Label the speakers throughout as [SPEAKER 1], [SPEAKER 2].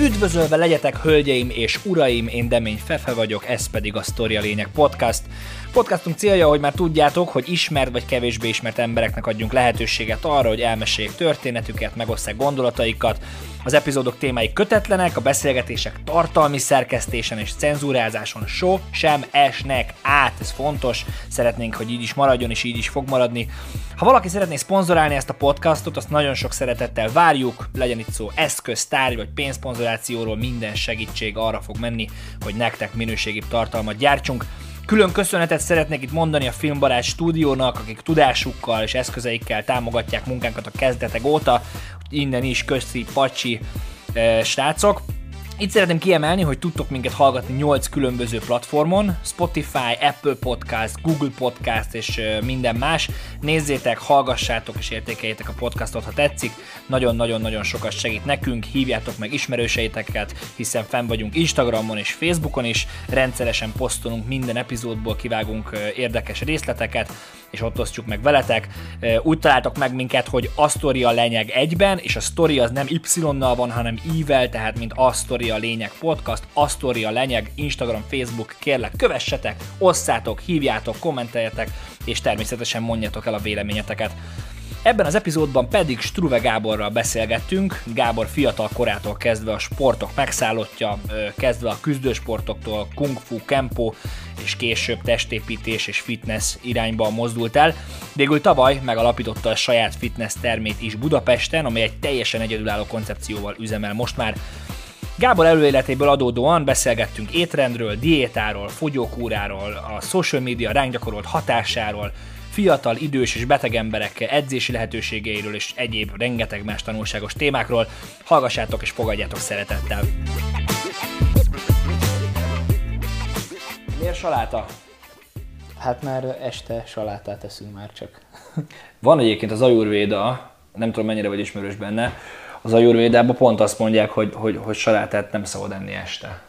[SPEAKER 1] Üdvözölve legyetek, hölgyeim és uraim, én Demény Fefe vagyok, ez pedig a Story a Lényeg Podcast. Podcastunk célja, hogy már tudjátok, hogy ismert vagy kevésbé ismert embereknek adjunk lehetőséget arra, hogy elmeséljék történetüket, megosszák gondolataikat. Az epizódok témái kötetlenek, a beszélgetések tartalmi szerkesztésen és cenzúrázáson so sem esnek át, ez fontos, szeretnénk, hogy így is maradjon, és így is fog maradni. Ha valaki szeretné szponzorálni ezt a podcastot, azt nagyon sok szeretettel várjuk, legyen itt szó eszköz, tárgy vagy pénzszponzorációról, minden segítség arra fog menni, hogy nektek minőségi tartalmat gyártsunk. Külön köszönetet szeretnék itt mondani a Filmbarát stúdiónak, akik tudásukkal és eszközeikkel támogatják munkánkat a kezdetek óta. Innen is köszi, pacsi, e, srácok. Itt szeretném kiemelni, hogy tudtok minket hallgatni 8 különböző platformon, Spotify, Apple Podcast, Google Podcast és minden más. Nézzétek, hallgassátok és értékeljétek a podcastot, ha tetszik. Nagyon-nagyon-nagyon sokat segít nekünk, hívjátok meg ismerőseiteket, hiszen fenn vagyunk Instagramon és Facebookon is, rendszeresen posztolunk minden epizódból, kivágunk érdekes részleteket, és ott osztjuk meg veletek. Úgy találtok meg minket, hogy a sztori a lényeg egyben, és a sztori az nem Y-nal van, hanem I-vel, tehát mint a sztori lényeg podcast, a sztori lényeg, Instagram, Facebook, kérlek, kövessetek, osszátok, hívjátok, kommenteljetek, és természetesen mondjatok el a véleményeteket. Ebben az epizódban pedig Struve Gáborral beszélgettünk, Gábor fiatal korától kezdve a sportok megszállottja, kezdve a küzdősportoktól, kung fu, kempo, és később testépítés és fitness irányba mozdult el. Végül tavaly megalapította a saját fitness termét is Budapesten, amely egy teljesen egyedülálló koncepcióval üzemel most már. Gábor előéletéből adódóan beszélgettünk étrendről, diétáról, fogyókúráról, a social media ránk gyakorolt hatásáról, fiatal, idős és beteg emberek edzési lehetőségeiről és egyéb rengeteg más tanulságos témákról. Hallgassátok és fogadjátok szeretettel! Miért saláta?
[SPEAKER 2] Hát már este salátát eszünk már csak.
[SPEAKER 1] Van egyébként az ajurvéda, nem tudom mennyire vagy ismerős benne, az ajurvédában pont azt mondják, hogy, hogy, hogy salátát nem szabad enni este.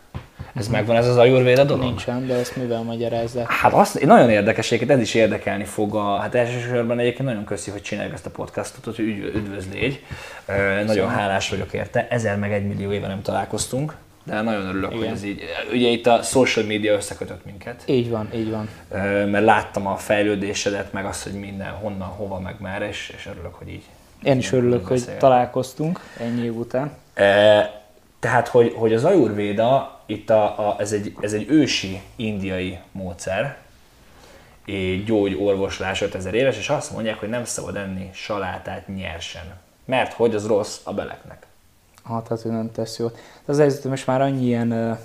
[SPEAKER 1] Ez megvan ez az ajurvéda dolog?
[SPEAKER 2] Nincsen, de ezt mivel magyarázzák?
[SPEAKER 1] Hát azt, nagyon érdekes, ez is érdekelni fog. A, hát elsősorban egyébként nagyon köszi, hogy csináljuk ezt a podcastot, hogy üdvözlégy. Nagyon hálás vagyok érte. Ezer meg egy millió éve nem találkoztunk. De nagyon örülök, Igen. hogy ez így. Ugye itt a social media összekötött minket.
[SPEAKER 2] Így van, így van.
[SPEAKER 1] Mert láttam a fejlődésedet, meg azt, hogy minden, honnan, hova, meg már, és, és örülök, hogy így.
[SPEAKER 2] Én is örülök, hogy találkoztunk ennyi év után.
[SPEAKER 1] E, tehát, hogy, hogy az ajurvéda, itt a, a, ez, egy, ez egy ősi indiai módszer, gyógyorvoslás 5000 éves, és azt mondják, hogy nem szabad enni salátát nyersen, mert hogy az rossz a beleknek.
[SPEAKER 2] Hát, hát, hogy nem tesz jót. De az helyzet, most már annyi ilyen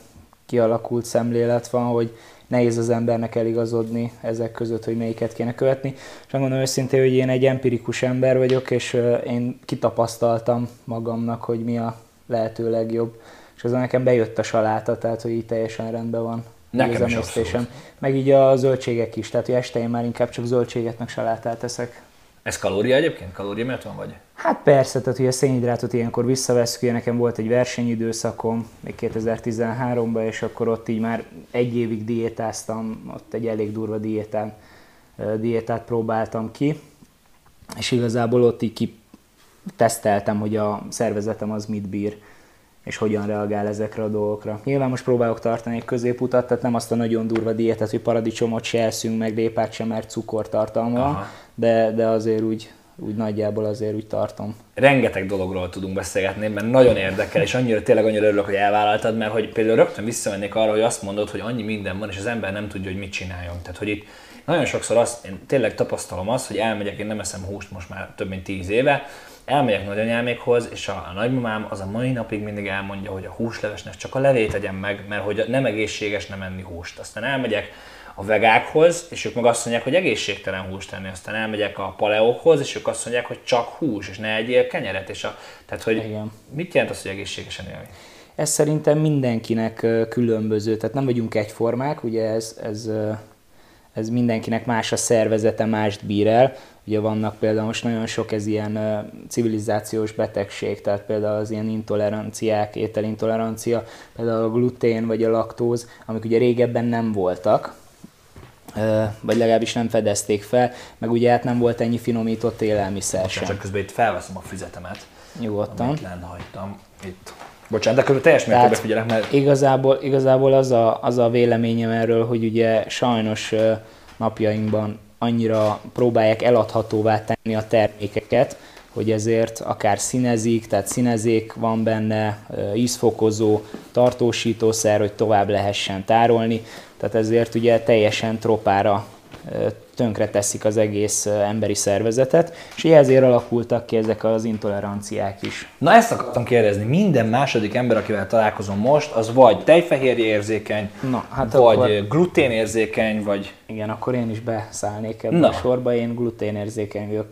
[SPEAKER 2] kialakult szemlélet van, hogy nehéz az embernek eligazodni ezek között, hogy melyiket kéne követni. És megmondom őszintén, hogy én egy empirikus ember vagyok, és én kitapasztaltam magamnak, hogy mi a lehető legjobb. És azon nekem bejött a saláta, tehát hogy így teljesen rendben van.
[SPEAKER 1] Nekem is abszolút.
[SPEAKER 2] Meg így a zöldségek is, tehát hogy este én már inkább csak zöldséget meg salátát teszek.
[SPEAKER 1] Ez kalória egyébként? Kalória miért van vagy?
[SPEAKER 2] Hát persze, tehát hogy a szénhidrátot ilyenkor visszaveszünk, ugye nekem volt egy versenyidőszakom, még 2013-ban, és akkor ott így már egy évig diétáztam, ott egy elég durva diétán, diétát próbáltam ki, és igazából ott így ki teszteltem, hogy a szervezetem az mit bír, és hogyan reagál ezekre a dolgokra. Nyilván most próbálok tartani egy középutat, tehát nem azt a nagyon durva diétát, hogy paradicsomot se eszünk, meg lépát sem, mert cukor tartalma, de, de azért úgy, úgy nagyjából azért úgy tartom.
[SPEAKER 1] Rengeteg dologról tudunk beszélgetni, mert nagyon érdekel, és annyira tényleg annyira örülök, hogy elvállaltad, mert hogy például rögtön visszamennék arra, hogy azt mondod, hogy annyi minden van, és az ember nem tudja, hogy mit csináljon. Tehát, hogy itt nagyon sokszor azt, én tényleg tapasztalom azt, hogy elmegyek, én nem eszem húst most már több mint tíz éve, elmegyek nagyanyámékhoz, és a, a nagymamám az a mai napig mindig elmondja, hogy a húslevesnek csak a levét tegyem meg, mert hogy nem egészséges nem enni húst. Aztán elmegyek a vegákhoz, és ők meg azt mondják, hogy egészségtelen húst tenni. Aztán elmegyek a paleókhoz, és ők azt mondják, hogy csak hús, és ne egyél kenyeret. És a, tehát, hogy Igen. mit jelent az, hogy egészségesen élni?
[SPEAKER 2] Ez szerintem mindenkinek különböző, tehát nem vagyunk egyformák, ugye ez, ez, ez mindenkinek más a szervezete, mást bír el. Ugye vannak például most nagyon sok ez ilyen civilizációs betegség, tehát például az ilyen intoleranciák, ételintolerancia, például a glutén vagy a laktóz, amik ugye régebben nem voltak, vagy legalábbis nem fedezték fel, meg ugye hát nem volt ennyi finomított élelmiszer sem.
[SPEAKER 1] Csak közben itt felveszem a füzetemet.
[SPEAKER 2] Nyugodtan.
[SPEAKER 1] Amit hagytam. Itt. Bocsánat, de közben teljes mértékben figyelek,
[SPEAKER 2] mert... Igazából, igazából az, a, az a véleményem erről, hogy ugye sajnos napjainkban annyira próbálják eladhatóvá tenni a termékeket, hogy ezért akár színezik, tehát színezék van benne, ízfokozó, tartósítószer, hogy tovább lehessen tárolni, tehát ezért ugye teljesen tropára tönkre teszik az egész emberi szervezetet, és ezért alakultak ki ezek az intoleranciák is.
[SPEAKER 1] Na ezt akartam kérdezni, minden második ember, akivel találkozom most, az vagy tejfehérje érzékeny, Na, hát vagy akkor... gluténérzékeny, vagy...
[SPEAKER 2] Igen, akkor én is beszállnék ebbe Na. a sorba, én gluténérzékeny vagyok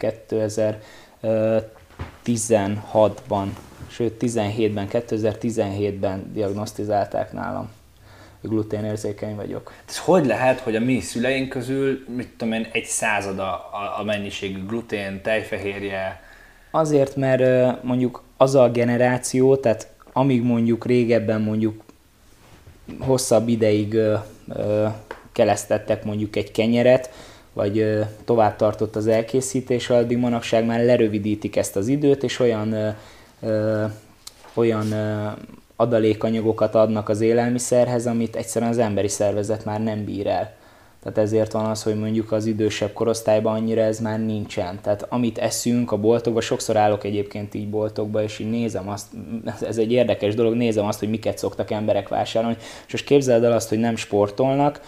[SPEAKER 2] 2016-ban, sőt 17-ben, 2017-ben diagnosztizálták nálam gluténérzékeny vagyok.
[SPEAKER 1] Ez hogy lehet, hogy a mi szüleink közül, mit tudom én, egy százada a, a mennyiségű glutén, tejfehérje?
[SPEAKER 2] Azért, mert mondjuk az a generáció, tehát amíg mondjuk régebben mondjuk hosszabb ideig ö, ö, kelesztettek mondjuk egy kenyeret, vagy ö, tovább tartott az elkészítés, addig manapság már lerövidítik ezt az időt, és olyan ö, ö, olyan ö, adalékanyagokat adnak az élelmiszerhez, amit egyszerűen az emberi szervezet már nem bír el. Tehát ezért van az, hogy mondjuk az idősebb korosztályban annyira ez már nincsen. Tehát amit eszünk a boltokban, sokszor állok egyébként így boltokba, és így nézem azt, ez egy érdekes dolog, nézem azt, hogy miket szoktak emberek vásárolni, és most képzeld el azt, hogy nem sportolnak,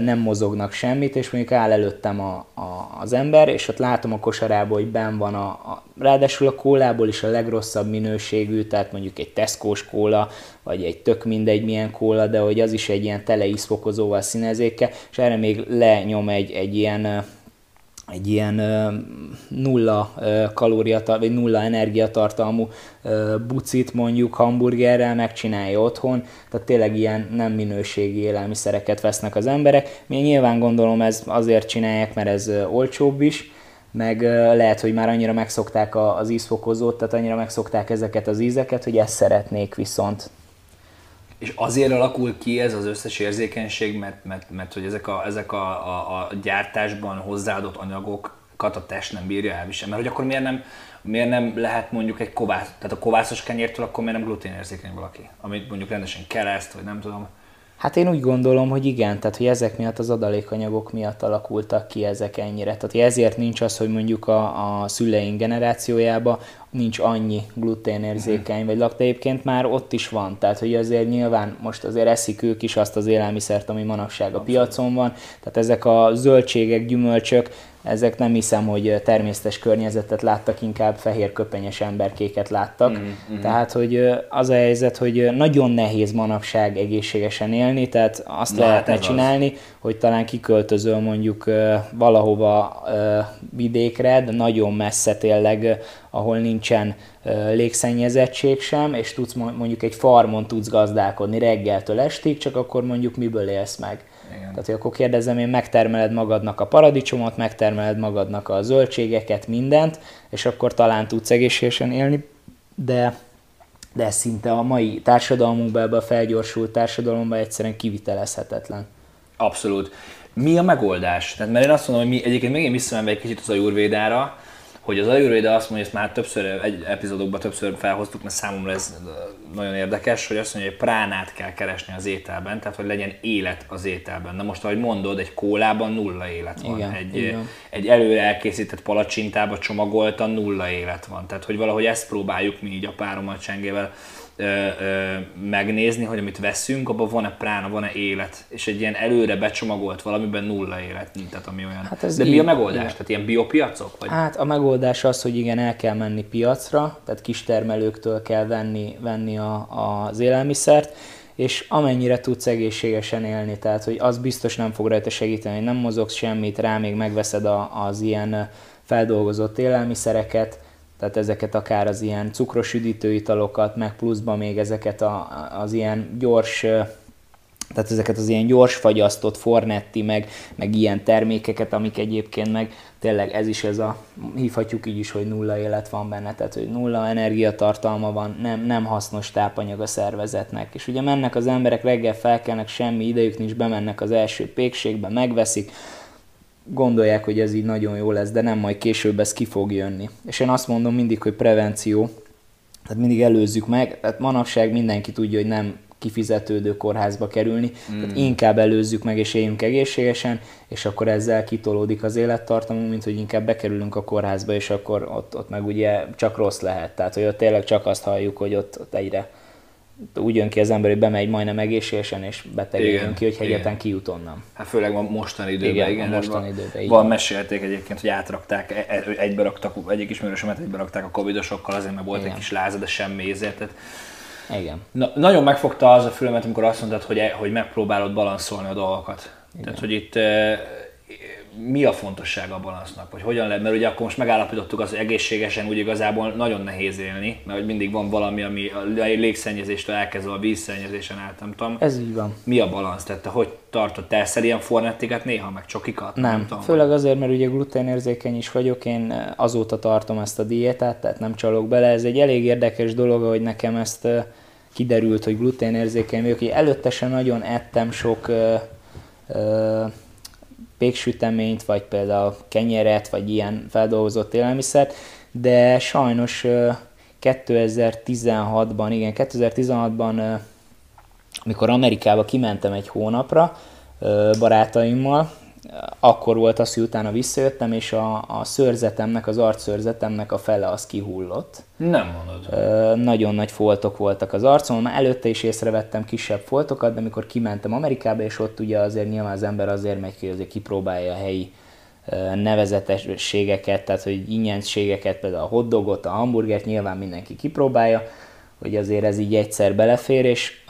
[SPEAKER 2] nem mozognak semmit, és mondjuk áll előttem a, a, az ember, és ott látom a kosarából, hogy ben van a, a ráadásul a kólából is a legrosszabb minőségű, tehát mondjuk egy Tesco-s kóla, vagy egy tök mindegy milyen kóla, de hogy az is egy ilyen tele ízfokozóval színezékkel, és erre még lenyom egy, egy ilyen egy ilyen nulla kalóriatartalmú, vagy nulla energiatartalmú bucit mondjuk hamburgerrel megcsinálja otthon, tehát tényleg ilyen nem minőségi élelmiszereket vesznek az emberek. Mi nyilván gondolom ez azért csinálják, mert ez olcsóbb is, meg lehet, hogy már annyira megszokták az ízfokozót, tehát annyira megszokták ezeket az ízeket, hogy ezt szeretnék viszont.
[SPEAKER 1] És azért alakul ki ez az összes érzékenység, mert, mert, mert hogy ezek, a, ezek a, a, a gyártásban hozzáadott anyagokat a test nem bírja elviselni. Mert hogy akkor miért nem, miért nem lehet mondjuk egy kovász, tehát a kovászos kenyértől akkor miért nem gluténérzékeny valaki? Amit mondjuk rendesen kereszt, vagy nem tudom.
[SPEAKER 2] Hát én úgy gondolom, hogy igen, tehát hogy ezek miatt az adalékanyagok miatt alakultak ki ezek ennyire. Tehát ezért nincs az, hogy mondjuk a, a szüleink generációjában nincs annyi gluténérzékeny vagy lakta. Egyébként már ott is van, tehát hogy azért nyilván most azért eszik ők is azt az élelmiszert, ami manapság a piacon van. Tehát ezek a zöldségek, gyümölcsök, ezek nem hiszem, hogy természetes környezetet láttak, inkább fehér köpenyes emberkéket láttak. Mm-hmm. Tehát, hogy az a helyzet, hogy nagyon nehéz manapság egészségesen élni, tehát azt Na, lehetne hát csinálni, az. hogy talán kiköltözöl mondjuk valahova vidékre, de nagyon messze tényleg, ahol nincsen légszennyezettség sem, és tudsz mondjuk egy farmon tudsz gazdálkodni reggeltől estig, csak akkor mondjuk miből élsz meg. Igen. Tehát, hogy akkor kérdezem, én megtermeled magadnak a paradicsomot, megtermeled magadnak a zöldségeket, mindent, és akkor talán tudsz egészségesen élni, de de ez szinte a mai társadalmunkban, ebbe a felgyorsult társadalomban egyszerűen kivitelezhetetlen.
[SPEAKER 1] Abszolút. Mi a megoldás? Tehát, mert én azt mondom, hogy mi egyébként megint visszamenve egy kicsit az ajurvédára, hogy az Ayurveda azt mondja, ezt már többször, egy epizódokban többször felhoztuk, mert számomra ez nagyon érdekes, hogy azt mondja, hogy pránát kell keresni az ételben, tehát hogy legyen élet az ételben. Na most, ahogy mondod, egy kólában nulla élet van. Igen, egy, igen. egy előre elkészített palacsintába csomagoltan nulla élet van. Tehát, hogy valahogy ezt próbáljuk mi így a párommal csengével ö, ö, megnézni, hogy amit veszünk, abban van-e prána, van-e élet, és egy ilyen előre becsomagolt valamiben nulla élet, tehát ami olyan. Hát ez De így, mi a megoldás? Igen. Tehát ilyen biopiacok?
[SPEAKER 2] Vagy? Hát a megoldás az, hogy igen, el kell menni piacra, tehát kistermelőktől kell venni, venni a, az élelmiszert, és amennyire tudsz egészségesen élni, tehát hogy az biztos nem fog rajta segíteni, hogy nem mozogsz semmit, rá még megveszed a, az ilyen feldolgozott élelmiszereket, tehát ezeket akár az ilyen cukros üdítőitalokat, meg pluszban még ezeket a, az ilyen gyors tehát ezeket az ilyen gyors fagyasztott fornetti, meg, meg ilyen termékeket, amik egyébként meg tényleg ez is ez a, hívhatjuk így is, hogy nulla élet van benne, tehát hogy nulla energiatartalma van, nem, nem hasznos tápanyag a szervezetnek. És ugye mennek az emberek, reggel felkelnek, semmi idejük nincs, bemennek az első pékségbe, megveszik, gondolják, hogy ez így nagyon jó lesz, de nem majd később ez ki fog jönni. És én azt mondom mindig, hogy prevenció, tehát mindig előzzük meg, tehát manapság mindenki tudja, hogy nem kifizetődő kórházba kerülni, mm. tehát inkább előzzük meg és éljünk egészségesen, és akkor ezzel kitolódik az élettartamunk, mint hogy inkább bekerülünk a kórházba, és akkor ott, ott meg ugye csak rossz lehet. Tehát, hogy ott tényleg csak azt halljuk, hogy ott, ott egyre úgy jön ki az ember, hogy bemegy majdnem egészségesen, és beteg jön ki, hogy egyetlen kijut onnan.
[SPEAKER 1] Hát főleg a mostani időben,
[SPEAKER 2] igen.
[SPEAKER 1] igen
[SPEAKER 2] mostani időben,
[SPEAKER 1] van, mesélték egyébként, hogy átrakták, e- e- egybe raktak, egyik ismerősömet egybe rakták a covidosokkal, azért mert volt igen. egy kis láza, de semmi ezért. Tehát
[SPEAKER 2] igen.
[SPEAKER 1] Na, nagyon megfogta az a filmet, amikor azt mondtad, hogy, e- hogy megpróbálod balanszolni a dolgokat. Igen. Tehát, hogy itt mi a fontossága a balansznak, vagy hogyan lehet, mert ugye akkor most megállapítottuk az, hogy egészségesen úgy igazából nagyon nehéz élni, mert hogy mindig van valami, ami a légszennyezéstől elkezdve a vízszennyezésen át, nem tudom.
[SPEAKER 2] Ez így van.
[SPEAKER 1] Mi a balansz? Tehát te hogy tartod? Te eszel ilyen fornettiket néha, meg csokikat?
[SPEAKER 2] Nem, nem tudom, főleg azért, mert ugye gluténérzékeny is vagyok, én azóta tartom ezt a diétát, tehát nem csalok bele. Ez egy elég érdekes dolog, hogy nekem ezt kiderült, hogy gluténérzékeny vagyok. Én előtte sem nagyon ettem sok péksüteményt, vagy például kenyeret, vagy ilyen feldolgozott élelmiszert, de sajnos 2016-ban, igen, 2016-ban, amikor Amerikába kimentem egy hónapra barátaimmal, akkor volt az, hogy utána visszajöttem, és a, a szőrzetemnek, az arcszőrzetemnek a fele az kihullott.
[SPEAKER 1] Nem mondod.
[SPEAKER 2] Ö, nagyon nagy foltok voltak az arcon, már előtte is észrevettem kisebb foltokat, de amikor kimentem Amerikába, és ott ugye azért nyilván az ember azért megy ki, azért kipróbálja a helyi nevezetességeket, tehát hogy ingyenségeket, például a hotdogot, a hamburgert nyilván mindenki kipróbálja, hogy azért ez így egyszer belefér, és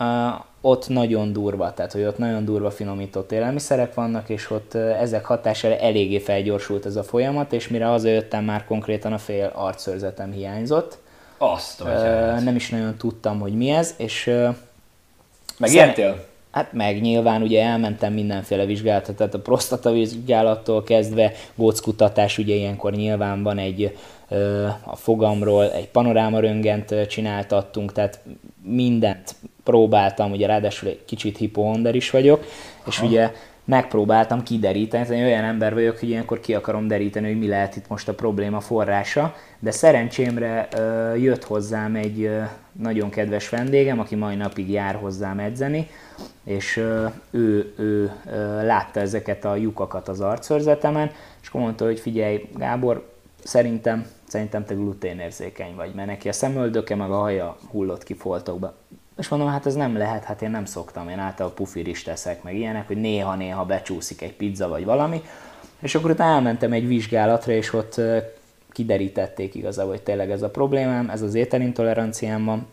[SPEAKER 2] ott nagyon durva, tehát hogy ott nagyon durva finomított élelmiszerek vannak, és ott ezek hatására eléggé felgyorsult ez a folyamat, és mire hazajöttem, már konkrétan a fél arcszörzetem hiányzott.
[SPEAKER 1] Azt, vagy
[SPEAKER 2] uh, Nem is nagyon tudtam, hogy mi ez, és...
[SPEAKER 1] Megijedtél?
[SPEAKER 2] Hát meg nyilván ugye elmentem mindenféle vizsgálatot, tehát a prostata vizsgálattól kezdve, góckutatás, ugye ilyenkor nyilván van egy a fogamról, egy panoráma röngent csináltattunk, tehát mindent próbáltam, ugye ráadásul egy kicsit hipohonder is vagyok, Aha. és ugye megpróbáltam kideríteni, én olyan ember vagyok, hogy ilyenkor ki akarom deríteni, hogy mi lehet itt most a probléma forrása, de szerencsémre jött hozzám egy nagyon kedves vendégem, aki mai napig jár hozzám edzeni, és ő, ő látta ezeket a lyukakat az arcszörzetemen, és akkor mondta, hogy figyelj Gábor, szerintem, szerintem te gluténérzékeny vagy, mert neki a szemöldöke meg a haja hullott ki foltokba. És mondom, hát ez nem lehet, hát én nem szoktam, én általában pufir is teszek, meg ilyenek, hogy néha-néha becsúszik egy pizza vagy valami. És akkor ott elmentem egy vizsgálatra, és ott kiderítették igazából, hogy tényleg ez a problémám, ez az ételintoleranciám van,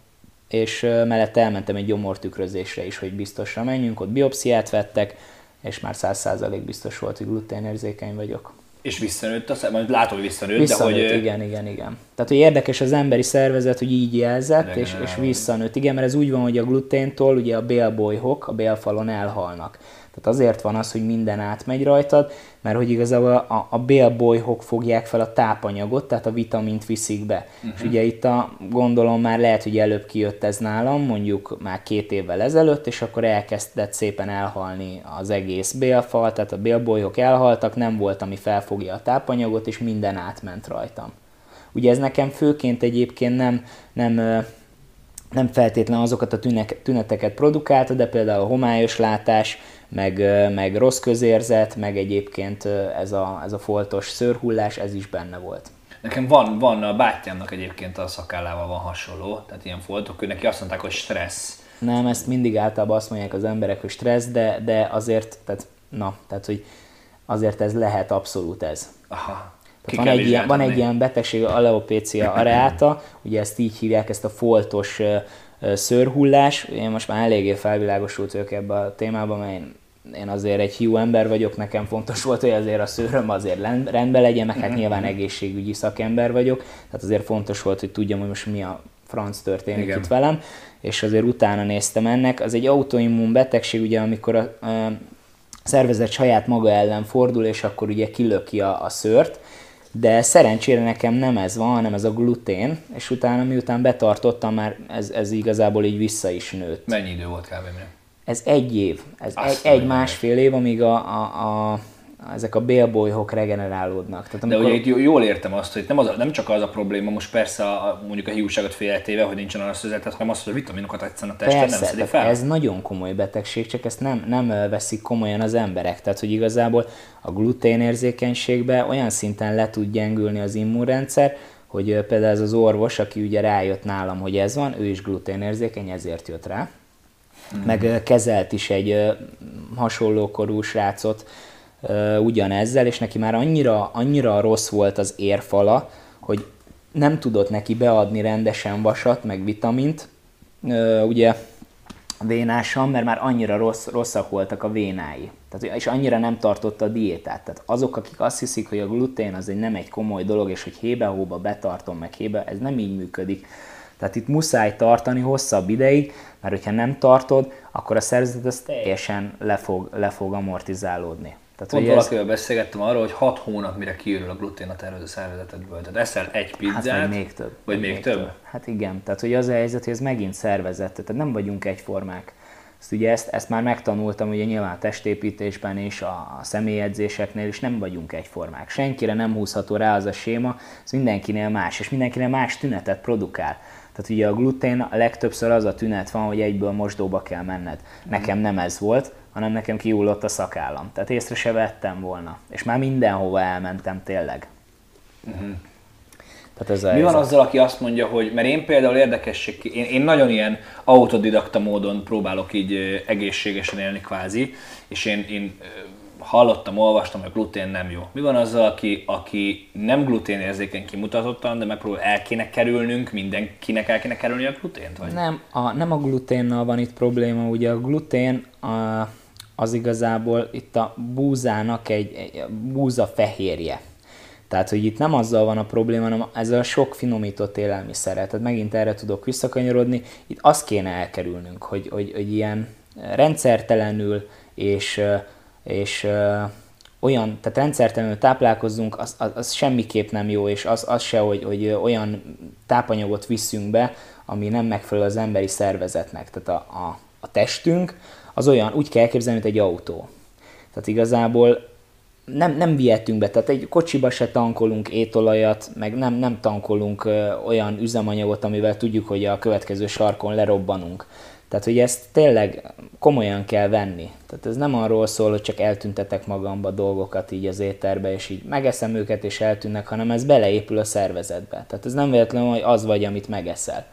[SPEAKER 2] és mellett elmentem egy gyomortükrözésre is, hogy biztosra menjünk, ott biopsziát vettek, és már 100% biztos volt, hogy gluténérzékeny vagyok.
[SPEAKER 1] És visszanőtt a szem, látom, hogy visszanőtt,
[SPEAKER 2] visszanőtt,
[SPEAKER 1] de hogy...
[SPEAKER 2] igen, igen, igen. Tehát, hogy érdekes az emberi szervezet, hogy így jelzett, és, és visszanőtt. Igen, mert ez úgy van, hogy a gluténtól ugye a bélbolyhok a bélfalon elhalnak. Tehát azért van az, hogy minden átmegy rajtad, mert hogy igazából a, a bélbolyhok fogják fel a tápanyagot, tehát a vitamint viszik be. Uh-huh. És ugye itt a, gondolom már lehet, hogy előbb kijött ez nálam, mondjuk már két évvel ezelőtt, és akkor elkezdett szépen elhalni az egész bélfal, tehát a bélbolyhok elhaltak, nem volt, ami felfogja a tápanyagot, és minden átment rajtam. Ugye ez nekem főként egyébként nem, nem nem feltétlen azokat a tüneteket produkálta, de például a homályos látás, meg, meg rossz közérzet, meg egyébként ez a, ez a foltos szőrhullás, ez is benne volt.
[SPEAKER 1] Nekem van, van a bátyámnak egyébként a szakállával van hasonló, tehát ilyen foltok, ő neki azt mondták, hogy stressz.
[SPEAKER 2] Nem, ezt mindig általában azt mondják az emberek, hogy stressz, de, de azért, tehát, na, tehát, hogy azért ez lehet abszolút ez.
[SPEAKER 1] Aha.
[SPEAKER 2] Tehát van, egy ilyen, van egy ilyen betegség, aleopécia areata, ugye ezt így hívják, ezt a foltos szőrhullás. Én most már eléggé felvilágosult vagyok ebbe a témába, mert én én azért egy hiú ember vagyok, nekem fontos volt, hogy azért a szőröm azért rendben legyen, meg hát mhm. nyilván egészségügyi szakember vagyok, tehát azért fontos volt, hogy tudjam, hogy most mi a franc történik Igen. itt velem, és azért utána néztem ennek. Az egy autoimmun betegség, ugye amikor a, a szervezet saját maga ellen fordul, és akkor ugye kilöki a, a szőrt, de szerencsére nekem nem ez van, hanem ez a glutén, és utána miután betartottam, már ez, ez igazából így vissza is nőtt.
[SPEAKER 1] Mennyi idő volt kb.
[SPEAKER 2] Ez egy év, ez Azt egy, egy másfél év, amíg a, a, a ezek a bélbolyhok regenerálódnak.
[SPEAKER 1] Tehát amikor... De ugye jól értem azt, hogy nem, az, nem csak az a probléma, most persze a, mondjuk a hiúságot féltéve, hogy nincsen arra szözetet, hanem az, hogy a vitaminokat egyszerűen a persze, nem szedi fel.
[SPEAKER 2] ez nagyon komoly betegség, csak ezt nem, nem veszik komolyan az emberek. Tehát, hogy igazából a gluténérzékenységbe olyan szinten le tud gyengülni az immunrendszer, hogy például ez az orvos, aki ugye rájött nálam, hogy ez van, ő is gluténérzékeny, ezért jött rá. Hmm. Meg kezelt is egy hasonló korú srácot, ugyanezzel, és neki már annyira, annyira rossz volt az érfala, hogy nem tudott neki beadni rendesen vasat, meg vitamint, ugye vénásan, mert már annyira rossz, rosszak voltak a vénái. Tehát, és annyira nem tartotta a diétát. Tehát azok, akik azt hiszik, hogy a glutén az egy nem egy komoly dolog, és hogy hébe-hóba betartom meg hébe, ez nem így működik. Tehát itt muszáj tartani hosszabb ideig, mert hogyha nem tartod, akkor a szervezet az teljesen le fog, le fog amortizálódni.
[SPEAKER 1] Tehát, Pont valakivel ez... beszélgettem arról, hogy 6 hónap mire kiürül a glutén a tervező szervezetedből. Tehát eszel egy pizzát,
[SPEAKER 2] hát, vagy még több.
[SPEAKER 1] Vagy még, még több? több?
[SPEAKER 2] Hát igen, tehát hogy az a helyzet, hogy ez megint szervezet, tehát nem vagyunk egyformák. Ezt, ugye ezt, ezt már megtanultam, ugye nyilván a testépítésben és a, a személyedzéseknél is nem vagyunk egyformák. Senkire nem húzható rá az a séma, ez mindenkinél más, és mindenkinél más tünetet produkál. Tehát ugye a glutén a legtöbbször az a tünet van, hogy egyből mosdóba kell menned. Nekem nem ez volt, hanem nekem kiullott a szakállam. Tehát észre se vettem volna. És már mindenhova elmentem tényleg. Uh-huh.
[SPEAKER 1] Tehát ez Mi van azzal, aki azt mondja, hogy, mert én például érdekesség, én, én nagyon ilyen autodidakta módon próbálok így egészségesen élni kvázi, és én, én hallottam, olvastam, hogy a glutén nem jó. Mi van azzal, aki, aki nem gluténérzékeny kimutatottan, de megpróbál el kéne kerülnünk, mindenkinek el kéne kerülni a glutént? Vagy?
[SPEAKER 2] Nem, a, nem a gluténnal van itt probléma, ugye a glutén a, az igazából itt a búzának egy, egy búza fehérje. Tehát, hogy itt nem azzal van a probléma, hanem ezzel a sok finomított élelmiszerrel. Tehát megint erre tudok visszakanyarodni. Itt azt kéne elkerülnünk, hogy, hogy, hogy ilyen rendszertelenül és, és olyan, tehát rendszertelenül táplálkozzunk, az, az, az semmiképp nem jó, és az, az se, hogy, hogy olyan tápanyagot visszünk be, ami nem megfelel az emberi szervezetnek. Tehát a, a, a testünk, az olyan, úgy kell elképzelni, mint egy autó. Tehát igazából nem, nem vihetünk be, tehát egy kocsiba se tankolunk étolajat, meg nem, nem tankolunk olyan üzemanyagot, amivel tudjuk, hogy a következő sarkon lerobbanunk. Tehát, hogy ezt tényleg komolyan kell venni. Tehát ez nem arról szól, hogy csak eltüntetek magamba dolgokat így az éterbe, és így megeszem őket, és eltűnnek, hanem ez beleépül a szervezetbe. Tehát ez nem véletlenül, hogy az vagy, amit megeszel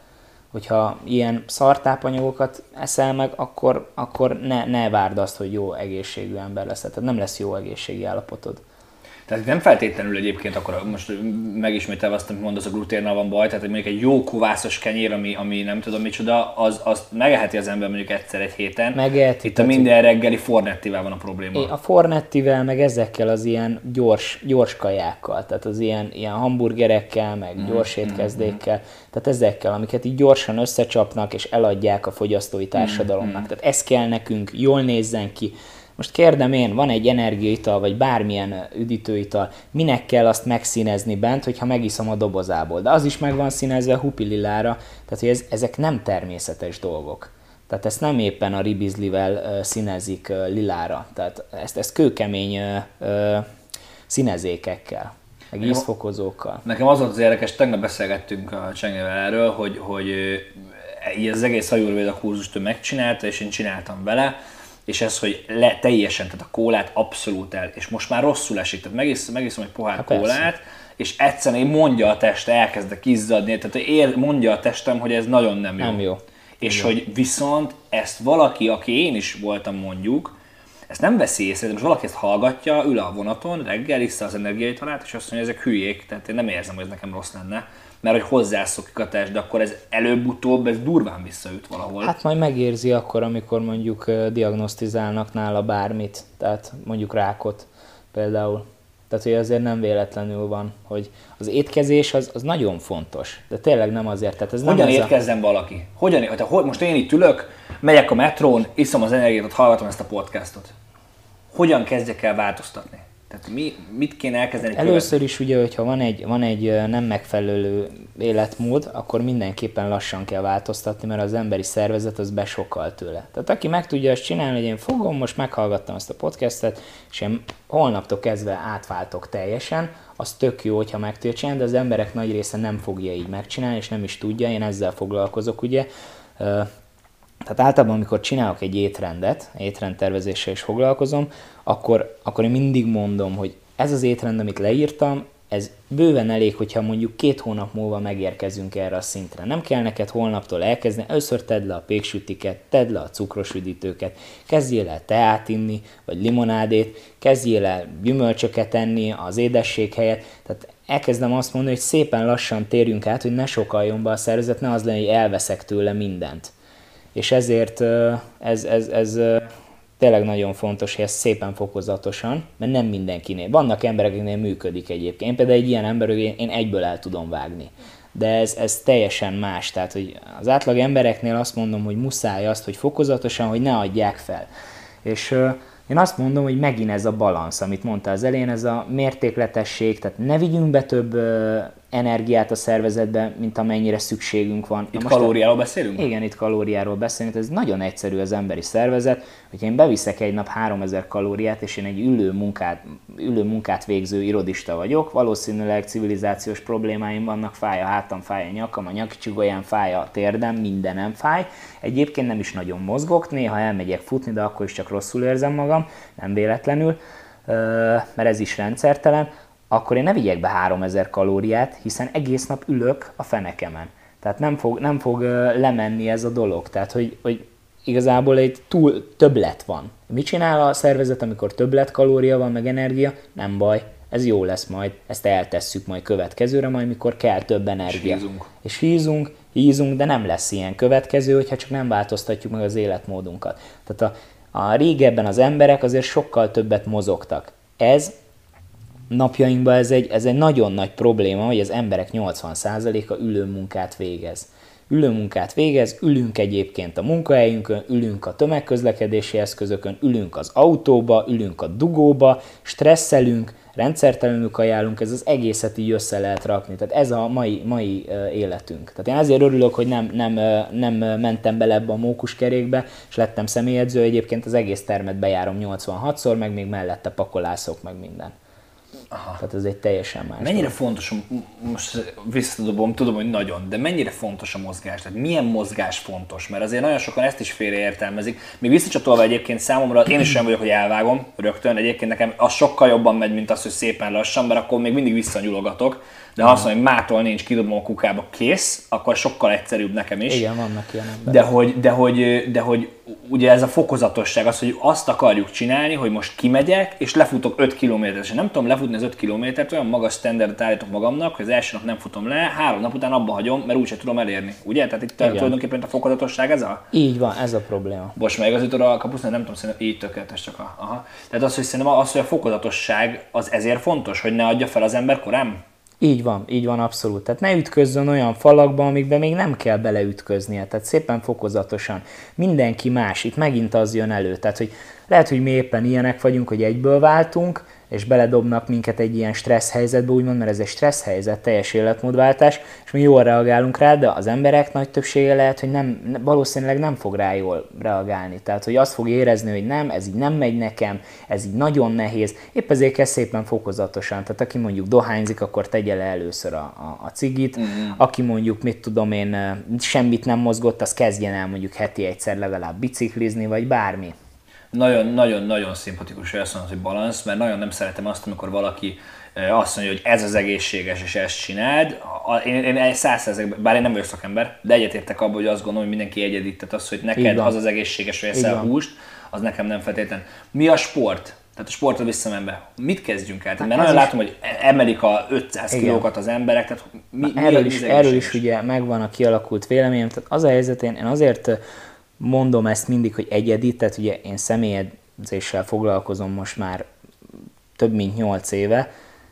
[SPEAKER 2] hogyha ilyen szartápanyagokat eszel meg, akkor, akkor ne, ne várd azt, hogy jó egészségű ember lesz. Tehát nem lesz jó egészségi állapotod.
[SPEAKER 1] Tehát nem feltétlenül egyébként akkor most megismételve azt, amit mondasz, a gluténnal van baj, tehát mondjuk egy jó kovászos kenyér, ami, ami nem tudom micsoda, az, azt megeheti az ember mondjuk egyszer egy héten.
[SPEAKER 2] Megeheti.
[SPEAKER 1] Itt a minden reggeli fornettivel van a probléma.
[SPEAKER 2] A fornettivel, meg ezekkel az ilyen gyors, gyors kajákkal, tehát az ilyen, ilyen hamburgerekkel, meg mm, gyors étkezdékkel, mm, tehát ezekkel, amiket így gyorsan összecsapnak és eladják a fogyasztói társadalomnak. Mm, tehát ez kell nekünk, jól nézzen ki, most kérdem én, van egy energiaital, vagy bármilyen üdítőital, minek kell azt megszínezni bent, hogyha megiszom a dobozából? De az is meg van színezve hupililára, tehát hogy ez, ezek nem természetes dolgok. Tehát ezt nem éppen a ribizlivel színezik lilára, tehát ezt, ezt kőkemény színezékekkel, meg ízfokozókkal.
[SPEAKER 1] Nekem az volt az érdekes, tegnap beszélgettünk a Csengével erről, hogy, hogy így az egész hajúrvéda kurzust ő megcsinálta, és én csináltam vele, és ez, hogy le, teljesen, tehát a kólát abszolút el, és most már rosszul esik, tehát megiszom, megiszom egy pohár hát kólát, persze. és egyszerűen mondja a test, elkezdek izzadni, tehát ér, mondja a testem, hogy ez nagyon nem jó.
[SPEAKER 2] Nem jó.
[SPEAKER 1] És Igen. hogy viszont ezt valaki, aki én is voltam mondjuk, ezt nem veszi észre, de most valaki ezt hallgatja, ül a vonaton, reggel iszta az energiaitalát, és azt mondja, hogy ezek hülyék, tehát én nem érzem, hogy ez nekem rossz lenne mert hogy hozzászokik a test, de akkor ez előbb-utóbb ez durván visszaüt valahol.
[SPEAKER 2] Hát majd megérzi akkor, amikor mondjuk diagnosztizálnak nála bármit, tehát mondjuk rákot például. Tehát, hogy azért nem véletlenül van, hogy az étkezés az, az nagyon fontos, de tényleg nem azért. Tehát ez
[SPEAKER 1] Hogyan
[SPEAKER 2] nem ez
[SPEAKER 1] étkezzen a... valaki? Hogyan, hát, hogy most én itt ülök, megyek a metrón, iszom az energiát, hallgatom ezt a podcastot. Hogyan kezdjek el változtatni? Tehát mi, mit kéne elkezdeni?
[SPEAKER 2] Először követni? is ugye, hogyha van egy, van egy nem megfelelő életmód, akkor mindenképpen lassan kell változtatni, mert az emberi szervezet az besokkal tőle. Tehát aki meg tudja azt csinálni, hogy én fogom, most meghallgattam ezt a podcastet, és én holnaptól kezdve átváltok teljesen, az tök jó, hogyha meg tudja csinálni, de az emberek nagy része nem fogja így megcsinálni, és nem is tudja, én ezzel foglalkozok, ugye. Tehát általában, amikor csinálok egy étrendet, étrendtervezéssel is foglalkozom, akkor, akkor én mindig mondom, hogy ez az étrend, amit leírtam, ez bőven elég, hogyha mondjuk két hónap múlva megérkezünk erre a szintre. Nem kell neked holnaptól elkezdeni, először tedd le a péksütiket, tedd le a cukros üdítőket, kezdjél el teát inni, vagy limonádét, kezdjél el gyümölcsöket enni az édesség helyett. Tehát elkezdem azt mondani, hogy szépen lassan térjünk át, hogy ne sokaljon be a szervezet, ne az legyen, hogy elveszek tőle mindent. És ezért ez, ez, ez tényleg nagyon fontos, hogy ez szépen fokozatosan, mert nem mindenkinél. Vannak emberek, akiknél működik egyébként. Én például egy ilyen ember, hogy én egyből el tudom vágni. De ez, ez teljesen más. Tehát, hogy az átlag embereknél azt mondom, hogy muszáj azt, hogy fokozatosan, hogy ne adják fel. És én azt mondom, hogy megint ez a balansz, amit mondta az elén, ez a mértékletesség, tehát ne vigyünk be több energiát a szervezetbe, mint amennyire szükségünk van.
[SPEAKER 1] Itt most kalóriáról beszélünk?
[SPEAKER 2] Igen, itt kalóriáról beszélünk. Ez nagyon egyszerű az emberi szervezet, hogy én beviszek egy nap 3000 kalóriát, és én egy ülő munkát, ülő munkát végző irodista vagyok, valószínűleg civilizációs problémáim vannak, fáj a hátam, fáj a nyakam, a nyakcsigolyán fáj a térdem, mindenem fáj. Egyébként nem is nagyon mozgok, néha elmegyek futni, de akkor is csak rosszul érzem magam, nem véletlenül, mert ez is rendszertelen akkor én ne vigyek be 3000 kalóriát, hiszen egész nap ülök a fenekemen. Tehát nem fog, nem fog lemenni ez a dolog. Tehát, hogy, hogy igazából egy túl többlet van. Mit csinál a szervezet, amikor többlet kalória van, meg energia? Nem baj, ez jó lesz majd, ezt eltesszük majd következőre, majd mikor kell több energia. És hízunk. És hízunk, hízunk, de nem lesz ilyen következő, hogyha csak nem változtatjuk meg az életmódunkat. Tehát a, a régebben az emberek azért sokkal többet mozogtak. Ez napjainkban ez egy, ez egy nagyon nagy probléma, hogy az emberek 80%-a ülő munkát végez. Ülő munkát végez, ülünk egyébként a munkahelyünkön, ülünk a tömegközlekedési eszközökön, ülünk az autóba, ülünk a dugóba, stresszelünk, rendszertelenül ajánlunk, ez az egészet így össze lehet rakni. Tehát ez a mai, mai életünk. Tehát én azért örülök, hogy nem, nem, nem mentem bele ebbe a mókuskerékbe, és lettem személyedző, egyébként az egész termet bejárom 86-szor, meg még mellette pakolászok, meg minden. Aha. Tehát ez egy teljesen más.
[SPEAKER 1] Mennyire dolog. fontos, most visszadobom, tudom, hogy nagyon, de mennyire fontos a mozgás? Tehát milyen mozgás fontos? Mert azért nagyon sokan ezt is félreértelmezik. Még visszacsatolva egyébként számomra, én is olyan vagyok, hogy elvágom rögtön. Egyébként nekem az sokkal jobban megy, mint az, hogy szépen lassan, mert akkor még mindig visszanyulogatok de ha azt mondom, hogy mától nincs, kidobom a kukába, kész, akkor sokkal egyszerűbb nekem is.
[SPEAKER 2] Igen, vannak ilyen emberek.
[SPEAKER 1] De hogy, de hogy, de hogy ugye ez a fokozatosság, az, hogy azt akarjuk csinálni, hogy most kimegyek, és lefutok 5 kilométert, és nem tudom lefutni az 5 kilométert, olyan magas standardet állítok magamnak, hogy az első nap nem futom le, három nap után abba hagyom, mert úgyse tudom elérni. Ugye? Tehát itt Igen. tulajdonképpen a fokozatosság ez a?
[SPEAKER 2] Így van, ez a probléma.
[SPEAKER 1] Most meg az a kapusz, nem tudom, szerintem így tökéletes csak a, aha. Tehát az, hogy szerintem az, hogy a fokozatosság az ezért fontos, hogy ne adja fel az ember korán?
[SPEAKER 2] Így van, így van abszolút. Tehát ne ütközzön olyan falakba, amikbe még nem kell beleütköznie. Tehát szépen fokozatosan. Mindenki más. Itt megint az jön elő. Tehát, hogy lehet, hogy mi éppen ilyenek vagyunk, hogy egyből váltunk, és beledobnak minket egy ilyen stressz helyzetbe, úgymond, mert ez egy stressz helyzet, teljes életmódváltás, és mi jól reagálunk rá, de az emberek nagy többsége lehet, hogy nem, valószínűleg nem fog rá jól reagálni. Tehát, hogy azt fog érezni, hogy nem, ez így nem megy nekem, ez így nagyon nehéz. Épp ezért kell szépen fokozatosan. Tehát aki mondjuk dohányzik, akkor tegye le először a, a, a cigit. Mm-hmm. Aki mondjuk, mit tudom én, semmit nem mozgott, az kezdjen el mondjuk heti egyszer legalább biciklizni, vagy bármi
[SPEAKER 1] nagyon-nagyon-nagyon szimpatikus, hogy azt mondod, hogy balansz, mert nagyon nem szeretem azt, amikor valaki azt mondja, hogy ez az egészséges, és ezt csináld. Én, én, én száz bár én nem vagyok szakember, de egyetértek abban, hogy azt gondolom, hogy mindenki egyedít, tehát az, hogy neked az az egészséges, hogy eszel húst, az nekem nem feltétlen. Mi a sport? Tehát a sportra visszamenve, mit kezdjünk el? Hát mert nagyon is... látom, hogy emelik a 500 Igen. kilókat az emberek, tehát
[SPEAKER 2] mi, Na, erről, mi is, erről is ugye megvan a kialakult véleményem. Tehát az a helyzet, én, én azért mondom ezt mindig, hogy egyedi, tehát ugye én személyedzéssel foglalkozom most már több mint 8 éve,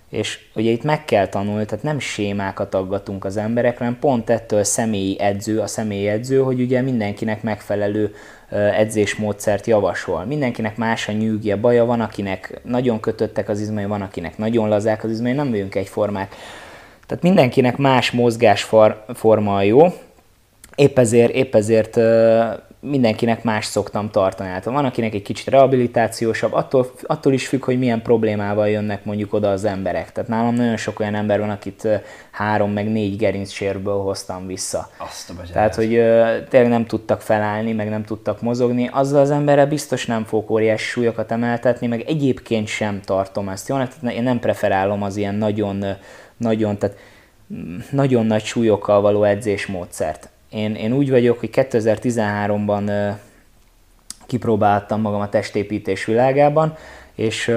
[SPEAKER 2] és ugye itt meg kell tanulni, tehát nem sémákat aggatunk az emberekre, hanem pont ettől személyi edző, a személyi edző, hogy ugye mindenkinek megfelelő edzésmódszert javasol. Mindenkinek más a nyűgje, baja, van akinek nagyon kötöttek az izmai, van akinek nagyon lazák az izmai, nem vagyunk egyformák. Tehát mindenkinek más mozgásforma jó, épp ezért, épp ezért mindenkinek más szoktam tartani. Hát van, akinek egy kicsit rehabilitációsabb, attól, attól is függ, hogy milyen problémával jönnek mondjuk oda az emberek. Tehát nálam nagyon sok olyan ember van, akit három meg négy gerincssérből hoztam vissza.
[SPEAKER 1] Azt a
[SPEAKER 2] Tehát, hogy tényleg nem tudtak felállni, meg nem tudtak mozogni. Azzal az emberrel biztos nem fogok óriási súlyokat emeltetni, meg egyébként sem tartom ezt. Jó, hát én nem preferálom az ilyen nagyon, nagyon, tehát nagyon nagy súlyokkal való edzésmódszert én, én úgy vagyok, hogy 2013-ban kipróbáltam magam a testépítés világában, és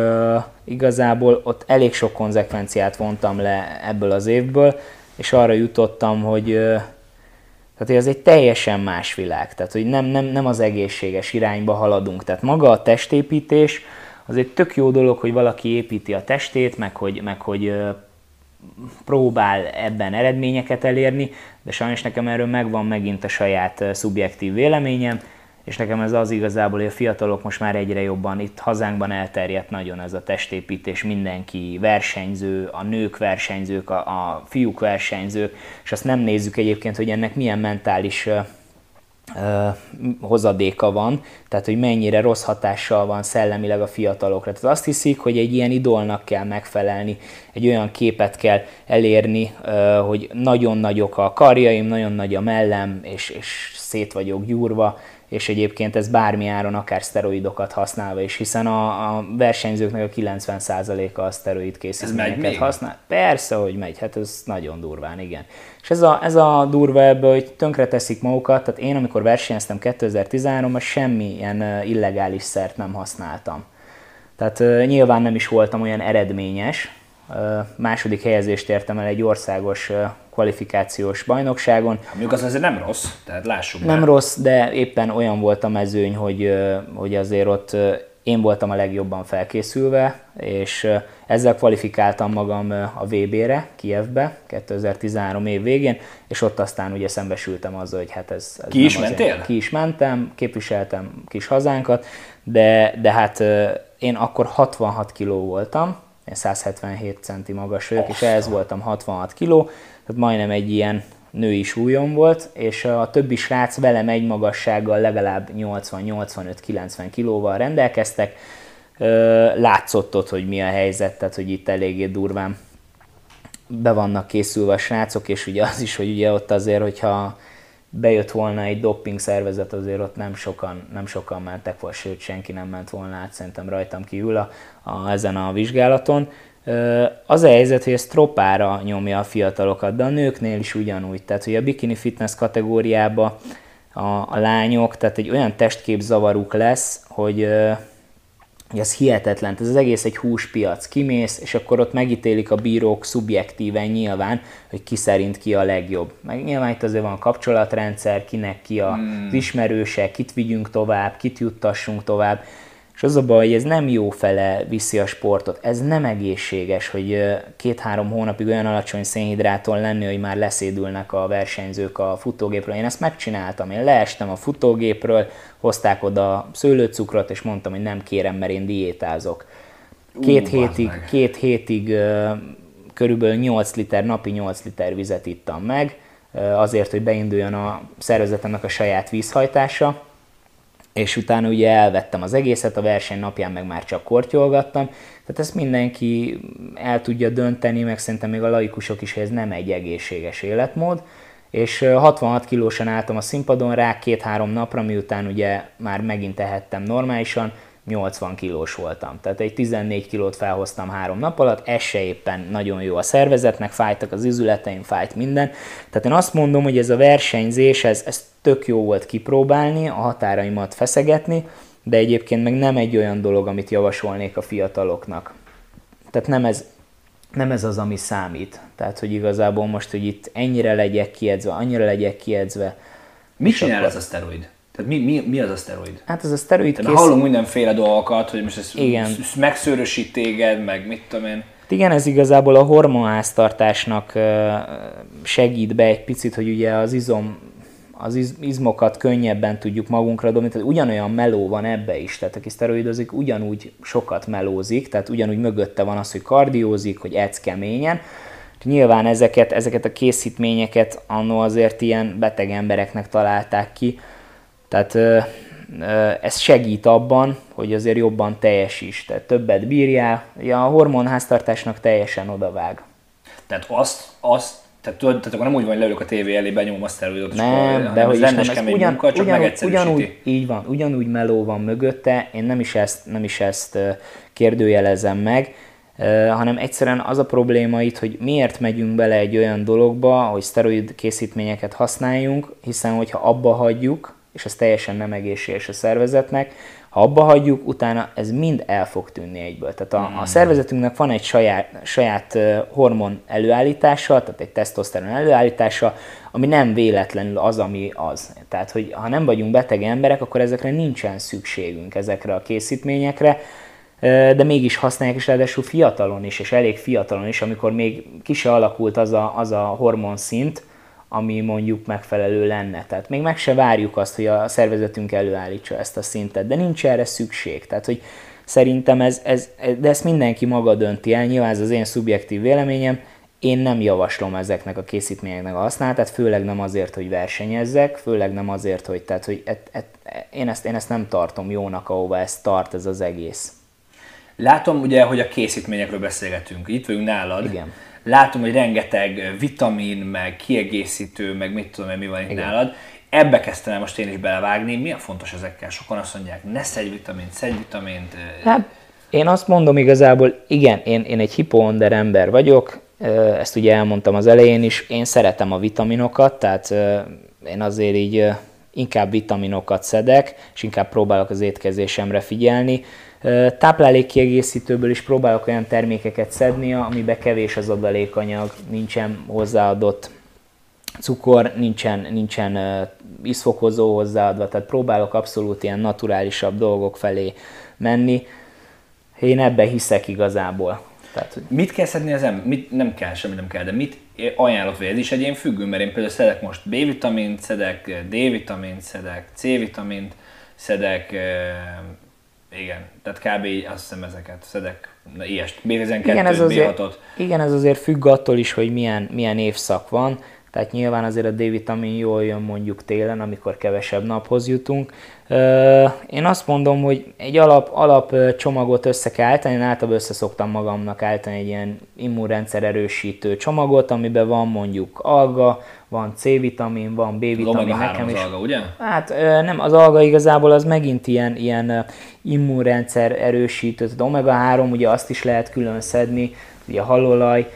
[SPEAKER 2] igazából ott elég sok konzekvenciát vontam le ebből az évből, és arra jutottam, hogy uh, tehát, ez egy teljesen más világ, tehát hogy nem, nem, nem az egészséges irányba haladunk. Tehát maga a testépítés az egy tök jó dolog, hogy valaki építi a testét, meg hogy, meg hogy próbál ebben eredményeket elérni, de sajnos nekem erről megvan megint a saját szubjektív véleményem, és nekem ez az igazából, hogy a fiatalok most már egyre jobban, itt hazánkban elterjedt nagyon ez a testépítés, mindenki versenyző, a nők versenyzők, a, a fiúk versenyzők, és azt nem nézzük egyébként, hogy ennek milyen mentális hozadéka van, tehát hogy mennyire rossz hatással van szellemileg a fiatalokra. Tehát azt hiszik, hogy egy ilyen idolnak kell megfelelni, egy olyan képet kell elérni, hogy nagyon nagyok a karjaim, nagyon nagy a mellem, és, és szét vagyok gyúrva, és egyébként ez bármi áron, akár szteroidokat használva is, hiszen a, a versenyzőknek a 90%-a a szteroid készítményeket használ. Persze, hogy megy, hát ez nagyon durván, igen. És ez a, ez a durva ebből, hogy tönkre teszik magukat, tehát én amikor versenyeztem 2013-ban semmilyen illegális szert nem használtam. Tehát nyilván nem is voltam olyan eredményes, második helyezést értem el egy országos kvalifikációs bajnokságon.
[SPEAKER 1] Mondjuk az azért nem rossz, tehát lássuk
[SPEAKER 2] Nem már. rossz, de éppen olyan volt a mezőny, hogy, hogy azért ott én voltam a legjobban felkészülve, és ezzel kvalifikáltam magam a VB-re, Kievbe 2013 év végén, és ott aztán ugye szembesültem azzal, hogy hát ez... ez
[SPEAKER 1] ki is mentél?
[SPEAKER 2] Ki is mentem, képviseltem kis hazánkat, de, de hát én akkor 66 kiló voltam, én 177 centi magas vagyok, és ehhez voltam 66 kiló, tehát majdnem egy ilyen női súlyom volt, és a többi srác velem egy magassággal legalább 80-85-90 kilóval rendelkeztek. Látszott ott, hogy mi a helyzet, tehát hogy itt eléggé durván be vannak készülve a srácok, és ugye az is, hogy ugye ott azért, hogyha bejött volna egy dopping szervezet, azért ott nem sokan, nem sokan mentek volna, sőt senki nem ment volna át, szerintem rajtam kívül a, a, ezen a vizsgálaton. Az a helyzet, hogy ez tropára nyomja a fiatalokat, de a nőknél is ugyanúgy. Tehát, hogy a bikini fitness kategóriába a, a lányok, tehát egy olyan testképzavaruk lesz, hogy, ez hihetetlen. Ez az egész egy húspiac. Kimész, és akkor ott megítélik a bírók szubjektíven nyilván, hogy ki szerint ki a legjobb. Meg nyilván itt azért van a kapcsolatrendszer, kinek ki a, hmm. az ismerőse, kit vigyünk tovább, kit juttassunk tovább. És az a baj, hogy ez nem jó fele viszi a sportot. Ez nem egészséges, hogy két-három hónapig olyan alacsony szénhidráton lenni, hogy már leszédülnek a versenyzők a futógépről. Én ezt megcsináltam, én leestem a futógépről, hozták oda szőlőcukrot, és mondtam, hogy nem kérem, mert én diétázok. Két uh, hétig, két hétig körülbelül 8 liter, napi 8 liter vizet ittam meg, azért, hogy beinduljon a szervezetemnek a saját vízhajtása, és utána ugye elvettem az egészet, a verseny napján meg már csak kortyolgattam, tehát ezt mindenki el tudja dönteni, meg szerintem még a laikusok is, hogy ez nem egy egészséges életmód, és 66 kilósan álltam a színpadon rá két-három napra, miután ugye már megint tehettem normálisan, 80 kilós voltam. Tehát egy 14 kilót felhoztam három nap alatt, ez se éppen nagyon jó a szervezetnek, fájtak az izületeim, fájt minden. Tehát én azt mondom, hogy ez a versenyzés, ez, ez tök jó volt kipróbálni, a határaimat feszegetni, de egyébként meg nem egy olyan dolog, amit javasolnék a fiataloknak. Tehát nem ez, nem ez az, ami számít. Tehát, hogy igazából most, hogy itt ennyire legyek kiedzve, annyira legyek kiedzve.
[SPEAKER 1] Mit csinál akkor... ez a szteroid? Tehát mi, mi, mi az a szteroid?
[SPEAKER 2] Hát ez a szteroid
[SPEAKER 1] Tehát hallunk mindenféle dolgokat, hogy most ez
[SPEAKER 2] Igen.
[SPEAKER 1] sz- megszőrösít téged, meg mit tudom én.
[SPEAKER 2] Igen, ez igazából a hormonháztartásnak ö, segít be egy picit, hogy ugye az izom az iz- izmokat könnyebben tudjuk magunkra dobni, tehát ugyanolyan meló van ebbe is, tehát aki szteroidozik, ugyanúgy sokat melózik, tehát ugyanúgy mögötte van az, hogy kardiózik, hogy edz keményen. Nyilván ezeket, ezeket a készítményeket annó azért ilyen beteg embereknek találták ki, tehát ez segít abban, hogy azért jobban teljesíts, tehát többet bírjál, ja, a hormonháztartásnak teljesen odavág.
[SPEAKER 1] Tehát azt, azt tehát, tudod, tehát akkor nem úgy van, hogy leülök a tévé elé, benyomom a szteroidot, és akkor,
[SPEAKER 2] Nem, de hogy nem,
[SPEAKER 1] rendes
[SPEAKER 2] ez
[SPEAKER 1] kemény
[SPEAKER 2] ugyan,
[SPEAKER 1] munka, csak
[SPEAKER 2] ugyanúgy,
[SPEAKER 1] megegyszerűsíti.
[SPEAKER 2] ugyanúgy, így van, ugyanúgy meló van mögötte, én nem is ezt, nem is ezt kérdőjelezem meg, hanem egyszerűen az a probléma itt, hogy miért megyünk bele egy olyan dologba, hogy szteroid készítményeket használjunk, hiszen hogyha abba hagyjuk, és ez teljesen nem egészséges a szervezetnek, ha abba hagyjuk, utána ez mind el fog tűnni egyből. Tehát a, a szervezetünknek van egy saját, saját hormon előállítása, tehát egy tesztoszteron előállítása, ami nem véletlenül az, ami az. Tehát, hogy ha nem vagyunk beteg emberek, akkor ezekre nincsen szükségünk, ezekre a készítményekre, de mégis használják, és ráadásul fiatalon is, és elég fiatalon is, amikor még ki se alakult az a, az a hormonszint, ami mondjuk megfelelő lenne. Tehát még meg se várjuk azt, hogy a szervezetünk előállítsa ezt a szintet, de nincs erre szükség. Tehát, hogy szerintem ez, ez, de ezt mindenki maga dönti el, nyilván ez az én szubjektív véleményem, én nem javaslom ezeknek a készítményeknek a használatát, főleg nem azért, hogy versenyezzek, főleg nem azért, hogy, tehát, hogy et, et, én, ezt, én ezt nem tartom jónak, ahova ez tart ez az egész.
[SPEAKER 1] Látom ugye, hogy a készítményekről beszélgetünk. Itt vagyunk nálad.
[SPEAKER 2] Igen.
[SPEAKER 1] Látom, hogy rengeteg vitamin, meg kiegészítő, meg mit tudom én, mi van itt Igen. nálad. Ebbe kezdtem el most én is belevágni. Mi a fontos ezekkel? Sokan azt mondják, ne szedj vitamint, szedj vitamint.
[SPEAKER 2] Hát, én azt mondom igazából, igen, én, én egy hipoonder ember vagyok, ezt ugye elmondtam az elején is, én szeretem a vitaminokat, tehát én azért így inkább vitaminokat szedek, és inkább próbálok az étkezésemre figyelni. Táplálékkiegészítőből is próbálok olyan termékeket szedni, amiben kevés az adalékanyag, nincsen hozzáadott cukor, nincsen, nincsen ízfokozó hozzáadva, tehát próbálok abszolút ilyen naturálisabb dolgok felé menni. Én ebbe hiszek igazából. Tehát, hogy
[SPEAKER 1] Mit kell szedni az ember? Mit nem kell, semmi nem kell, de mit ajánlott, vagy ez is egyén függő, mert én például szedek most B-vitamint, szedek D-vitamint, szedek C-vitamint, szedek, igen, tehát kb. azt hiszem ezeket szedek, na, ilyest, B12,
[SPEAKER 2] igen, ez azért,
[SPEAKER 1] B6-ot.
[SPEAKER 2] igen, ez azért függ attól is, hogy milyen, milyen évszak van. Tehát nyilván azért a D-vitamin jól jön mondjuk télen, amikor kevesebb naphoz jutunk. Én azt mondom, hogy egy alap, alap csomagot össze kell állítani, én általában össze szoktam magamnak állítani egy ilyen immunrendszer erősítő csomagot, amiben van mondjuk alga, van C-vitamin, van
[SPEAKER 1] Az
[SPEAKER 2] B-vitamin,
[SPEAKER 1] omega 3
[SPEAKER 2] nekem
[SPEAKER 1] az
[SPEAKER 2] is.
[SPEAKER 1] alga, ugye?
[SPEAKER 2] Hát nem, az alga igazából az megint ilyen, ilyen immunrendszer erősítő, tehát omega 3, ugye azt is lehet külön szedni, ugye a halolaj,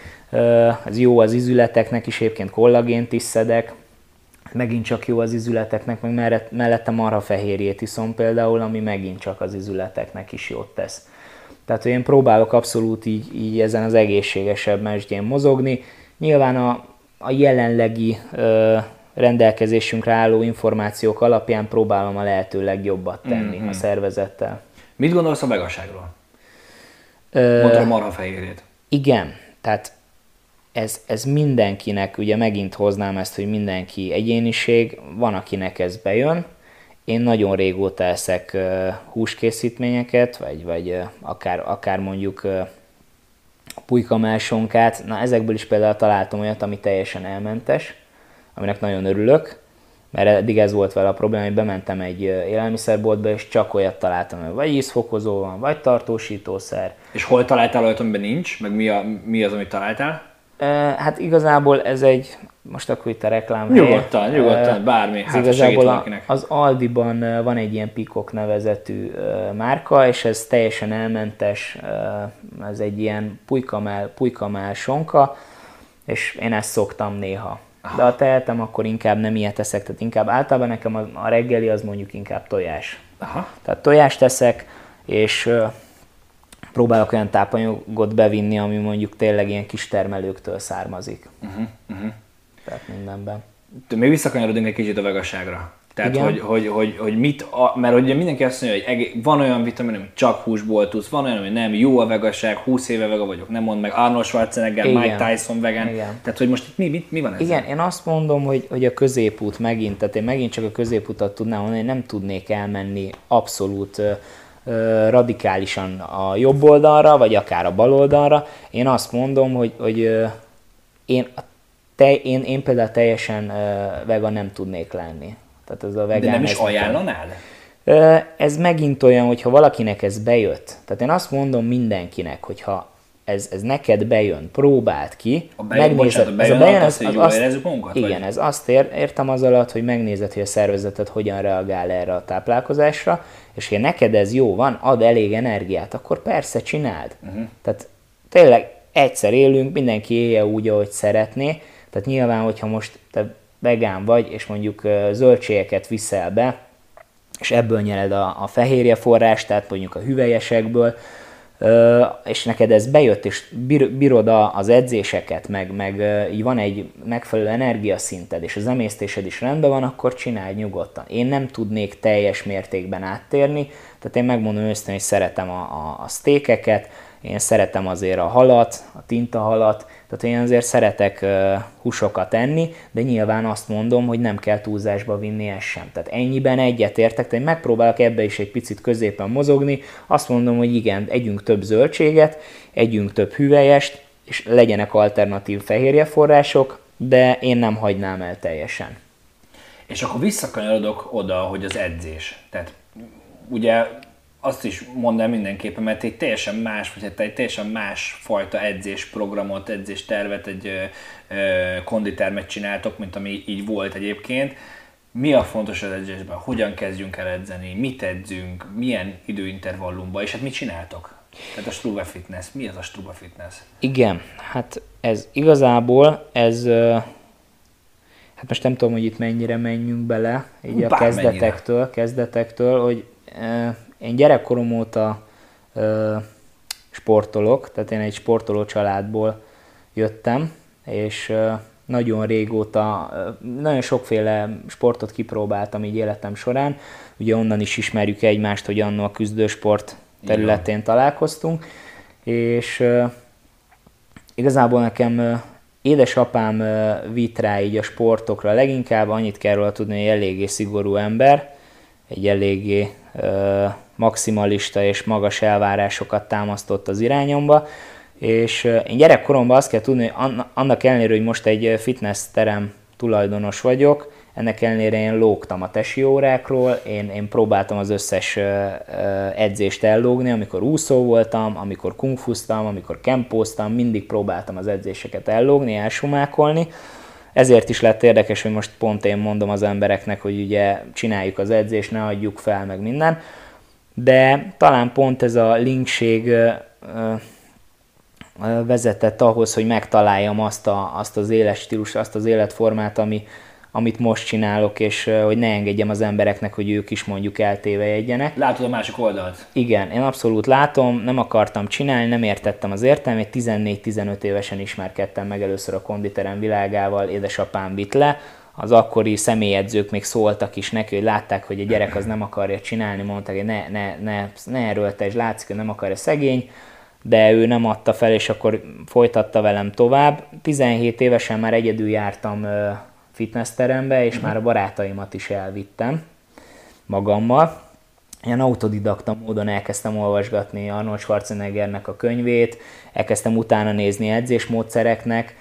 [SPEAKER 2] ez jó az izületeknek is, egyébként kollagént is szedek, megint csak jó az izületeknek, meg mellett- mellette marhafehérjét iszom például, ami megint csak az izületeknek is jót tesz. Tehát hogy én próbálok abszolút így, így ezen az egészségesebb mesdjén mozogni. Nyilván a, a jelenlegi ö, rendelkezésünkre álló információk alapján próbálom a lehető legjobbat tenni mm-hmm. a szervezettel.
[SPEAKER 1] Mit gondolsz a vegaságról?
[SPEAKER 2] Ö,
[SPEAKER 1] Mondtad a marhafehérjét.
[SPEAKER 2] igen, tehát ez, ez mindenkinek, ugye megint hoznám ezt, hogy mindenki egyéniség, van akinek ez bejön. Én nagyon régóta eszek húskészítményeket, vagy, vagy akár, akár mondjuk ö, pulykamásonkát. Na ezekből is például találtam olyat, ami teljesen elmentes, aminek nagyon örülök, mert eddig ez volt vele a probléma, hogy bementem egy élelmiszerboltba, és csak olyat találtam, hogy vagy ízfokozó van, vagy tartósítószer,
[SPEAKER 1] És hol találtál olyat, amiben nincs? Meg mi, a, mi az, amit találtál?
[SPEAKER 2] Hát igazából ez egy, most akkor itt a reklám
[SPEAKER 1] Nyugodtan,
[SPEAKER 2] helye.
[SPEAKER 1] nyugodtan, bármi. Hát, segít
[SPEAKER 2] igazából a, az Aldiban van egy ilyen Pikok nevezetű márka, és ez teljesen elmentes, ez egy ilyen pulykamál, pulykamál sonka, és én ezt szoktam néha. De ha tehetem, akkor inkább nem ilyet eszek, tehát inkább általában nekem a, reggeli az mondjuk inkább tojás.
[SPEAKER 1] Aha.
[SPEAKER 2] Tehát tojást teszek, és próbálok olyan tápanyagot bevinni, ami mondjuk tényleg ilyen kis termelőktől származik.
[SPEAKER 1] Uh-huh, uh-huh.
[SPEAKER 2] Tehát mindenben.
[SPEAKER 1] De még visszakanyarodunk egy kicsit a vegasságra. Tehát, hogy, hogy, hogy, hogy, mit, a, mert ugye mindenki azt mondja, hogy van olyan vitamin, ami csak húsból tudsz, van olyan, ami nem, jó a vegaság, 20 éve vega vagyok, nem mond meg Arnold Schwarzenegger, Igen. Mike Tyson vegan. Igen. Tehát, hogy most itt mi, mi, mi van ez?
[SPEAKER 2] Igen, én azt mondom, hogy, hogy a középút megint, tehát én megint csak a középutat tudnám mondani, hogy nem tudnék elmenni abszolút radikálisan a jobb oldalra, vagy akár a bal oldalra. Én azt mondom, hogy, hogy én, te, én, én például teljesen vegan nem tudnék lenni.
[SPEAKER 1] Tehát ez a vegán, De nem is ajánlanál?
[SPEAKER 2] Ez megint olyan, hogyha valakinek ez bejött. Tehát én azt mondom mindenkinek, hogyha ez, ez neked bejön, próbáld ki,
[SPEAKER 1] a bejön, megnézed, bocsánat, a bejön, ez a bejön, az, az, az, azt,
[SPEAKER 2] magunkat, igen, vagy? ez azt ér, értem az alatt, hogy megnézed, hogy a szervezeted hogyan reagál erre a táplálkozásra, és ha neked ez jó van, ad elég energiát, akkor persze csináld. Uh-huh. Tehát tényleg egyszer élünk, mindenki élje úgy, ahogy szeretné, tehát nyilván, hogyha most te vegán vagy, és mondjuk zöldségeket viszel be, és ebből nyered a, a fehérje forrás, tehát mondjuk a hüvelyesekből, és neked ez bejött, és bírod az edzéseket, meg, meg így van egy megfelelő energiaszinted, és az emésztésed is rendben van, akkor csinálj nyugodtan. Én nem tudnék teljes mértékben áttérni, tehát én megmondom őszintén, hogy szeretem a, a, a sztékeket, én szeretem azért a halat, a tintahalat, tehát én azért szeretek húsokat enni, de nyilván azt mondom, hogy nem kell túlzásba vinni ezt sem. Tehát ennyiben egyetértek, tehát én megpróbálok ebbe is egy picit középen mozogni, azt mondom, hogy igen, együnk több zöldséget, együnk több hüvelyest, és legyenek alternatív fehérjeforrások, de én nem hagynám el teljesen.
[SPEAKER 1] És akkor visszakanyarodok oda, hogy az edzés. Tehát ugye azt is mondanám mindenképpen, mert egy teljesen más, vagy hát egy teljesen más fajta edzésprogramot, edzéstervet, egy ö, ö, konditermet csináltok, mint ami így volt egyébként. Mi a fontos az edzésben? Hogyan kezdjünk el edzeni? Mit edzünk? Milyen időintervallumban? És hát mit csináltok? Tehát a Struve Fitness. Mi az a Struve Fitness?
[SPEAKER 2] Igen, hát ez igazából, ez hát most nem tudom, hogy itt mennyire menjünk bele, így Bár a kezdetektől, mennyire. kezdetektől, hogy én gyerekkorom óta ö, sportolok, tehát én egy sportoló családból jöttem, és ö, nagyon régóta, nagyon sokféle sportot kipróbáltam így életem során. Ugye onnan is ismerjük egymást, hogy annó a küzdősport területén Igen. találkoztunk, és ö, igazából nekem édesapám vitt rá így a sportokra leginkább, annyit kell róla tudni, hogy eléggé szigorú ember, egy eléggé maximalista és magas elvárásokat támasztott az irányomba, és én gyerekkoromban azt kell tudni, hogy annak ellenére, hogy most egy fitness terem tulajdonos vagyok, ennek ellenére én lógtam a tesi órákról, én, én próbáltam az összes edzést ellógni, amikor úszó voltam, amikor kungfuztam, amikor kempóztam, mindig próbáltam az edzéseket ellógni, elsumákolni, ezért is lett érdekes, hogy most pont én mondom az embereknek, hogy ugye csináljuk az edzést, ne adjuk fel, meg minden. De talán pont ez a linkség vezetett ahhoz, hogy megtaláljam azt, a, azt az életstílus, azt az életformát, ami, amit most csinálok, és hogy ne engedjem az embereknek, hogy ők is mondjuk eltévejegyenek.
[SPEAKER 1] Látod a másik oldalt?
[SPEAKER 2] Igen, én abszolút látom, nem akartam csinálni, nem értettem az értelmét, 14-15 évesen ismerkedtem meg először a konditerem világával, édesapám vitt le, az akkori személyedzők még szóltak is neki, hogy látták, hogy a gyerek az nem akarja csinálni, mondták, hogy ne, ne, ne, ne erőltes, látszik, hogy nem akarja szegény, de ő nem adta fel, és akkor folytatta velem tovább. 17 évesen már egyedül jártam fitnessterembe, és uh-huh. már a barátaimat is elvittem magammal. Ilyen autodidakta módon elkezdtem olvasgatni Arnold Schwarzeneggernek a könyvét, elkezdtem utána nézni edzésmódszereknek,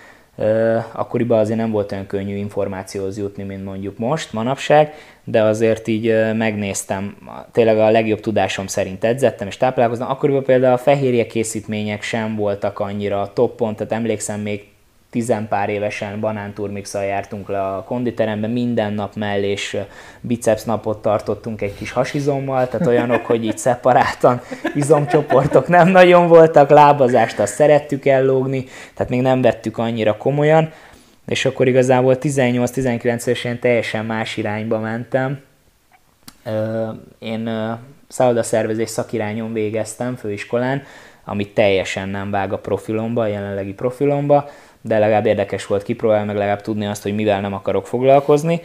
[SPEAKER 2] akkoriban azért nem volt olyan könnyű információhoz jutni, mint mondjuk most, manapság, de azért így megnéztem, tényleg a legjobb tudásom szerint edzettem és táplálkoztam. Akkoriban például a fehérje készítmények sem voltak annyira toppon, tehát emlékszem még tizenpár évesen banánturmixal jártunk le a konditerembe, minden nap mellé és biceps napot tartottunk egy kis hasizommal, tehát olyanok, hogy így szeparáltan izomcsoportok nem nagyon voltak, lábazást azt szerettük ellógni, tehát még nem vettük annyira komolyan, és akkor igazából 18-19 évesen teljesen más irányba mentem. Én szállodaszervezés szakirányon végeztem főiskolán, ami teljesen nem vág a profilomba, a jelenlegi profilomba, de legalább érdekes volt kipróbálni, meg legalább tudni azt, hogy mivel nem akarok foglalkozni.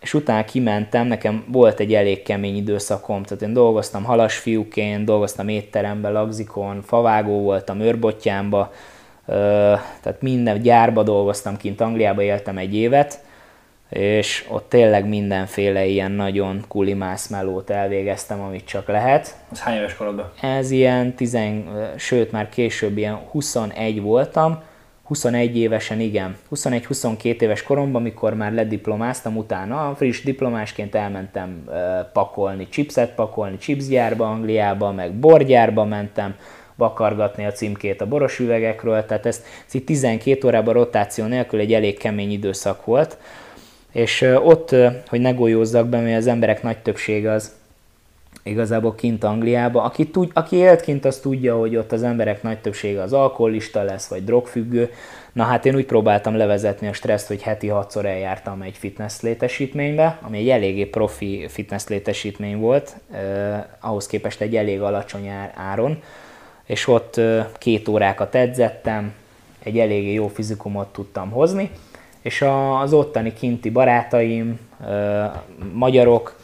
[SPEAKER 2] és utána kimentem, nekem volt egy elég kemény időszakom, tehát én dolgoztam halasfiúként, dolgoztam étteremben, lagzikon, favágó voltam, őrbottyámba, tehát minden gyárba dolgoztam kint, Angliába éltem egy évet, és ott tényleg mindenféle ilyen nagyon kulimász melót elvégeztem, amit csak lehet.
[SPEAKER 1] Ez hány éves korodban?
[SPEAKER 2] Ez ilyen, tizen, sőt már később ilyen 21 voltam, 21 évesen, igen, 21-22 éves koromban, amikor már lediplomáztam, utána friss diplomásként elmentem pakolni, chipset pakolni, chipsgyárba Angliába, meg borgyárba mentem, vakargatni a címkét a boros üvegekről, tehát ez, ez így 12 órában rotáció nélkül egy elég kemény időszak volt, és ott, hogy ne golyózzak be, mert az emberek nagy többsége az igazából kint Angliába. Aki, tud, aki élt kint, az tudja, hogy ott az emberek nagy többsége az alkoholista lesz, vagy drogfüggő. Na hát én úgy próbáltam levezetni a stresszt, hogy heti hatszor eljártam egy fitness létesítménybe, ami egy eléggé profi fitness létesítmény volt, eh, ahhoz képest egy elég alacsony áron, és ott eh, két órákat edzettem, egy eléggé jó fizikumot tudtam hozni, és az ottani kinti barátaim, eh, magyarok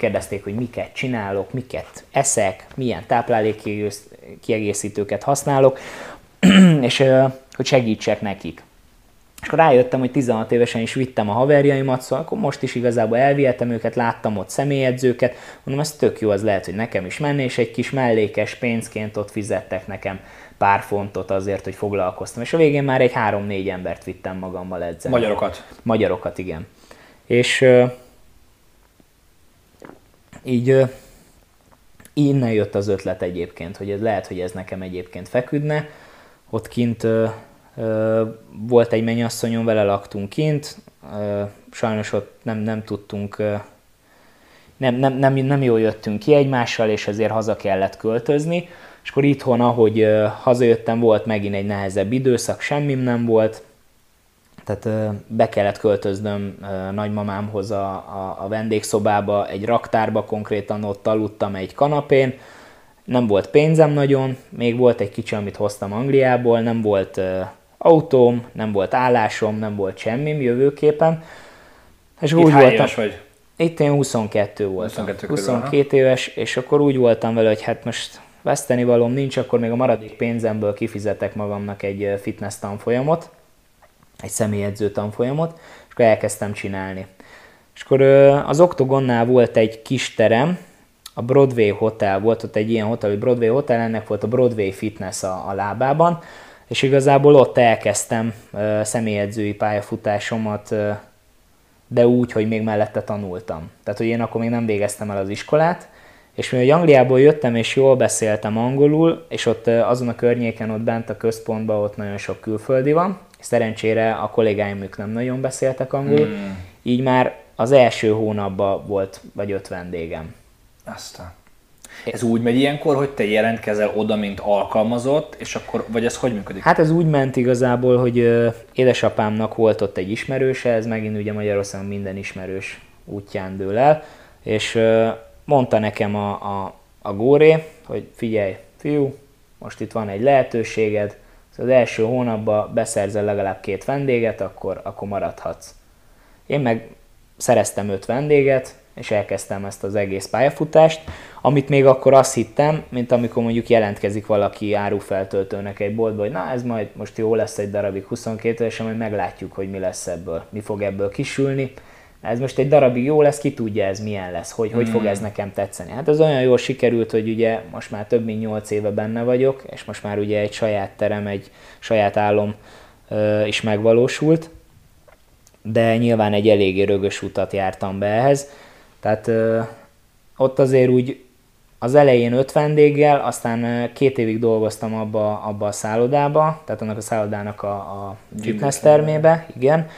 [SPEAKER 2] kérdezték, hogy miket csinálok, miket eszek, milyen táplálékkiegészítőket használok, és hogy segítsek nekik. És akkor rájöttem, hogy 16 évesen is vittem a haverjaimat, szóval akkor most is igazából elvihetem őket, láttam ott személyedzőket, mondom, ez tök jó, az lehet, hogy nekem is menni, és egy kis mellékes pénzként ott fizettek nekem pár fontot azért, hogy foglalkoztam. És a végén már egy három-négy embert vittem magammal edzeni.
[SPEAKER 1] Magyarokat?
[SPEAKER 2] Magyarokat, igen. És így innen jött az ötlet egyébként, hogy ez lehet, hogy ez nekem egyébként feküdne. Ott kint volt egy mennyasszonyom, vele laktunk kint, sajnos ott nem, nem tudtunk, nem, nem, nem, nem jól jöttünk ki egymással, és ezért haza kellett költözni. És akkor itthon, ahogy hazajöttem, volt megint egy nehezebb időszak, semmim nem volt, tehát be kellett költöznöm nagymamámhoz a, a, a vendégszobába, egy raktárba konkrétan ott aludtam egy kanapén, nem volt pénzem nagyon, még volt egy kicsi, amit hoztam Angliából, nem volt autóm, nem volt állásom, nem volt semmim jövőképpen.
[SPEAKER 1] És Itt úgy voltam, vagy?
[SPEAKER 2] Itt én 22 voltam. 22, 22 éves, és akkor úgy voltam vele, hogy hát most veszteni valóm nincs, akkor még a maradék pénzemből kifizetek magamnak egy fitness tanfolyamot, egy személyedző tanfolyamot, és akkor elkezdtem csinálni. És akkor az Octogonnál volt egy kis terem, a Broadway Hotel, volt ott egy ilyen hotel, hogy Broadway Hotel, ennek volt a Broadway Fitness a, a lábában, és igazából ott elkezdtem személyedzői pályafutásomat, de úgy, hogy még mellette tanultam. Tehát, hogy én akkor még nem végeztem el az iskolát, és mivel Angliából jöttem, és jól beszéltem angolul, és ott azon a környéken, ott bent a központban, ott nagyon sok külföldi van, Szerencsére a kollégáim ők nem nagyon beszéltek angolul, hmm. így már az első hónapban volt vagy öt vendégem.
[SPEAKER 1] Aztán. Ez úgy megy ilyenkor, hogy te jelentkezel oda, mint alkalmazott, és akkor, vagy ez hogy működik?
[SPEAKER 2] Hát ez úgy ment igazából, hogy édesapámnak volt ott egy ismerőse, ez megint ugye Magyarországon minden ismerős útján dől el, és mondta nekem a, a, a Góré, hogy figyelj, fiú, most itt van egy lehetőséged, az első hónapban beszerzel legalább két vendéget, akkor, akkor maradhatsz. Én meg szereztem öt vendéget, és elkezdtem ezt az egész pályafutást, amit még akkor azt hittem, mint amikor mondjuk jelentkezik valaki árufeltöltőnek egy boltba, hogy na ez majd most jó lesz egy darabig 22 és majd meglátjuk, hogy mi lesz ebből, mi fog ebből kisülni ez most egy darabig jó lesz, ki tudja ez milyen lesz, hogy, hogy fog hmm. ez nekem tetszeni. Hát ez olyan jól sikerült, hogy ugye most már több mint 8 éve benne vagyok, és most már ugye egy saját terem, egy saját álom ö, is megvalósult, de nyilván egy eléggé rögös utat jártam be ehhez. Tehát ö, ott azért úgy az elején öt vendéggel, aztán két évig dolgoztam abba, abba a szállodába, tehát annak a szállodának a, a fitness termébe, igen,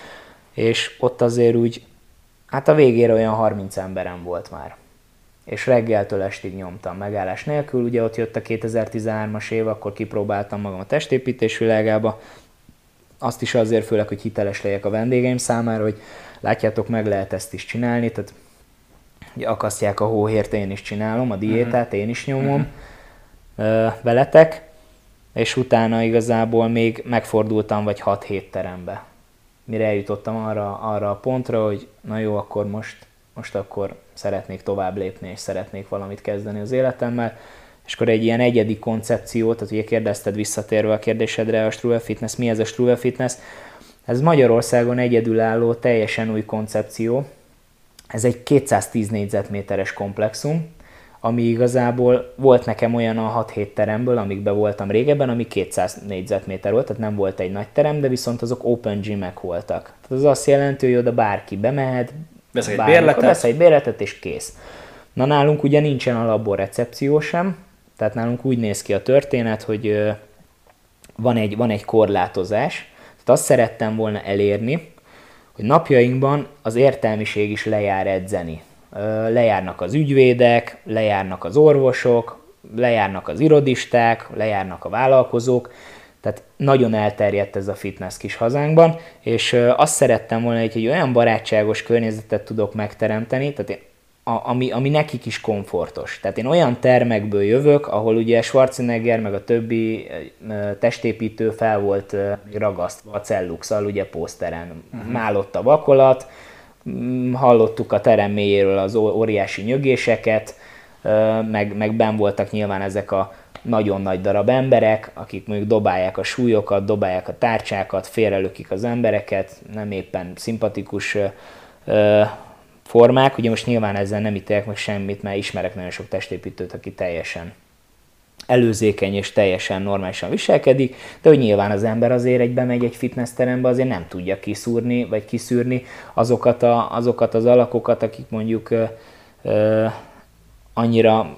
[SPEAKER 2] és ott azért úgy Hát a végére olyan 30 emberem volt már. És reggeltől estig nyomtam megállás nélkül. Ugye ott jött a 2013-as év, akkor kipróbáltam magam a testépítés világába. Azt is azért főleg, hogy hiteles legyek a vendégeim számára, hogy látjátok, meg lehet ezt is csinálni. Tehát ugye akasztják a hóhért, én is csinálom, a diétát én is nyomom uh-huh. veletek, és utána igazából még megfordultam vagy 6 hét terembe mire eljutottam arra, arra a pontra, hogy na jó, akkor most, most akkor szeretnék tovább lépni, és szeretnék valamit kezdeni az életemmel. És akkor egy ilyen egyedi koncepció, tehát ugye kérdezted visszatérve a kérdésedre, a Struve Fitness, mi ez a Struve Fitness? Ez Magyarországon egyedülálló, teljesen új koncepció. Ez egy 210 négyzetméteres komplexum, ami igazából volt nekem olyan a 6-7 teremből, amikben voltam régebben, ami 200 négyzetméter volt, tehát nem volt egy nagy terem, de viszont azok open gymek voltak. Tehát az azt jelenti, hogy oda bárki bemehet,
[SPEAKER 1] vesz egy bérletet,
[SPEAKER 2] vesz egy bérletet és kész. Na nálunk ugye nincsen alapból recepció sem, tehát nálunk úgy néz ki a történet, hogy van egy, van egy korlátozás, tehát azt szerettem volna elérni, hogy napjainkban az értelmiség is lejár edzeni lejárnak az ügyvédek, lejárnak az orvosok, lejárnak az irodisták, lejárnak a vállalkozók, tehát nagyon elterjedt ez a fitness kis hazánkban, és azt szerettem volna, hogy egy olyan barátságos környezetet tudok megteremteni, tehát én, a, ami, ami nekik is komfortos. Tehát én olyan termekből jövök, ahol ugye Schwarzenegger meg a többi testépítő fel volt ragasztva a celluxal, ugye poszteren. Uh-huh. Málott a vakolat, hallottuk a terem mélyéről az óriási nyögéseket, meg, meg ben voltak nyilván ezek a nagyon nagy darab emberek, akik mondjuk dobálják a súlyokat, dobálják a tárcsákat, félrelökik az embereket, nem éppen szimpatikus formák. Ugye most nyilván ezzel nem ítélek meg semmit, mert ismerek nagyon sok testépítőt, aki teljesen előzékeny és teljesen normálisan viselkedik, de hogy nyilván az ember azért egy bemegy egy fitnessterembe, azért nem tudja kiszúrni, vagy kiszűrni azokat, a, azokat az alakokat, akik mondjuk ö, ö, annyira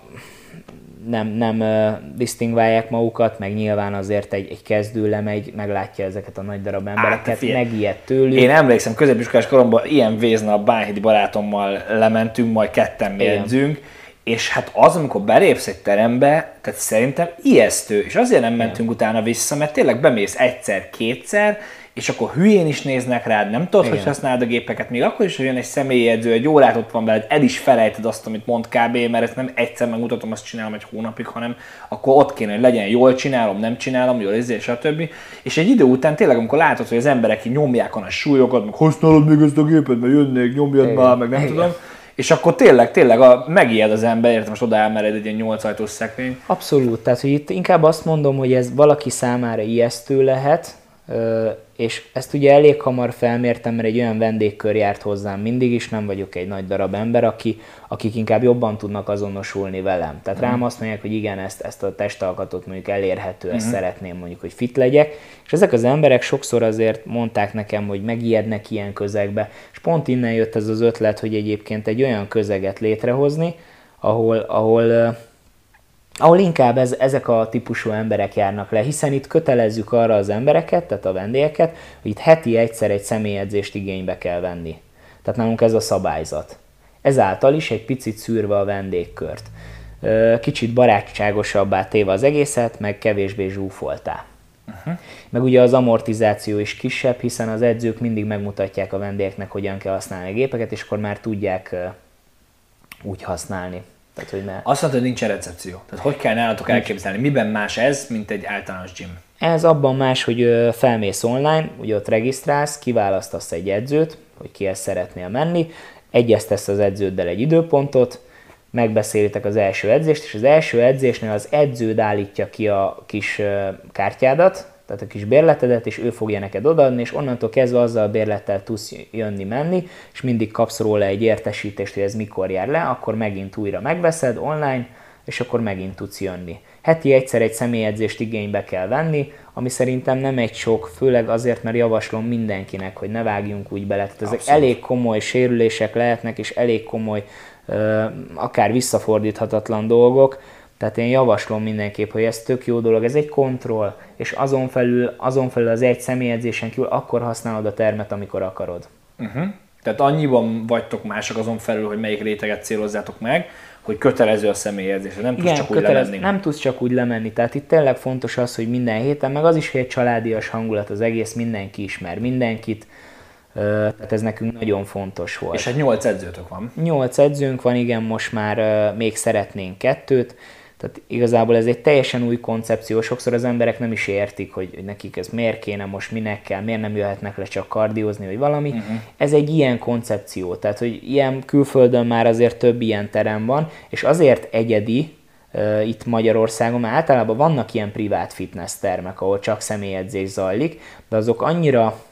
[SPEAKER 2] nem, nem ö, disztingválják magukat, meg nyilván azért egy, egy kezdő lemegy, meglátja ezeket a nagy darab embereket, hát, megijed tőlük.
[SPEAKER 1] Én emlékszem, középiskolás koromban ilyen vézna a Bánhidi barátommal lementünk, majd ketten jegyzünk, és hát az, amikor belépsz egy terembe, tehát szerintem ijesztő, és azért nem mentünk utána vissza, mert tényleg bemész egyszer, kétszer, és akkor hülyén is néznek rád, nem tudod, Igen. hogy használod a gépeket, még akkor is, hogy jön egy személyi edző, egy órát ott van veled, el is felejted azt, amit mond kb, mert ezt nem egyszer megmutatom, azt csinálom egy hónapig, hanem akkor ott kéne, hogy legyen jól csinálom, nem csinálom, jól ezért, stb. És egy idő után tényleg, amikor látod, hogy az emberek nyomják a súlyokat, meg használod még ezt a gépet, mert jönnék, nyomjad Igen. már, meg nem Igen. tudom, és akkor tényleg, tényleg a, megijed az ember, értem, most oda elmered egy ilyen 8 ajtós.
[SPEAKER 2] Abszolút, tehát hogy itt inkább azt mondom, hogy ez valaki számára ijesztő lehet, és ezt ugye elég hamar felmértem, mert egy olyan vendégkör járt hozzám mindig is, nem vagyok egy nagy darab ember, aki, akik inkább jobban tudnak azonosulni velem. Tehát mm. rám azt mondják, hogy igen, ezt, ezt a testalkatot mondjuk elérhető, ezt mm. szeretném mondjuk, hogy fit legyek. És ezek az emberek sokszor azért mondták nekem, hogy megijednek ilyen közegbe. És pont innen jött ez az ötlet, hogy egyébként egy olyan közeget létrehozni, ahol, ahol ahol inkább ez, ezek a típusú emberek járnak le, hiszen itt kötelezzük arra az embereket, tehát a vendégeket, hogy itt heti egyszer egy személyedzést igénybe kell venni. Tehát nálunk ez a szabályzat. Ezáltal is egy picit szűrve a vendégkört. Kicsit barátságosabbá téve az egészet, meg kevésbé zsúfoltá. Uh-huh. Meg ugye az amortizáció is kisebb, hiszen az edzők mindig megmutatják a vendégeknek, hogyan kell használni a gépeket, és akkor már tudják úgy használni.
[SPEAKER 1] Tehát, hogy ne... Azt mondta, hogy nincsen recepció. Tehát hogy kell nálatok elképzelni? Miben más ez, mint egy általános gym?
[SPEAKER 2] Ez abban más, hogy felmész online, ugye ott regisztrálsz, kiválasztasz egy edzőt, hogy kihez szeretnél menni, egyeztesz az edződdel egy időpontot, megbeszélitek az első edzést, és az első edzésnél az edződ állítja ki a kis kártyádat, tehát a kis bérletedet, és ő fogja neked odaadni, és onnantól kezdve azzal a bérlettel tudsz jönni-menni, és mindig kapsz róla egy értesítést, hogy ez mikor jár le, akkor megint újra megveszed online, és akkor megint tudsz jönni. Heti egyszer egy személyedzést igénybe kell venni, ami szerintem nem egy sok, főleg azért, mert javaslom mindenkinek, hogy ne vágjunk úgy bele. Tehát ezek Abszolút. elég komoly sérülések lehetnek, és elég komoly, akár visszafordíthatatlan dolgok, tehát én javaslom mindenképp, hogy ez tök jó dolog, ez egy kontroll, és azon felül, azon felül az egy személyedzésen kívül akkor használod a termet, amikor akarod.
[SPEAKER 1] Uh-huh. Tehát annyiban vagytok mások azon felül, hogy melyik réteget célozzátok meg, hogy kötelező a személyedzés, nem tudsz Igen, csak kötelez, úgy lemenni.
[SPEAKER 2] Nem tudsz csak úgy lemenni, tehát itt tényleg fontos az, hogy minden héten, meg az is, hogy egy családias hangulat az egész, mindenki ismer mindenkit, tehát ez nekünk nagyon fontos volt.
[SPEAKER 1] És hát nyolc edzőtök van.
[SPEAKER 2] Nyolc edzőnk van, igen, most már még szeretnénk kettőt, Tehát igazából ez egy teljesen új koncepció, sokszor az emberek nem is értik, hogy, hogy nekik ez miért kéne, most minek kell, miért nem jöhetnek le csak kardiózni, vagy valami. Uh-huh. Ez egy ilyen koncepció, tehát hogy ilyen külföldön már azért több ilyen terem van, és azért egyedi, itt Magyarországon, mert általában vannak ilyen privát fitness termek, ahol csak személyedzés zajlik, de azok annyira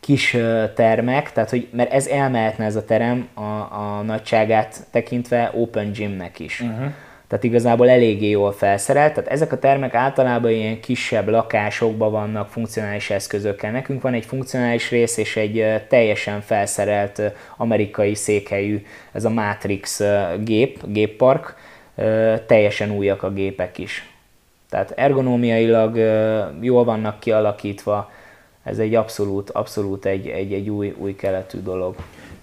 [SPEAKER 2] kis termek, tehát hogy, mert ez elmehetne ez a terem a, a nagyságát tekintve open gymnek is. Uh-huh tehát igazából eléggé jól felszerelt. Tehát ezek a termek általában ilyen kisebb lakásokban vannak funkcionális eszközökkel. Nekünk van egy funkcionális rész és egy teljesen felszerelt amerikai székhelyű, ez a Matrix gép, géppark, teljesen újak a gépek is. Tehát ergonómiailag jól vannak kialakítva, ez egy abszolút, abszolút egy, egy, egy új, új keletű dolog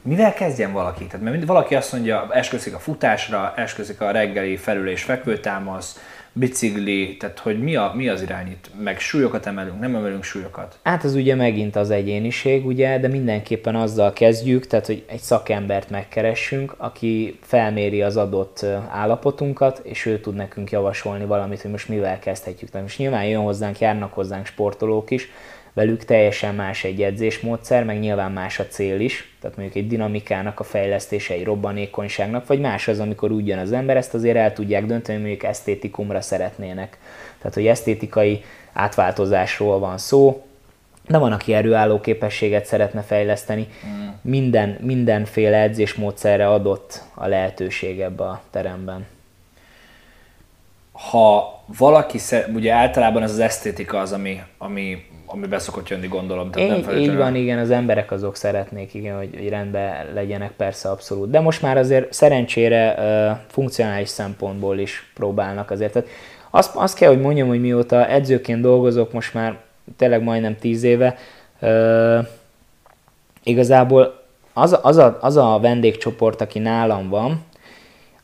[SPEAKER 1] mivel kezdjen valaki? Tehát mert valaki azt mondja, esküszik a futásra, esküszik a reggeli felül- és fekvőtámasz, bicikli, tehát hogy mi, a, mi az irányít? Meg súlyokat emelünk, nem emelünk súlyokat?
[SPEAKER 2] Hát ez ugye megint az egyéniség, ugye, de mindenképpen azzal kezdjük, tehát hogy egy szakembert megkeressünk, aki felméri az adott állapotunkat, és ő tud nekünk javasolni valamit, hogy most mivel kezdhetjük. Tehát most nyilván jön hozzánk, járnak hozzánk sportolók is, velük teljesen más egy edzésmódszer, meg nyilván más a cél is, tehát mondjuk egy dinamikának a fejlesztése, egy robbanékonyságnak, vagy más az, amikor úgy jön az ember, ezt azért el tudják dönteni, hogy mondjuk esztétikumra szeretnének. Tehát, hogy esztétikai átváltozásról van szó, de van, aki erőálló képességet szeretne fejleszteni. Mm. Minden, mindenféle edzésmódszerre adott a lehetőség ebbe a teremben.
[SPEAKER 1] Ha valaki, ugye általában ez az esztétika az, ami, ami ami beszokott jönni, gondolom.
[SPEAKER 2] Tehát így, nem így van, igen, az emberek azok szeretnék, igen, hogy, hogy rendben legyenek, persze abszolút. De most már azért szerencsére uh, funkcionális szempontból is próbálnak azért. Tehát azt, azt kell, hogy mondjam, hogy mióta edzőként dolgozok, most már tényleg majdnem tíz éve, uh, igazából az, az, a, az a vendégcsoport, aki nálam van,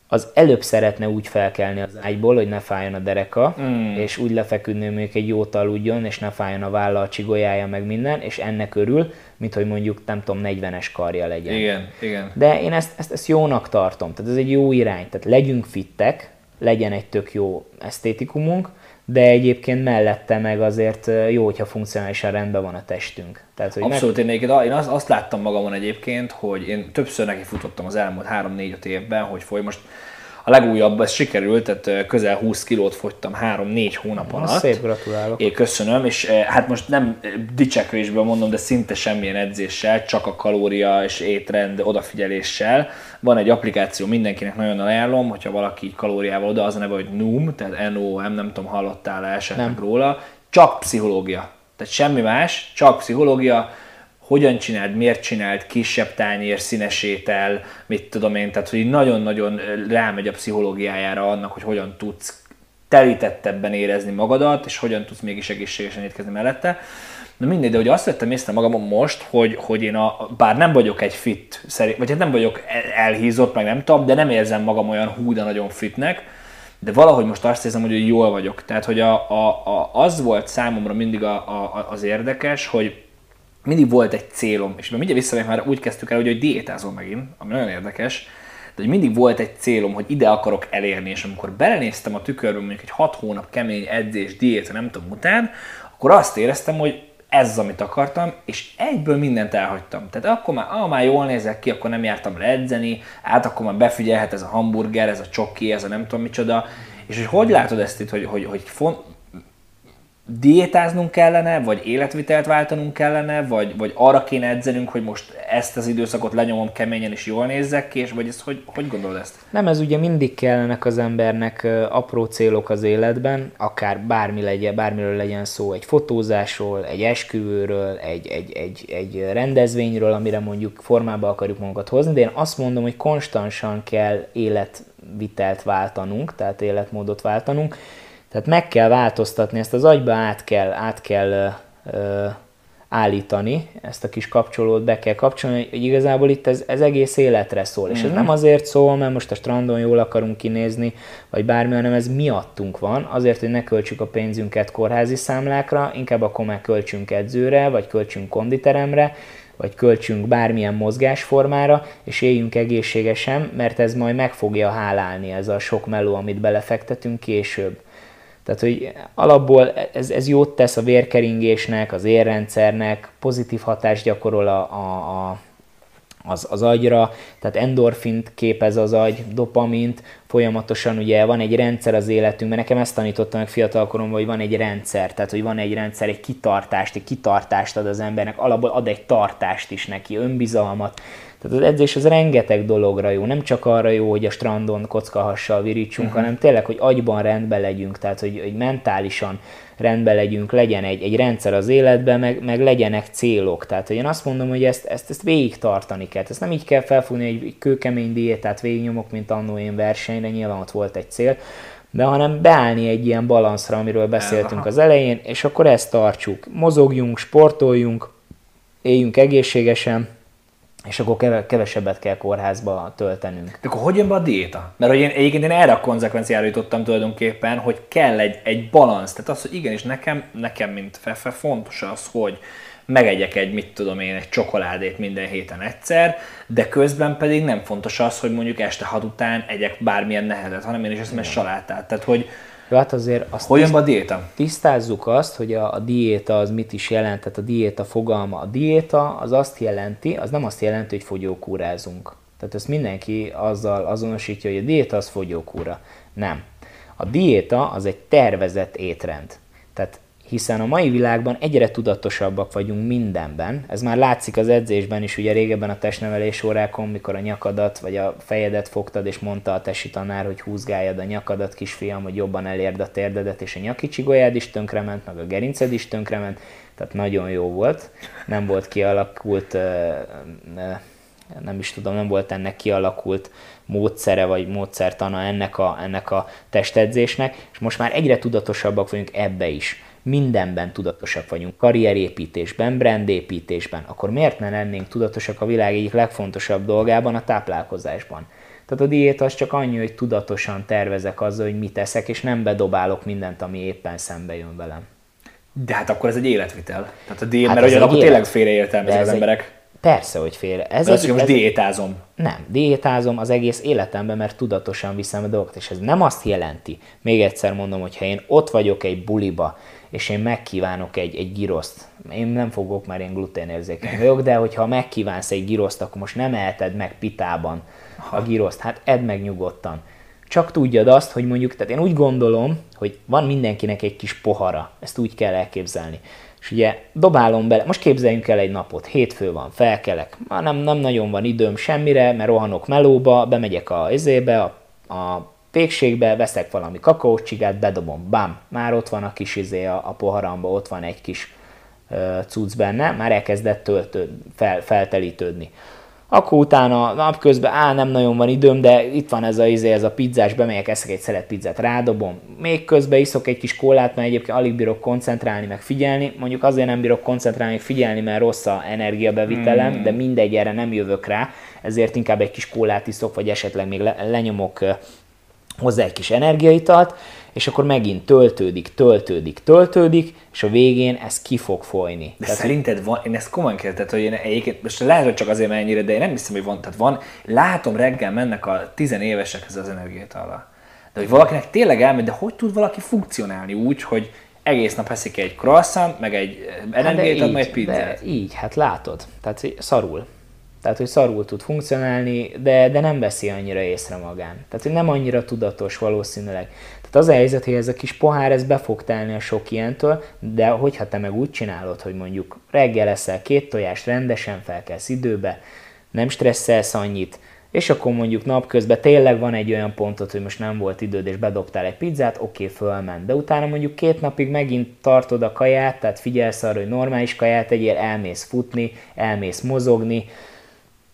[SPEAKER 2] az előbb szeretne úgy felkelni az ágyból, hogy ne fájjon a dereka, mm. és úgy lefeküdni, hogy egy jót aludjon, és ne fájjon a válla, a csigolyája, meg minden, és ennek örül, mint hogy mondjuk, nem tudom, 40-es karja legyen.
[SPEAKER 1] Igen, igen.
[SPEAKER 2] De én ezt, ezt, ezt jónak tartom, tehát ez egy jó irány, tehát legyünk fittek, legyen egy tök jó esztétikumunk, de egyébként mellette meg azért jó, hogyha funkcionálisan rendben van a testünk.
[SPEAKER 1] Tehát, hogy Abszolút, meg... én, én azt, azt láttam magamon egyébként, hogy én többször neki futottam az elmúlt 3-4-5 évben, hogy foly most a legújabb, ez sikerült, tehát közel 20 kilót fogytam 3-4 hónap alatt.
[SPEAKER 2] Szép, gratulálok.
[SPEAKER 1] Én köszönöm, és hát most nem dicsekvésből mondom, de szinte semmilyen edzéssel, csak a kalória és étrend odafigyeléssel. Van egy applikáció, mindenkinek nagyon ajánlom, hogyha valaki kalóriával oda, az a neve, hogy NUM, tehát NOM, nem tudom, hallottál-e esetleg nem. róla. Csak pszichológia. Tehát semmi más, csak pszichológia hogyan csináld, miért csináld, kisebb tányér, színes étel, mit tudom én, tehát hogy nagyon-nagyon rámegy a pszichológiájára annak, hogy hogyan tudsz telítettebben érezni magadat, és hogyan tudsz mégis egészségesen étkezni mellette. Na mindegy, de hogy azt vettem észre magamon most, hogy, hogy én a, bár nem vagyok egy fit, vagy hát nem vagyok elhízott, meg nem tudom, de nem érzem magam olyan hú, de nagyon fitnek, de valahogy most azt érzem, hogy jól vagyok. Tehát, hogy a, a, a, az volt számomra mindig a, a, az érdekes, hogy mindig volt egy célom, és mindjárt visszamegyek, már úgy kezdtük el, hogy, hogy diétázom megint, ami nagyon érdekes, de hogy mindig volt egy célom, hogy ide akarok elérni, és amikor belenéztem a tükörbe mondjuk egy hat hónap kemény edzés, diéta, nem tudom után, akkor azt éreztem, hogy ez az, amit akartam, és egyből mindent elhagytam. Tehát akkor már, ah, már jól nézek ki, akkor nem jártam le edzeni, át akkor már befigyelhet ez a hamburger, ez a csoki, ez a nem tudom micsoda, és hogy hogy látod ezt itt, hogy, hogy, hogy font, diétáznunk kellene, vagy életvitelt váltanunk kellene, vagy, vagy arra kéne edzenünk, hogy most ezt az időszakot lenyomom keményen és jól nézzek ki, és vagy ezt hogy, hogy gondolod ezt?
[SPEAKER 2] Nem, ez ugye mindig kellenek az embernek apró célok az életben, akár bármi legyen, bármiről legyen szó, egy fotózásról, egy esküvőről, egy, egy, egy, egy rendezvényről, amire mondjuk formába akarjuk magunkat hozni, de én azt mondom, hogy konstansan kell életvitelt váltanunk, tehát életmódot váltanunk, tehát meg kell változtatni, ezt az agyba át kell, át kell ö, állítani, ezt a kis kapcsolót be kell kapcsolni, hogy igazából itt ez, ez egész életre szól. És ez mhm. nem azért szól, mert most a strandon jól akarunk kinézni, vagy bármi, hanem ez miattunk van, azért, hogy ne költsük a pénzünket kórházi számlákra, inkább akkor már költsünk edzőre, vagy költsünk konditeremre, vagy költsünk bármilyen mozgásformára, és éljünk egészségesen, mert ez majd meg fogja hálálni ez a sok meló, amit belefektetünk később. Tehát, hogy alapból ez, ez jót tesz a vérkeringésnek, az érrendszernek, pozitív hatást gyakorol a, a, a az, az agyra, tehát endorfint képez az agy, dopamint, folyamatosan ugye van egy rendszer az életünkben, nekem ezt tanítottam meg fiatalkoromban, hogy van egy rendszer, tehát hogy van egy rendszer, egy kitartást, egy kitartást ad az embernek, alapból ad egy tartást is neki, önbizalmat, tehát az edzés az rengeteg dologra jó, nem csak arra jó, hogy a strandon kockahassal virítsunk, uh-huh. hanem tényleg, hogy agyban rendben legyünk, tehát hogy, hogy mentálisan rendben legyünk, legyen egy, egy rendszer az életben, meg, meg legyenek célok. Tehát hogy én azt mondom, hogy ezt, ezt, ezt végig tartani kell. Ezt nem így kell felfogni, hogy egy kőkemény diétát végignyomok, mint annó én versenyre, nyilván ott volt egy cél, de hanem beállni egy ilyen balanszra, amiről beszéltünk az elején, és akkor ezt tartsuk. Mozogjunk, sportoljunk, éljünk egészségesen, és akkor kevesebbet kell kórházba töltenünk.
[SPEAKER 1] De akkor hogy jön be a diéta? Mert hogy én, egyébként én erre a konzekvenciára jutottam tulajdonképpen, hogy kell egy, egy balansz. Tehát az, hogy igenis nekem, nekem mint Fefe fontos az, hogy megegyek egy, mit tudom én, egy csokoládét minden héten egyszer, de közben pedig nem fontos az, hogy mondjuk este hat után egyek bármilyen nehezet, hanem én is eszem egy salátát. Tehát, hogy
[SPEAKER 2] jó, hát azért azt
[SPEAKER 1] Hogyan a diéta?
[SPEAKER 2] Tisztázzuk azt, hogy a, a diéta az mit is jelent, tehát a diéta fogalma. A diéta az azt jelenti, az nem azt jelenti, hogy fogyókúrázunk. Tehát ezt mindenki azzal azonosítja, hogy a diéta az fogyókúra. Nem. A diéta az egy tervezett étrend. Tehát hiszen a mai világban egyre tudatosabbak vagyunk mindenben. Ez már látszik az edzésben is, ugye régebben a testnevelés órákon, mikor a nyakadat vagy a fejedet fogtad, és mondta a tesi tanár, hogy húzgáljad a nyakadat, kisfiam, hogy jobban elérd a térdedet, és a nyaki csigolyád is tönkrement, meg a gerinced is tönkrement, tehát nagyon jó volt. Nem volt kialakult, nem is tudom, nem volt ennek kialakult módszere vagy módszertana ennek a, ennek a testedzésnek, és most már egyre tudatosabbak vagyunk ebbe is mindenben tudatosak vagyunk, karrierépítésben, brandépítésben, akkor miért ne lennénk tudatosak a világ egyik legfontosabb dolgában, a táplálkozásban? Tehát a diéta az csak annyi, hogy tudatosan tervezek azzal, hogy mit teszek, és nem bedobálok mindent, ami éppen szembe jön velem.
[SPEAKER 1] De hát akkor ez egy életvitel. Tehát a diét, hát mert akkor tényleg félreértelmezik az emberek. Egy,
[SPEAKER 2] persze, hogy félre.
[SPEAKER 1] Ez az, hogy most diétázom.
[SPEAKER 2] Nem, diétázom az egész életemben, mert tudatosan viszem a dolgokat, és ez nem azt jelenti, még egyszer mondom, hogy ha én ott vagyok egy buliba, és én megkívánok egy, egy giroszt, én nem fogok, mert én gluténérzékeny vagyok, de hogyha megkívánsz egy giroszt, akkor most nem eheted meg pitában a giroszt, hát edd meg nyugodtan. Csak tudjad azt, hogy mondjuk, tehát én úgy gondolom, hogy van mindenkinek egy kis pohara, ezt úgy kell elképzelni. És ugye dobálom bele, most képzeljünk el egy napot, hétfő van, felkelek, már nem, nem nagyon van időm semmire, mert rohanok melóba, bemegyek a izébe, a, a végségbe veszek valami kakaócsigát, bedobom, bam, már ott van a kis izé a, a poharamba, ott van egy kis uh, cucc benne, már elkezdett töltő, fel, feltelítődni. Akkor utána napközben, á, nem nagyon van időm, de itt van ez a, izé, ez a pizzás, bemegyek, eszek egy szelet pizzát, rádobom. Még közben iszok egy kis kólát, mert egyébként alig bírok koncentrálni, meg figyelni. Mondjuk azért nem bírok koncentrálni, meg figyelni, mert rossz a energiabevitelem, mm. de mindegy, erre nem jövök rá, ezért inkább egy kis kólát iszok, vagy esetleg még le, lenyomok hozzá egy kis energiaitalt, és akkor megint töltődik, töltődik, töltődik, és a végén ez ki fog folyni.
[SPEAKER 1] De tehát, szerinted van, én ezt komolyan kérdeztem, hogy én egyébként, most lehet, hogy csak azért mennyire, de én nem hiszem, hogy van, tehát van, látom reggel mennek a tizenévesek ez az energiaitallal. De hogy valakinek tényleg elmegy, de hogy tud valaki funkcionálni úgy, hogy egész nap eszik egy croissant, meg egy hát energiát, meg egy pizzát.
[SPEAKER 2] De így, hát látod. Tehát szarul. Tehát, hogy szarul tud funkcionálni, de, de nem veszi annyira észre magán. Tehát, hogy nem annyira tudatos valószínűleg. Tehát az a helyzet, hogy ez a kis pohár, ez be fog telni a sok ilyentől, de hogyha te meg úgy csinálod, hogy mondjuk reggel eszel két tojást, rendesen felkelsz időbe, nem stresszelsz annyit, és akkor mondjuk napközben tényleg van egy olyan pontot, hogy most nem volt időd, és bedobtál egy pizzát, oké, okay, fölment. De utána mondjuk két napig megint tartod a kaját, tehát figyelsz arra, hogy normális kaját egyél, elmész futni, elmész mozogni,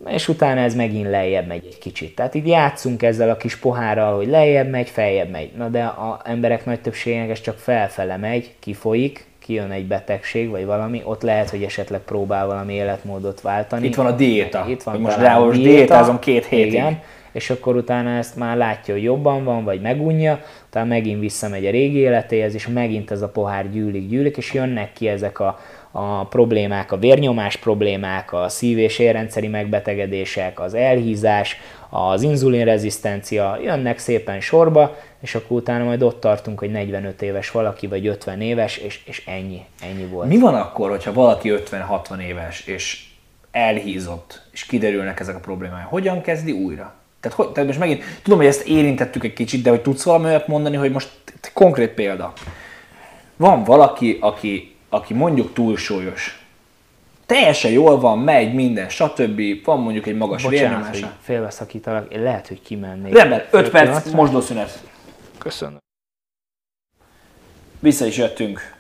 [SPEAKER 2] és utána ez megint lejjebb megy egy kicsit. Tehát így játszunk ezzel a kis pohárral, hogy lejjebb megy, feljebb megy. Na de a emberek nagy többségének ez csak felfele megy, kifolyik, kijön egy betegség, vagy valami, ott lehet, hogy esetleg próbál valami életmódot váltani.
[SPEAKER 1] Itt van a diéta. Itt van most rá most diétázom két hétig. Igen,
[SPEAKER 2] és akkor utána ezt már látja, hogy jobban van, vagy megunja, utána megint visszamegy a régi életéhez, és megint ez a pohár gyűlik, gyűlik, és jönnek ki ezek a, a problémák, a vérnyomás problémák, a szív- és érrendszeri megbetegedések, az elhízás, az inzulinrezisztencia jönnek szépen sorba, és akkor utána majd ott tartunk, hogy 45 éves valaki, vagy 50 éves, és, és ennyi, ennyi volt.
[SPEAKER 1] Mi van akkor, hogyha valaki 50-60 éves, és elhízott, és kiderülnek ezek a problémák? Hogyan kezdi újra? Tehát, hogy, tehát most megint, tudom, hogy ezt érintettük egy kicsit, de hogy tudsz valami olyat mondani, hogy most konkrét példa. Van valaki, aki, aki mondjuk túlsúlyos, teljesen jól van, megy minden, stb. Van mondjuk egy magas vérnyomása.
[SPEAKER 2] félbeszakítalak, én lehet, hogy kimennék.
[SPEAKER 1] Rendben, 5
[SPEAKER 2] Fél
[SPEAKER 1] perc, mosdószünet.
[SPEAKER 2] Köszönöm.
[SPEAKER 1] Vissza is jöttünk.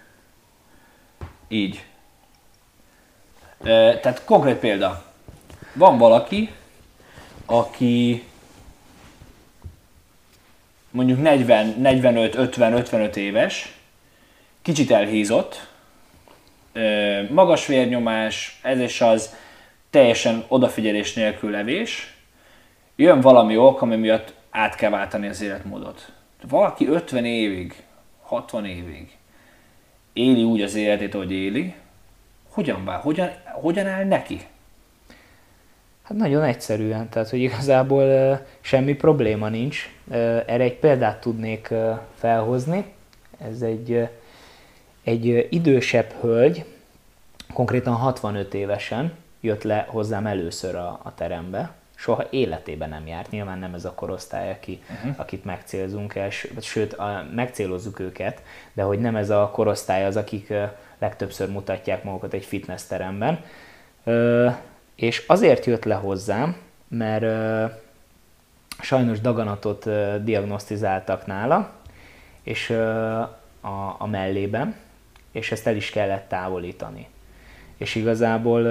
[SPEAKER 1] Így. Tehát konkrét példa. Van valaki, aki mondjuk 40, 45, 50, 55 éves, kicsit elhízott, magas vérnyomás, ez és az, teljesen odafigyelés nélkül levés, jön valami ok, ami miatt át kell váltani az életmódot. Valaki 50 évig, 60 évig éli úgy az életét, ahogy éli, hogyan, vál, hogyan, hogyan áll neki?
[SPEAKER 2] Hát nagyon egyszerűen, tehát hogy igazából semmi probléma nincs. Ö, Erre egy példát tudnék felhozni. Ez egy, egy idősebb hölgy, konkrétan 65 évesen jött le hozzám először a, a terembe. Soha életében nem járt, nyilván nem ez a korosztály, aki, uh-huh. akit megcélzunk el, ső- sőt, a, megcélozzuk őket, de hogy nem ez a korosztály az, akik legtöbbször mutatják magukat egy fitness teremben. Ö, és azért jött le hozzám, mert ö, sajnos daganatot ö, diagnosztizáltak nála, és ö, a, a mellében, és ezt el is kellett távolítani. És igazából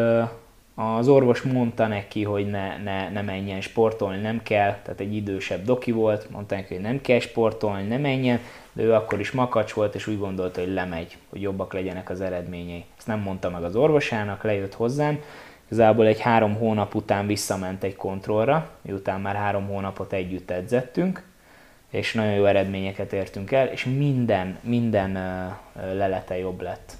[SPEAKER 2] az orvos mondta neki, hogy ne, ne, ne menjen sportolni, nem kell, tehát egy idősebb doki volt, mondta neki, hogy nem kell sportolni, ne menjen, de ő akkor is makacs volt, és úgy gondolta, hogy lemegy, hogy jobbak legyenek az eredményei. Ezt nem mondta meg az orvosának, lejött hozzám, Igazából egy három hónap után visszament egy kontrollra, miután már három hónapot együtt edzettünk, és nagyon jó eredményeket értünk el, és minden, minden lelete jobb lett.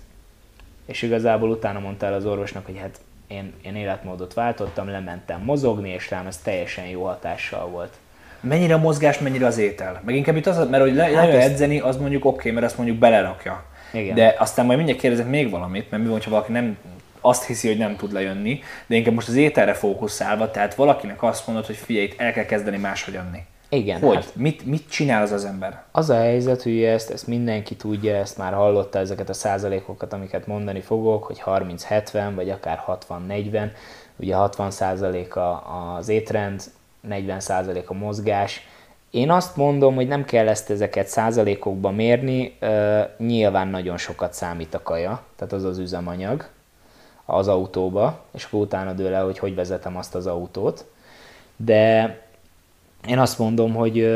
[SPEAKER 2] És igazából utána mondta el az orvosnak, hogy hát én, én életmódot váltottam, lementem mozogni, és rám ez teljesen jó hatással volt.
[SPEAKER 1] Mennyire a mozgás, mennyire az étel? Meg inkább itt az, mert hogy le,
[SPEAKER 2] Hát ezt-
[SPEAKER 1] edzeni, az mondjuk oké, okay, mert azt mondjuk belerakja.
[SPEAKER 2] Igen.
[SPEAKER 1] De aztán majd mindjárt kérdezek még valamit, mert mi van, ha valaki nem azt hiszi, hogy nem tud lejönni, de inkább most az ételre fókuszálva, tehát valakinek azt mondod, hogy figyelj, itt el kell kezdeni máshogy enni.
[SPEAKER 2] Igen,
[SPEAKER 1] Hogy?
[SPEAKER 2] hát
[SPEAKER 1] Mit, mit csinál az az ember?
[SPEAKER 2] Az a helyzet, hogy ezt, ezt mindenki tudja, ezt már hallotta ezeket a százalékokat, amiket mondani fogok, hogy 30-70, vagy akár 60-40. Ugye 60 százalék a- az étrend, 40 százalék a mozgás. Én azt mondom, hogy nem kell ezt ezeket százalékokba mérni, nyilván nagyon sokat számít a kaja, tehát az az üzemanyag az autóba, és akkor utána dől el, hogy hogy vezetem azt az autót. De én azt mondom, hogy,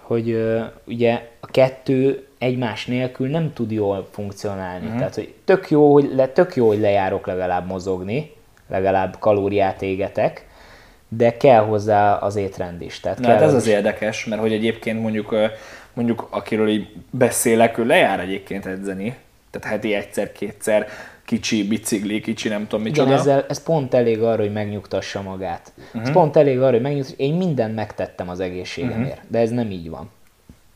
[SPEAKER 2] hogy ugye a kettő egymás nélkül nem tud jól funkcionálni. Uh-huh. Tehát, hogy tök jó, hogy, le, tök jó, hogy lejárok legalább mozogni, legalább kalóriát égetek, de kell hozzá az étrend is. Tehát
[SPEAKER 1] Na,
[SPEAKER 2] kell
[SPEAKER 1] hát ez
[SPEAKER 2] az
[SPEAKER 1] az érdekes, mert hogy egyébként mondjuk, mondjuk akiről így beszélek, ő lejár egyébként edzeni, tehát heti egyszer-kétszer, kicsi bicikli, kicsi nem tudom
[SPEAKER 2] Igen,
[SPEAKER 1] micsoda.
[SPEAKER 2] ezzel, ez pont elég arra, hogy megnyugtassa magát.
[SPEAKER 1] Mhm.
[SPEAKER 2] Uh-huh. Ez pont elég arra, hogy megnyugtassa. Én mindent megtettem az egészségemért,
[SPEAKER 1] Mhm.
[SPEAKER 2] uh-huh. de ez nem így van.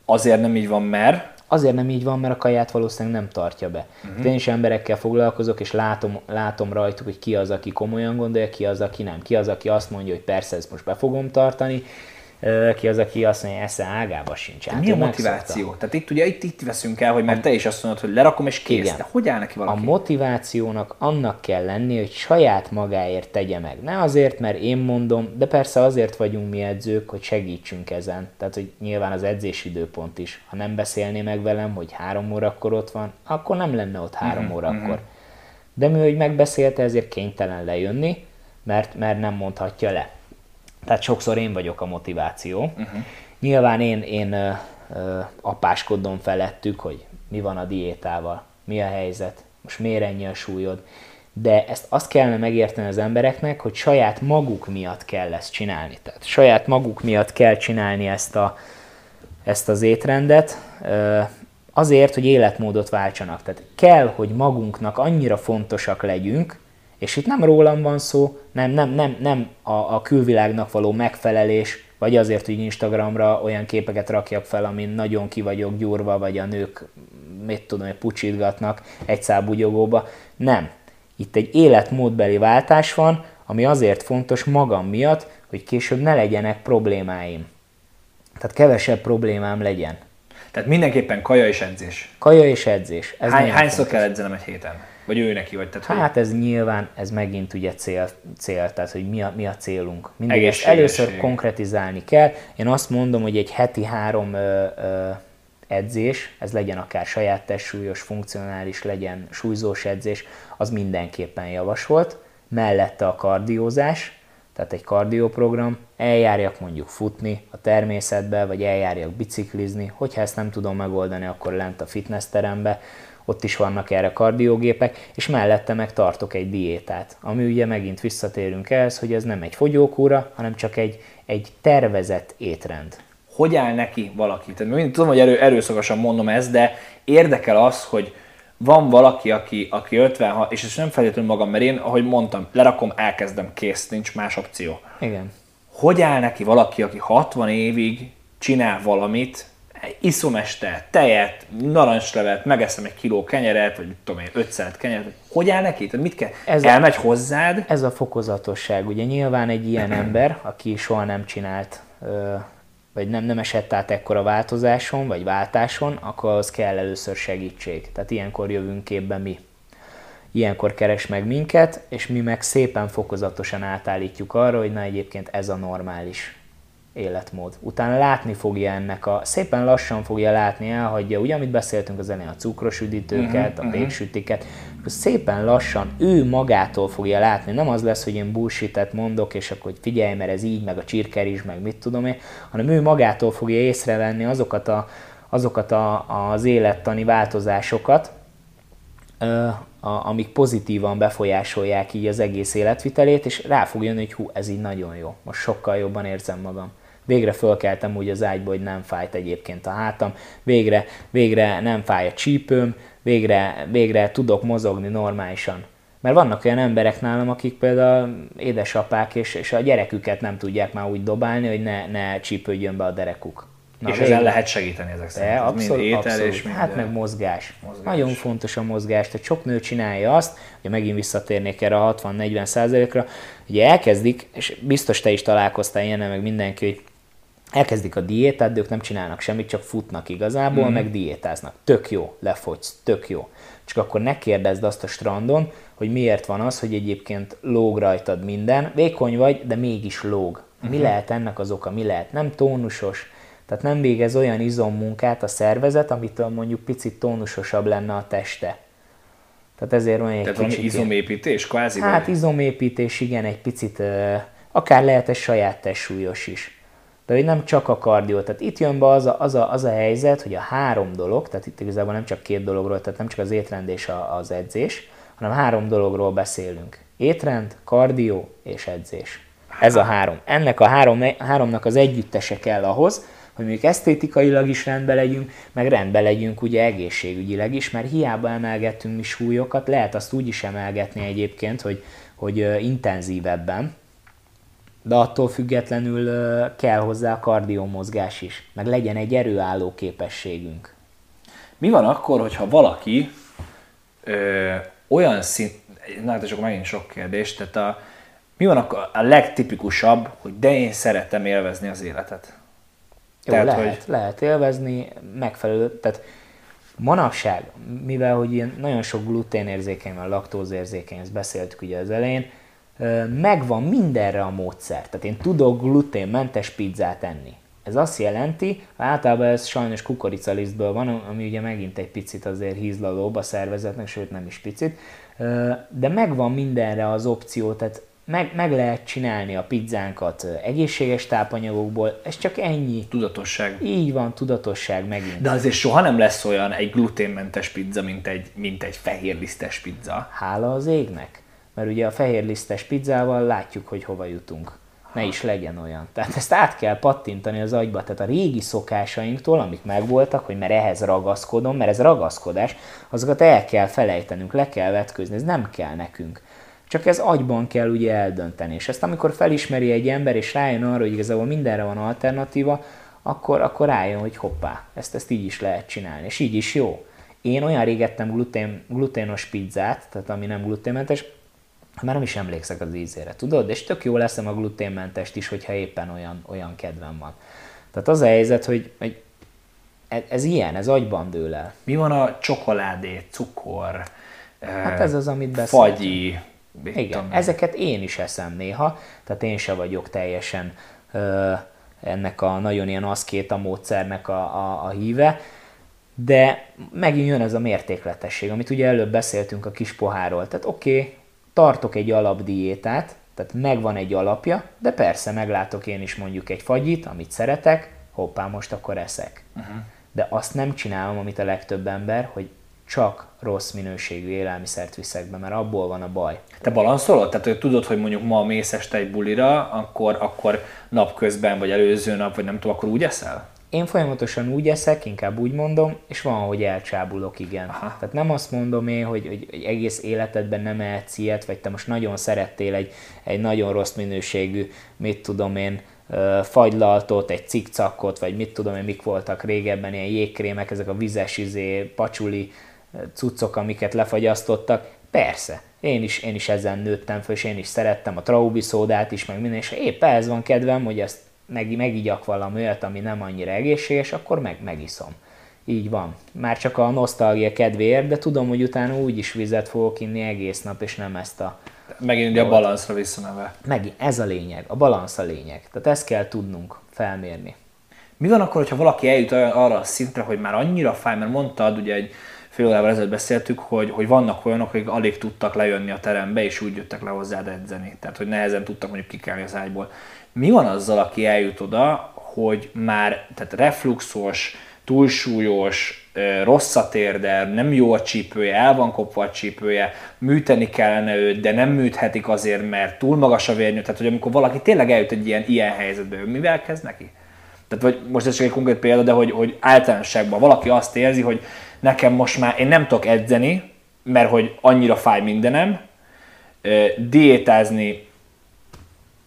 [SPEAKER 1] Azért nem így van, mert
[SPEAKER 2] Azért nem így van, mert a kaját valószínűleg nem tartja be. Uh-huh. Én is emberekkel foglalkozok, és látom, látom rajtuk, hogy ki az, aki komolyan gondolja, ki az, aki nem. Ki az, aki azt mondja, hogy persze ezt most be fogom tartani, ki az, aki azt mondja, esze ágába sincs. Hát
[SPEAKER 1] mi a
[SPEAKER 2] ő megszokta.
[SPEAKER 1] motiváció? Tehát itt ugye itt, itt veszünk el, hogy mert te is azt mondod, hogy lerakom és kész.
[SPEAKER 2] Igen.
[SPEAKER 1] De hogy áll neki
[SPEAKER 2] A
[SPEAKER 1] valaki?
[SPEAKER 2] motivációnak annak kell lenni, hogy saját magáért tegye meg. Ne azért, mert én mondom, de persze azért vagyunk mi edzők, hogy segítsünk ezen. Tehát, hogy nyilván az edzés időpont is. Ha nem beszélné meg velem, hogy három órakor ott van, akkor nem lenne ott három
[SPEAKER 1] Mhm,
[SPEAKER 2] órakor. De mi, hogy megbeszélte, ezért kénytelen lejönni, mert, mert nem mondhatja le. Tehát sokszor én vagyok a motiváció. Uh-huh. Nyilván én, én ö, ö, apáskodom felettük, hogy mi van a diétával, mi a helyzet, most miért ennyi a súlyod. De ezt azt kellene megérteni az embereknek, hogy saját maguk miatt kell ezt csinálni. Tehát saját maguk miatt kell csinálni ezt, a, ezt az étrendet. Ö, azért, hogy életmódot váltsanak. Tehát kell, hogy magunknak annyira fontosak legyünk, és itt nem rólam van szó, nem, nem, nem, nem a, a külvilágnak való megfelelés, vagy azért, hogy Instagramra olyan képeket rakjak fel, amin nagyon ki vagyok gyúrva, vagy a nők, mit tudom, hogy pucsítgatnak egy szábugyogóba. Nem. Itt egy életmódbeli váltás van, ami azért fontos magam miatt, hogy később ne legyenek problémáim. Tehát kevesebb problémám legyen.
[SPEAKER 1] Tehát mindenképpen kaja és edzés.
[SPEAKER 2] Kaja és edzés.
[SPEAKER 1] Ez Hány, hányszor kell edzenem egy héten? Vagy ő neki vagy?
[SPEAKER 2] Tehát, hát hogy... ez nyilván, ez megint ugye cél, cél tehát hogy mi a, mi a célunk. Mindig ezt először konkretizálni kell. Én azt mondom, hogy egy heti három ö, ö, edzés, ez legyen akár saját testsúlyos, funkcionális, legyen súlyzós edzés, az mindenképpen javasolt. Mellette a kardiózás, tehát egy kardioprogram, eljárjak mondjuk futni a természetbe, vagy eljárjak biciklizni, hogyha ezt nem tudom megoldani, akkor lent a fitnessterembe, ott is vannak erre kardiógépek, és mellette meg tartok egy diétát, ami ugye megint visszatérünk ehhez, hogy ez nem egy fogyókúra, hanem csak egy, egy tervezett étrend.
[SPEAKER 1] Hogy áll neki valaki? Tehát mind tudom, hogy erő, erőszakosan mondom ezt, de érdekel az, hogy van valaki, aki, aki 56, és ez nem feltétlenül magam, mert én, ahogy mondtam, lerakom, elkezdem, kész, nincs más opció.
[SPEAKER 2] Igen.
[SPEAKER 1] Hogy áll neki valaki, aki 60 évig csinál valamit, iszom este tejet, narancslevet, megeszem egy kiló kenyeret, vagy tudom én, 500 kenyeret, hogy áll neki? Tehát mit kell? Ez Elmegy a, hozzád?
[SPEAKER 2] Ez a fokozatosság. Ugye nyilván egy ilyen ember, aki soha nem csinált, vagy nem, nem esett át ekkora változáson, vagy váltáson, akkor az kell először segítség. Tehát ilyenkor jövünk képbe mi. Ilyenkor keres meg minket, és mi meg szépen fokozatosan átállítjuk arra, hogy na egyébként ez a normális életmód. Utána látni fogja ennek a, szépen lassan fogja látni, elhagyja, ugye, amit beszéltünk az elején, a cukros üdítőket, uh-huh, a mhm. péksütiket, akkor szépen lassan ő magától fogja látni. Nem az lesz, hogy én bullshit mondok, és akkor hogy figyelj, mert ez így, meg a csirker is, meg mit tudom én, hanem ő magától fogja észrevenni azokat, a, azokat a, az élettani változásokat, a, amik pozitívan befolyásolják így az egész életvitelét, és rá fog jönni, hogy hú, ez így nagyon jó, most sokkal jobban érzem magam. Végre fölkeltem úgy az ágyba, hogy nem fájt egyébként a hátam, végre, végre nem fáj a csípőm, végre, végre tudok mozogni normálisan. Mert vannak olyan emberek nálam, akik például édesapák, és, és a gyereküket nem tudják már úgy dobálni, hogy ne, ne csípődjön be a derekuk.
[SPEAKER 1] Na, és ezzel lehet segíteni ezek szerint.
[SPEAKER 2] Abszolút, mind étel abszolút. és mind Hát meg mozgás. mozgás. Nagyon fontos a mozgás. Tehát sok nő csinálja azt, hogy megint visszatérnék erre a 60-40 százalékra, hogy elkezdik, és biztos te is találkoztál ilyen, meg mindenki, hogy elkezdik a diétát, de ők nem csinálnak semmit, csak futnak igazából, mm. meg diétáznak. Tök jó, lefogysz, tök jó. Csak akkor ne kérdezd azt a strandon, hogy miért van az, hogy egyébként lóg rajtad minden. Vékony vagy, de mégis lóg. Mi uh-huh. lehet ennek az oka? Mi lehet? Nem tónusos, tehát nem végez olyan izommunkát a szervezet, amitől mondjuk picit tónusosabb lenne a teste. Tehát ezért van egy
[SPEAKER 1] Tehát kicsit... izomépítés kvázi?
[SPEAKER 2] Hát vagy? izomépítés, igen, egy picit, akár lehet egy saját testsúlyos is. De hogy nem csak a kardió, tehát itt jön be az a, az, a, az a helyzet, hogy a három dolog, tehát itt igazából nem csak két dologról, tehát nem csak az étrend és a, az edzés, hanem három dologról beszélünk. Étrend, kardió és edzés. Ez a három. Ennek a három, háromnak az együttese kell ahhoz, hogy mondjuk esztétikailag is rendbe legyünk, meg rendbe legyünk ugye egészségügyileg is, mert hiába emelgetünk mi súlyokat, lehet azt úgy is emelgetni egyébként, hogy, hogy intenzívebben, de attól függetlenül kell hozzá a kardiomozgás is, meg legyen egy erőálló képességünk.
[SPEAKER 1] Mi van akkor, hogyha valaki ö, olyan szint, na hát csak megint sok kérdés, tehát a, mi van akkor a legtipikusabb, hogy de én szeretem élvezni az életet?
[SPEAKER 2] Jó, tehát, lehet, hogy... lehet élvezni, megfelelő, tehát manapság, mivel hogy ilyen nagyon sok gluténérzékeny laktózérzékeny, ezt beszéltük ugye az elején, megvan mindenre a módszer. Tehát én tudok gluténmentes pizzát enni. Ez azt jelenti, általában ez sajnos kukoricalisztből van, ami ugye megint egy picit azért hízlalóbb a szervezetnek, sőt nem is picit, de megvan mindenre az opció, tehát meg, meg lehet csinálni a pizzánkat egészséges tápanyagokból, ez csak ennyi.
[SPEAKER 1] Tudatosság.
[SPEAKER 2] Így van, tudatosság megint.
[SPEAKER 1] De azért soha nem lesz olyan egy gluténmentes pizza, mint egy, mint egy fehérlisztes pizza.
[SPEAKER 2] Hála az égnek. Mert ugye a fehérlisztes pizzával látjuk, hogy hova jutunk. ne is legyen olyan. Tehát ezt át kell pattintani az agyba, tehát a régi szokásainktól, amik megvoltak, hogy mert ehhez ragaszkodom, mert ez ragaszkodás, azokat el kell felejtenünk, le kell vetközni, ez nem kell nekünk. Csak ez agyban kell ugye eldönteni. És ezt amikor felismeri egy ember, és rájön arra, hogy igazából mindenre van alternatíva, akkor, akkor rájön, hogy hoppá, ezt, ezt így is lehet csinálni, és így is jó. Én olyan rég ettem glutén, gluténos pizzát, tehát ami nem gluténmentes, már nem is emlékszek az ízére, tudod? És tök jó leszem a gluténmentest is, hogyha éppen olyan, olyan kedvem van. Tehát az a helyzet, hogy, hogy ez, ez ilyen, ez agyban dől el.
[SPEAKER 1] Mi van a csokoládé, cukor,
[SPEAKER 2] hát ez az, amit beszéltünk.
[SPEAKER 1] fagyi,
[SPEAKER 2] Igen, tudom. ezeket én is eszem néha, tehát én se vagyok teljesen ö, ennek a nagyon ilyen aszkéta módszernek a, a, a híve, de megint jön ez a mértékletesség, amit ugye előbb beszéltünk a kis pohárról. Tehát oké, okay, tartok egy alapdiétát, tehát megvan egy alapja, de persze meglátok én is mondjuk egy fagyit, amit szeretek, hoppá, most akkor eszek. Uh-huh. De azt nem csinálom, amit a legtöbb ember, hogy csak rossz minőségű élelmiszert viszek be, mert abból van a baj.
[SPEAKER 1] Te balanszolod? Tehát, hogy tudod, hogy mondjuk ma mész este egy bulira, akkor, akkor napközben, vagy előző nap, vagy nem tudom, akkor úgy eszel?
[SPEAKER 2] Én folyamatosan úgy eszek, inkább úgy mondom, és van, hogy elcsábulok, igen. Aha. Tehát nem azt mondom én, hogy, hogy, hogy egész életedben nem ehetsz ilyet, vagy te most nagyon szerettél egy, egy nagyon rossz minőségű, mit tudom én, fagylaltot, egy cikcakot, vagy mit tudom én, mik voltak régebben, ilyen jégkrémek, ezek a vizes izé, pacsuli cuccok, amiket lefagyasztottak. Persze, én is, én is ezen nőttem fel, és én is szerettem a traubi szódát is, meg minden, és épp ez van kedvem, hogy ezt meg, megigyak valami olyat, ami nem annyira egészséges, akkor meg, megiszom. Így van. Már csak a nosztalgia kedvéért, de tudom, hogy utána úgy is vizet fogok inni egész nap, és nem ezt a...
[SPEAKER 1] Megint ugye a balanszra visszaneve.
[SPEAKER 2] Megint, ez a lényeg, a balansz a lényeg. Tehát ezt kell tudnunk felmérni.
[SPEAKER 1] Mi van akkor, hogyha valaki eljut arra a szintre, hogy már annyira fáj, mert mondtad, ugye egy fél órával ezelőtt beszéltük, hogy, hogy vannak olyanok, akik alig tudtak lejönni a terembe, és úgy jöttek le hozzád edzeni. Tehát, hogy nehezen tudtak mondjuk kikelni az ágyból. Mi van azzal, aki eljut oda, hogy már tehát refluxos, túlsúlyos, rosszat érder, nem jó a csípője, el van kopva a csípője, műteni kellene őt, de nem műthetik azért, mert túl magas a vérnyő. Tehát, hogy amikor valaki tényleg eljut egy ilyen, ilyen helyzetbe, mivel kezd neki? Tehát, vagy most ez csak egy konkrét példa, de hogy, hogy általánosságban valaki azt érzi, hogy nekem most már én nem tudok edzeni, mert hogy annyira fáj mindenem, diétázni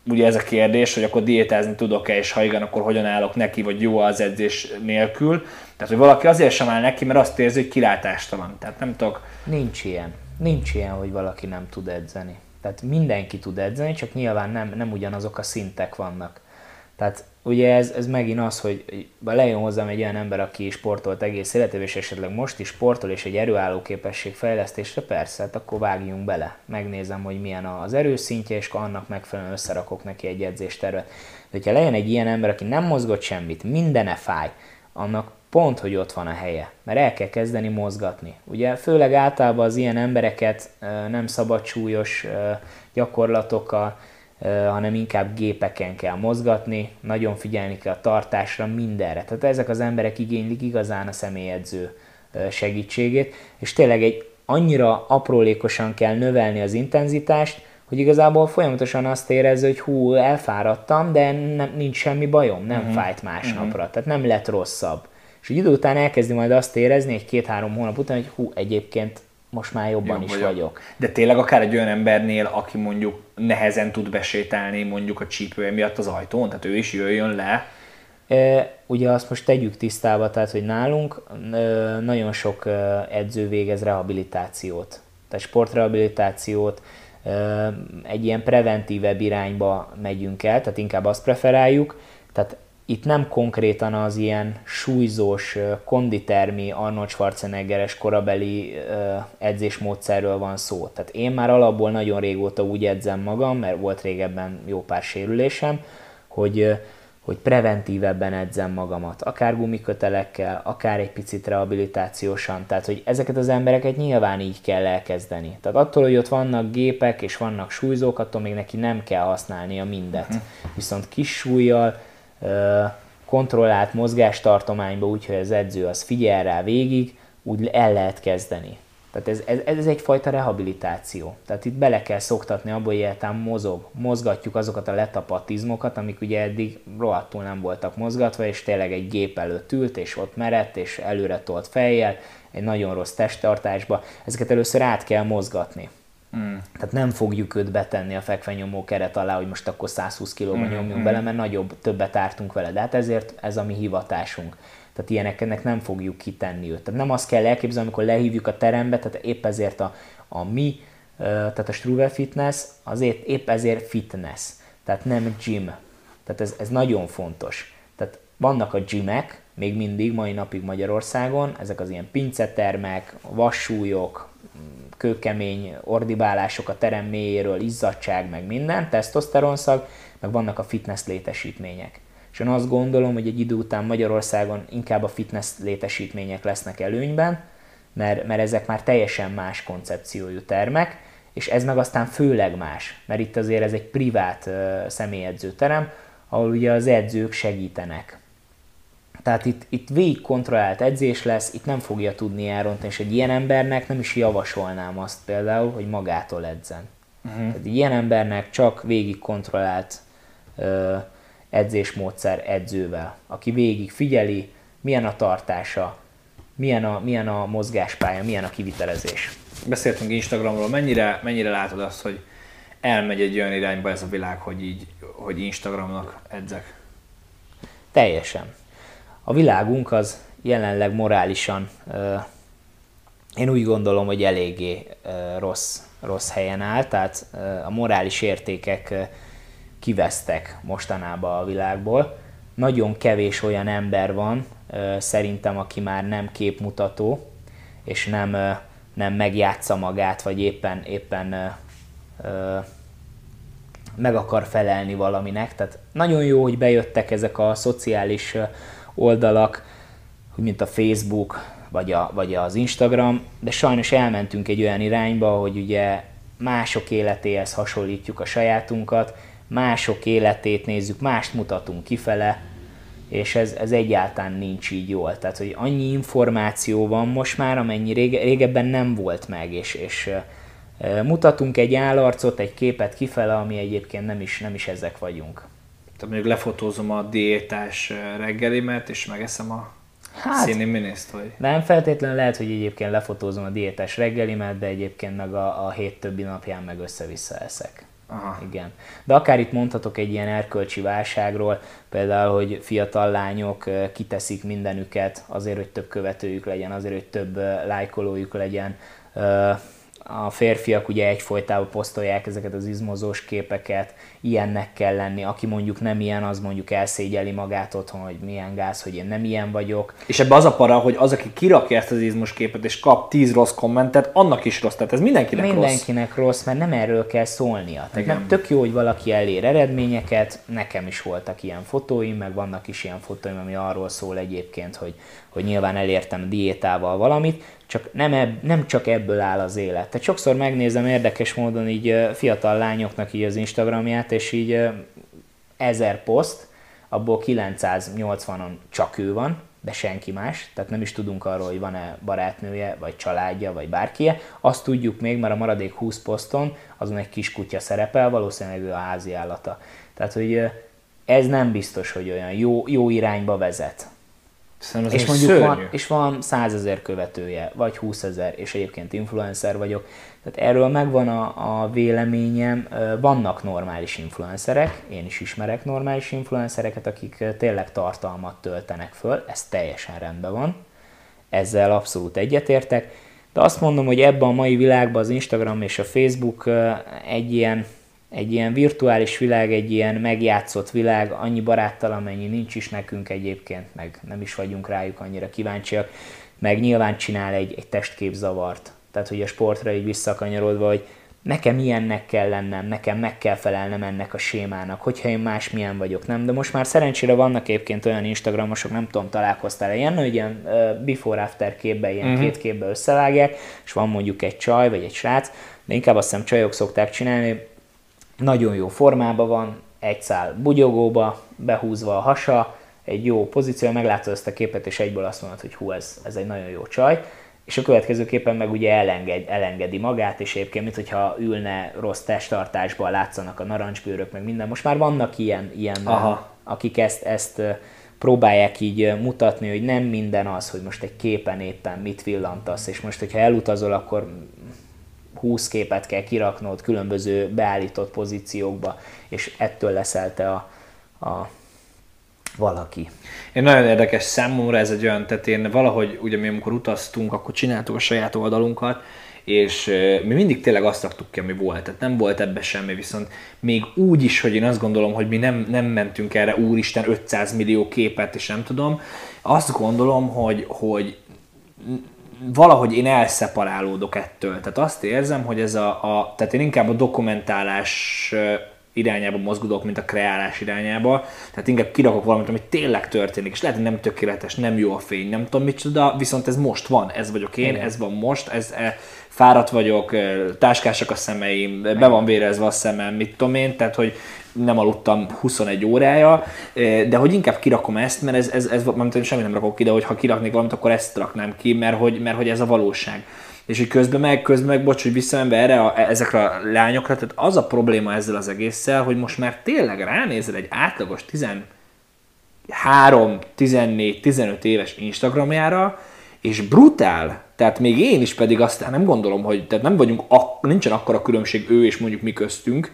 [SPEAKER 1] ugye ez a kérdés, hogy akkor diétázni tudok-e, és ha igen, akkor hogyan állok neki, vagy jó az edzés nélkül. Tehát, hogy valaki azért sem áll neki, mert azt érzi, hogy kilátástalan. Tehát nem tudok...
[SPEAKER 2] Nincs ilyen. Nincs ilyen, hogy valaki nem tud edzeni. Tehát mindenki tud edzeni, csak nyilván nem, nem ugyanazok a szintek vannak. Tehát ugye ez, ez megint az, hogy lejön hozzám egy olyan ember, aki sportolt egész életében, és esetleg most is sportol, és egy erőálló képesség fejlesztésre, persze, hát akkor vágjunk bele. Megnézem, hogy milyen az erőszintje, és annak megfelelően összerakok neki egy edzéstervet. De hogyha lejön egy ilyen ember, aki nem mozgott semmit, mindene fáj, annak pont, hogy ott van a helye, mert el kell kezdeni mozgatni. Ugye főleg általában az ilyen embereket nem szabad súlyos gyakorlatokkal, hanem inkább gépeken kell mozgatni, nagyon figyelni kell a tartásra, mindenre. Tehát ezek az emberek igénylik igazán a személyedző segítségét, és tényleg egy annyira aprólékosan kell növelni az intenzitást, hogy igazából folyamatosan azt érezze, hogy hú, elfáradtam, de nem, nincs semmi bajom, nem uh-huh. fájt másnapra, uh-huh. tehát nem lett rosszabb. És egy idő után elkezdi majd azt érezni, egy két-három hónap után, hogy hú, egyébként most már jobban Jobb is vagyok. vagyok.
[SPEAKER 1] De tényleg akár egy olyan embernél, aki mondjuk nehezen tud besétálni mondjuk a csípője miatt az ajtón, tehát ő is jöjjön le.
[SPEAKER 2] E, ugye azt most tegyük tisztába, tehát hogy nálunk e, nagyon sok edző végez rehabilitációt, tehát sportrehabilitációt, e, egy ilyen preventívebb irányba megyünk el, tehát inkább azt preferáljuk, tehát itt nem konkrétan az ilyen súlyzós, konditermi, Arnold Schwarzeneggeres korabeli edzésmódszerről van szó. Tehát én már alapból nagyon régóta úgy edzem magam, mert volt régebben jó pár sérülésem, hogy, hogy preventívebben edzem magamat, akár gumikötelekkel, akár egy picit rehabilitációsan. Tehát, hogy ezeket az embereket nyilván így kell elkezdeni. Tehát attól, hogy ott vannak gépek és vannak súlyzók, attól még neki nem kell használnia mindet. Uh-huh. Viszont kis súlyjal, kontrollált mozgástartományba, úgyhogy az edző az figyel rá végig, úgy el lehet kezdeni. Tehát ez, ez, ez egyfajta rehabilitáció. Tehát itt bele kell szoktatni abba, hogy egyáltalán mozog, mozgatjuk azokat a letapatizmokat, amik ugye eddig rohadtul nem voltak mozgatva, és tényleg egy gép előtt ült, és ott merett, és előre tolt fejjel, egy nagyon rossz testtartásba. Ezeket először át kell mozgatni. Mm. Tehát nem fogjuk őt betenni a fekvenyomó keret alá, hogy most akkor 120 kilóba mm. nyomjunk mm. bele, mert nagyobb, többet ártunk vele. De hát ezért ez a mi hivatásunk. Tehát ilyeneknek nem fogjuk kitenni őt. Tehát nem azt kell elképzelni, amikor lehívjuk a terembe, tehát épp ezért a, a mi, tehát a Struve Fitness, azért épp ezért fitness, tehát nem gym. Tehát ez, ez nagyon fontos. Vannak a gymek, még mindig, mai napig Magyarországon, ezek az ilyen pincetermek, vassúlyok, kőkemény ordibálások a terem mélyéről, izzadság, meg minden, tesztoszteronszag, meg vannak a fitness létesítmények. És én azt gondolom, hogy egy idő után Magyarországon inkább a fitness létesítmények lesznek előnyben, mert, mert ezek már teljesen más koncepciójú termek, és ez meg aztán főleg más, mert itt azért ez egy privát uh, személyedzőterem, ahol ugye az edzők segítenek. Tehát itt, itt végig kontrollált edzés lesz, itt nem fogja tudni elrontani, és egy ilyen embernek nem is javasolnám azt például, hogy magától edzen. Uh-huh. Tehát egy ilyen embernek csak végig kontrollált uh, edzésmódszer edzővel, aki végig figyeli, milyen a tartása, milyen a, milyen a mozgáspálya, milyen a kivitelezés.
[SPEAKER 1] Beszéltünk Instagramról, mennyire, mennyire látod azt, hogy elmegy egy olyan irányba ez a világ, hogy így, hogy Instagramnak edzek?
[SPEAKER 2] Teljesen. A világunk az jelenleg morálisan, én úgy gondolom, hogy eléggé rossz, rossz helyen áll, tehát a morális értékek kivesztek mostanában a világból. Nagyon kevés olyan ember van, szerintem, aki már nem képmutató, és nem, nem megjátsza magát, vagy éppen, éppen meg akar felelni valaminek. Tehát nagyon jó, hogy bejöttek ezek a szociális oldalak, mint a Facebook, vagy, a, vagy az Instagram, de sajnos elmentünk egy olyan irányba, hogy ugye mások életéhez hasonlítjuk a sajátunkat, mások életét nézzük, mást mutatunk kifele, és ez, ez egyáltalán nincs így jól. Tehát, hogy annyi információ van most már, amennyi rége, régebben nem volt meg, és, és mutatunk egy állarcot, egy képet kifele, ami egyébként nem is, nem is ezek vagyunk.
[SPEAKER 1] Tehát mondjuk lefotózom a diétás reggelimet, és megeszem a hát, színi miniszt, vagy?
[SPEAKER 2] Nem feltétlenül lehet, hogy egyébként lefotózom a diétás reggelimet, de egyébként meg a, a hét többi napján meg össze-vissza eszek. Aha. Igen. De akár itt mondhatok egy ilyen erkölcsi válságról, például, hogy fiatal lányok kiteszik mindenüket azért, hogy több követőjük legyen, azért, hogy több lájkolójuk legyen, a férfiak ugye egyfolytában posztolják ezeket az izmozós képeket, ilyennek kell lenni. Aki mondjuk nem ilyen, az mondjuk elszégyeli magát otthon, hogy milyen gáz, hogy én nem ilyen vagyok.
[SPEAKER 1] És ebbe az a para, hogy az, aki kirakja ezt az izmos képet és kap 10 rossz kommentet, annak is rossz. Tehát ez mindenkinek,
[SPEAKER 2] mindenkinek rossz. rossz. mert nem erről kell szólnia. Tehát nem, tök jó, hogy valaki elér eredményeket, nekem is voltak ilyen fotóim, meg vannak is ilyen fotóim, ami arról szól egyébként, hogy, hogy nyilván elértem diétával valamit, csak nem, ebb, nem csak ebből áll az élet. Tehát sokszor megnézem érdekes módon így fiatal lányoknak így az Instagramját, és így ezer poszt, abból 980-on csak ő van, de senki más, tehát nem is tudunk arról, hogy van-e barátnője, vagy családja, vagy bárkie. Azt tudjuk még, mert a maradék 20 poszton azon egy kis kutya szerepel, valószínűleg ő a házi állata. Tehát, hogy ez nem biztos, hogy olyan jó, jó irányba vezet.
[SPEAKER 1] Szerintem és mondjuk
[SPEAKER 2] van, és van 100 ezer követője, vagy 20 ezer, és egyébként influencer vagyok. Tehát erről megvan a, a véleményem, vannak normális influencerek, én is ismerek normális influencereket, akik tényleg tartalmat töltenek föl, ez teljesen rendben van, ezzel abszolút egyetértek, de azt mondom, hogy ebben a mai világban az Instagram és a Facebook egy ilyen egy ilyen virtuális világ, egy ilyen megjátszott világ, annyi baráttal, amennyi nincs is nekünk egyébként, meg nem is vagyunk rájuk annyira kíváncsiak, meg nyilván csinál egy, egy testképzavart. Tehát, hogy a sportra így visszakanyarodva, hogy nekem ilyennek kell lennem, nekem meg kell felelnem ennek a sémának, hogyha én más milyen vagyok, nem? De most már szerencsére vannak egyébként olyan Instagramosok, nem tudom, találkoztál ilyen, hogy ilyen uh, before-after képbe, ilyen uh-huh. két képbe összevágják, és van mondjuk egy csaj, vagy egy srác, de inkább azt hiszem csajok szokták csinálni, nagyon jó formában van, egy szál bugyogóba, behúzva a hasa, egy jó pozíció, meglátod ezt a képet, és egyből azt mondod, hogy hú, ez, ez egy nagyon jó csaj. és a következőképpen meg ugye elenged, elengedi magát, és egyébként, mint hogyha ülne rossz testtartásban, látszanak a narancsbőrök, meg minden. Most már vannak ilyen, ilyen
[SPEAKER 1] Aha.
[SPEAKER 2] akik ezt, ezt próbálják így mutatni, hogy nem minden az, hogy most egy képen éppen mit villantasz, és most, hogyha elutazol, akkor 20 képet kell kiraknod különböző beállított pozíciókba, és ettől leszel a, a valaki.
[SPEAKER 1] Én nagyon érdekes számomra ez egy olyan, tehát én valahogy, ugye mi amikor utaztunk, akkor csináltuk a saját oldalunkat, és mi mindig tényleg azt raktuk ki, ami volt, tehát nem volt ebbe semmi, viszont még úgy is, hogy én azt gondolom, hogy mi nem, nem mentünk erre, úristen, 500 millió képet, és nem tudom, azt gondolom, hogy, hogy valahogy én elszeparálódok ettől. Tehát azt érzem, hogy ez a, a tehát én inkább a dokumentálás irányába mozgudok, mint a kreálás irányába. Tehát inkább kirakok valamit, ami tényleg történik, és lehet, hogy nem tökéletes, nem jó a fény, nem tudom micsoda, viszont ez most van, ez vagyok én, ez van most, ez, e, fáradt vagyok, táskásak a szemeim, be van vérezve a szemem, mit tudom én, tehát hogy nem aludtam 21 órája, de hogy inkább kirakom ezt, mert ez, ez, ez mert semmi nem rakok ki, de hogy ha kiraknék valamit, akkor ezt raknám ki, mert hogy, mert hogy ez a valóság. És hogy közben meg, közben meg, bocs, hogy visszamenve erre a, ezekre a lányokra, tehát az a probléma ezzel az egésszel, hogy most már tényleg ránézel egy átlagos 13, 14, 15 éves Instagramjára, és brutál, tehát még én is pedig azt nem gondolom, hogy tehát nem vagyunk, ak- nincsen akkora különbség ő és mondjuk mi köztünk,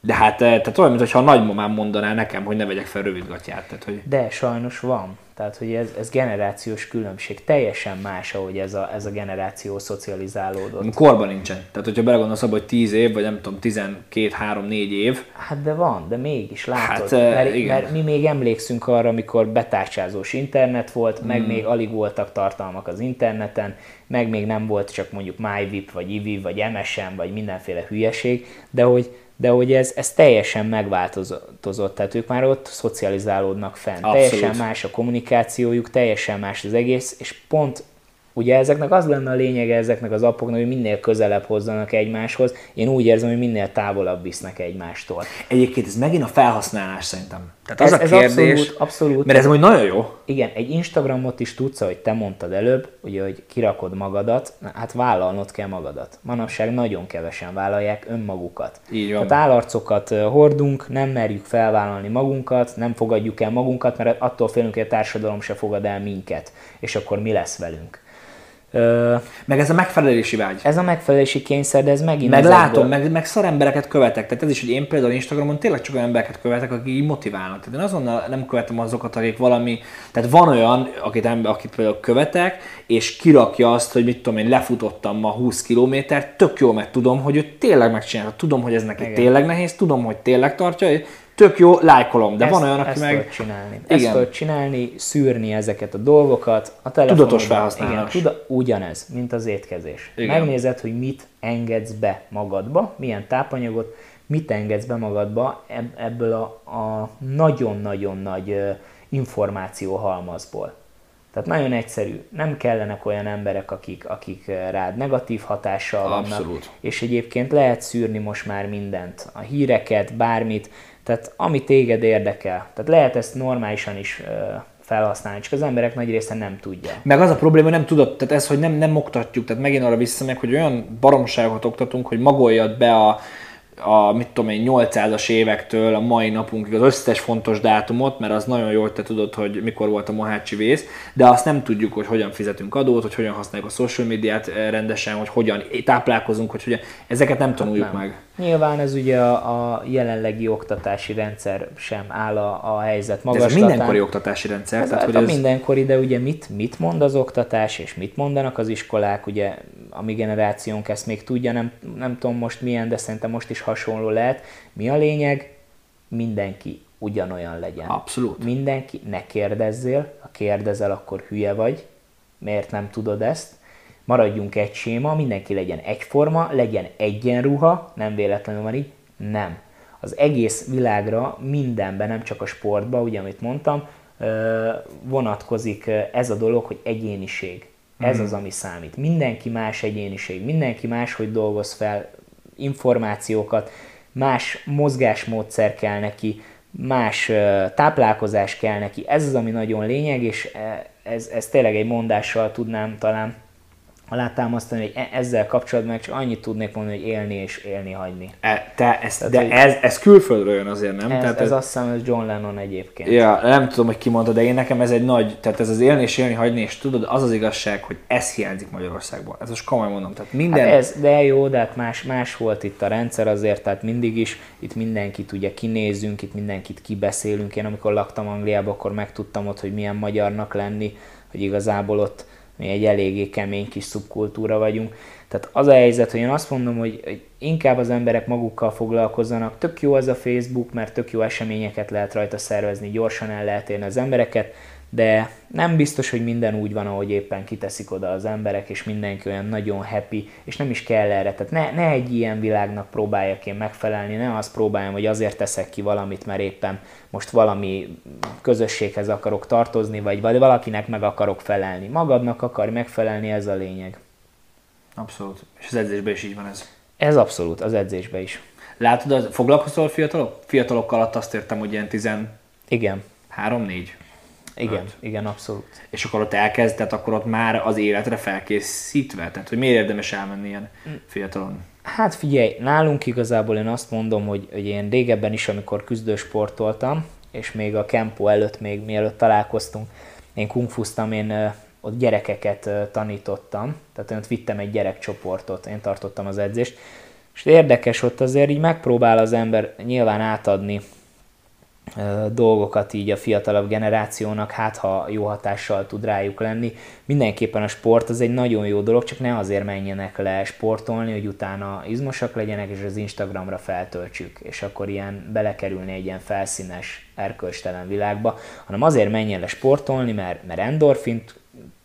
[SPEAKER 1] de hát eh, tehát olyan, mintha a nagymamám mondaná nekem, hogy ne vegyek fel rövidgatját. Tehát, hogy...
[SPEAKER 2] De sajnos van. Tehát, hogy ez, ez generációs különbség. Teljesen más, ahogy ez a, ez a generáció szocializálódott.
[SPEAKER 1] Korban nincsen. Tehát, hogyha belegondolsz abba, hogy 10 év, vagy nem tudom, 12, 3, 4 év.
[SPEAKER 2] Hát de van, de mégis látod. Hát, mert, igen. mert mi még emlékszünk arra, amikor betárcsázós internet volt, meg hmm. még alig voltak tartalmak az interneten, meg még nem volt csak mondjuk MyVip, vagy IVI, vagy MSN, vagy mindenféle hülyeség, de hogy de hogy ez, ez teljesen megváltozott, tehát ők már ott szocializálódnak fent. Abszolút. Teljesen más a kommunikációjuk, teljesen más az egész, és pont Ugye ezeknek az lenne a lényege ezeknek az appoknak, hogy minél közelebb hozzanak egymáshoz. Én úgy érzem, hogy minél távolabb visznek egymástól.
[SPEAKER 1] Egyébként ez megint a felhasználás szerintem. Tehát az ez, a ez kérdés, abszolút,
[SPEAKER 2] abszolút.
[SPEAKER 1] mert ez úgy nagyon jó.
[SPEAKER 2] Igen, egy Instagramot is tudsz, hogy te mondtad előbb, ugye, hogy kirakod magadat, hát vállalnod kell magadat. Manapság nagyon kevesen vállalják önmagukat.
[SPEAKER 1] Így van.
[SPEAKER 2] Tehát állarcokat hordunk, nem merjük felvállalni magunkat, nem fogadjuk el magunkat, mert attól félünk, hogy a társadalom se fogad el minket, és akkor mi lesz velünk.
[SPEAKER 1] Meg ez a megfelelési vágy.
[SPEAKER 2] Ez a megfelelési kényszer, de ez megint...
[SPEAKER 1] Meg látom, meg, meg szar embereket követek. Tehát ez is, hogy én például Instagramon tényleg csak olyan embereket követek, akik így motiválnak. Tehát én azonnal nem követem azokat, akik valami... Tehát van olyan, akit, ember, akit például követek, és kirakja azt, hogy mit tudom én, lefutottam ma 20 kilométert, tök jó, mert tudom, hogy ő tényleg megcsinálta. Tudom, hogy ez neki Igen. tényleg nehéz, tudom, hogy tényleg tartja, tök jó, lájkolom, de ezt, van olyan, aki
[SPEAKER 2] ezt
[SPEAKER 1] meg...
[SPEAKER 2] csinálni. Igen. Ezt tudod csinálni, szűrni ezeket a dolgokat. A
[SPEAKER 1] Tudatos felhasználás.
[SPEAKER 2] Igen, tuda, ugyanez, mint az étkezés. Igen. Megnézed, hogy mit engedsz be magadba, milyen tápanyagot, mit engedsz be magadba ebből a, a nagyon-nagyon nagy információ halmazból. Tehát nagyon egyszerű. Nem kellenek olyan emberek, akik, akik rád negatív hatással vannak. Abszolút. És egyébként lehet szűrni most már mindent. A híreket, bármit. Tehát ami téged érdekel. Tehát lehet ezt normálisan is felhasználni, csak az emberek nagy része nem tudja.
[SPEAKER 1] Meg az a probléma, nem tudod, tehát ez, hogy nem, nem oktatjuk, tehát megint arra vissza meg, hogy olyan baromságokat oktatunk, hogy magoljad be a, a mit tudom én, 800-as évektől a mai napunkig az összes fontos dátumot, mert az nagyon jól te tudod, hogy mikor volt a Mohácsi vész, de azt nem tudjuk, hogy hogyan fizetünk adót, hogy hogyan használjuk a social médiát eh, rendesen, hogy hogyan táplálkozunk, hogy hogyan, ezeket nem tanuljuk hát nem. meg.
[SPEAKER 2] Nyilván ez ugye a, a jelenlegi oktatási rendszer sem áll a, a helyzet magaslatán.
[SPEAKER 1] Ez a mindenkori oktatási rendszer.
[SPEAKER 2] Ez, tehát, hogy a ez... mindenkori, de ugye mit, mit mond az oktatás, és mit mondanak az iskolák, ugye a mi generációnk ezt még tudja, nem, nem tudom most milyen, de szerintem most is hasonló lehet. Mi a lényeg? Mindenki ugyanolyan legyen.
[SPEAKER 1] Abszolút.
[SPEAKER 2] Mindenki, ne kérdezzél, ha kérdezel, akkor hülye vagy, miért nem tudod ezt, maradjunk egy séma, mindenki legyen egyforma, legyen egyenruha, nem véletlenül van így, nem. Az egész világra, mindenben, nem csak a sportban, ugye amit mondtam, vonatkozik ez a dolog, hogy egyéniség. Ez hmm. az, ami számít. Mindenki más egyéniség, mindenki más, hogy dolgoz fel információkat, más mozgásmódszer kell neki, más táplálkozás kell neki. Ez az, ami nagyon lényeg, és ez, ez tényleg egy mondással tudnám talán alátámasztani, hogy e- ezzel kapcsolatban csak annyit tudnék mondani, hogy élni és élni hagyni.
[SPEAKER 1] E, te ezt,
[SPEAKER 2] Tehát,
[SPEAKER 1] de
[SPEAKER 2] hogy-
[SPEAKER 1] ez, ez külföldről jön azért, nem?
[SPEAKER 2] Ez,
[SPEAKER 1] tehát
[SPEAKER 2] ez azt hiszem, ez John Lennon egyébként.
[SPEAKER 1] Ja, nem tudom, hogy ki mondta, de én nekem ez egy nagy, tehát ez az élni és élni hagyni, és tudod, az az igazság, hogy ez hiányzik Magyarországból. Ez most komolyan mondom. Tehát minden...
[SPEAKER 2] Hát ez, de jó, de hát más, más volt itt a rendszer azért, tehát mindig is itt mindenkit ugye kinézünk, itt mindenkit kibeszélünk. Én amikor laktam Angliában, akkor megtudtam ott, hogy milyen magyarnak lenni, hogy igazából ott mi egy eléggé kemény kis szubkultúra vagyunk. Tehát az a helyzet, hogy én azt mondom, hogy hogy inkább az emberek magukkal foglalkozzanak. Tök jó ez a Facebook, mert tök jó eseményeket lehet rajta szervezni, gyorsan el lehet érni az embereket, de nem biztos, hogy minden úgy van, ahogy éppen kiteszik oda az emberek, és mindenki olyan nagyon happy, és nem is kell erre. Tehát ne, ne egy ilyen világnak próbáljak én megfelelni, ne azt próbáljam, hogy azért teszek ki valamit, mert éppen most valami közösséghez akarok tartozni, vagy valakinek meg akarok felelni. Magadnak akar megfelelni, ez a lényeg.
[SPEAKER 1] Abszolút. És az edzésben is így van ez.
[SPEAKER 2] Ez abszolút, az edzésbe is.
[SPEAKER 1] Látod, az, foglalkozol fiatalok? Fiatalok alatt azt értem, hogy ilyen 13-4.
[SPEAKER 2] Igen, igen,
[SPEAKER 1] Öt.
[SPEAKER 2] igen, abszolút.
[SPEAKER 1] És akkor ott elkezd, tehát akkor ott már az életre felkészítve. Tehát, hogy miért érdemes elmenni ilyen fiatalon?
[SPEAKER 2] Hát figyelj, nálunk igazából én azt mondom, hogy, hogy én régebben is, amikor küzdősportoltam, és még a Kempo előtt, még mielőtt találkoztunk, én kungfuztam, én ott gyerekeket tanítottam, tehát én ott vittem egy gyerekcsoportot, én tartottam az edzést, és érdekes ott azért így megpróbál az ember nyilván átadni dolgokat így a fiatalabb generációnak, hát ha jó hatással tud rájuk lenni. Mindenképpen a sport az egy nagyon jó dolog, csak ne azért menjenek le sportolni, hogy utána izmosak legyenek, és az Instagramra feltöltsük, és akkor ilyen belekerülni egy ilyen felszínes, erkölcstelen világba, hanem azért menjen le sportolni, mert, mert endorfint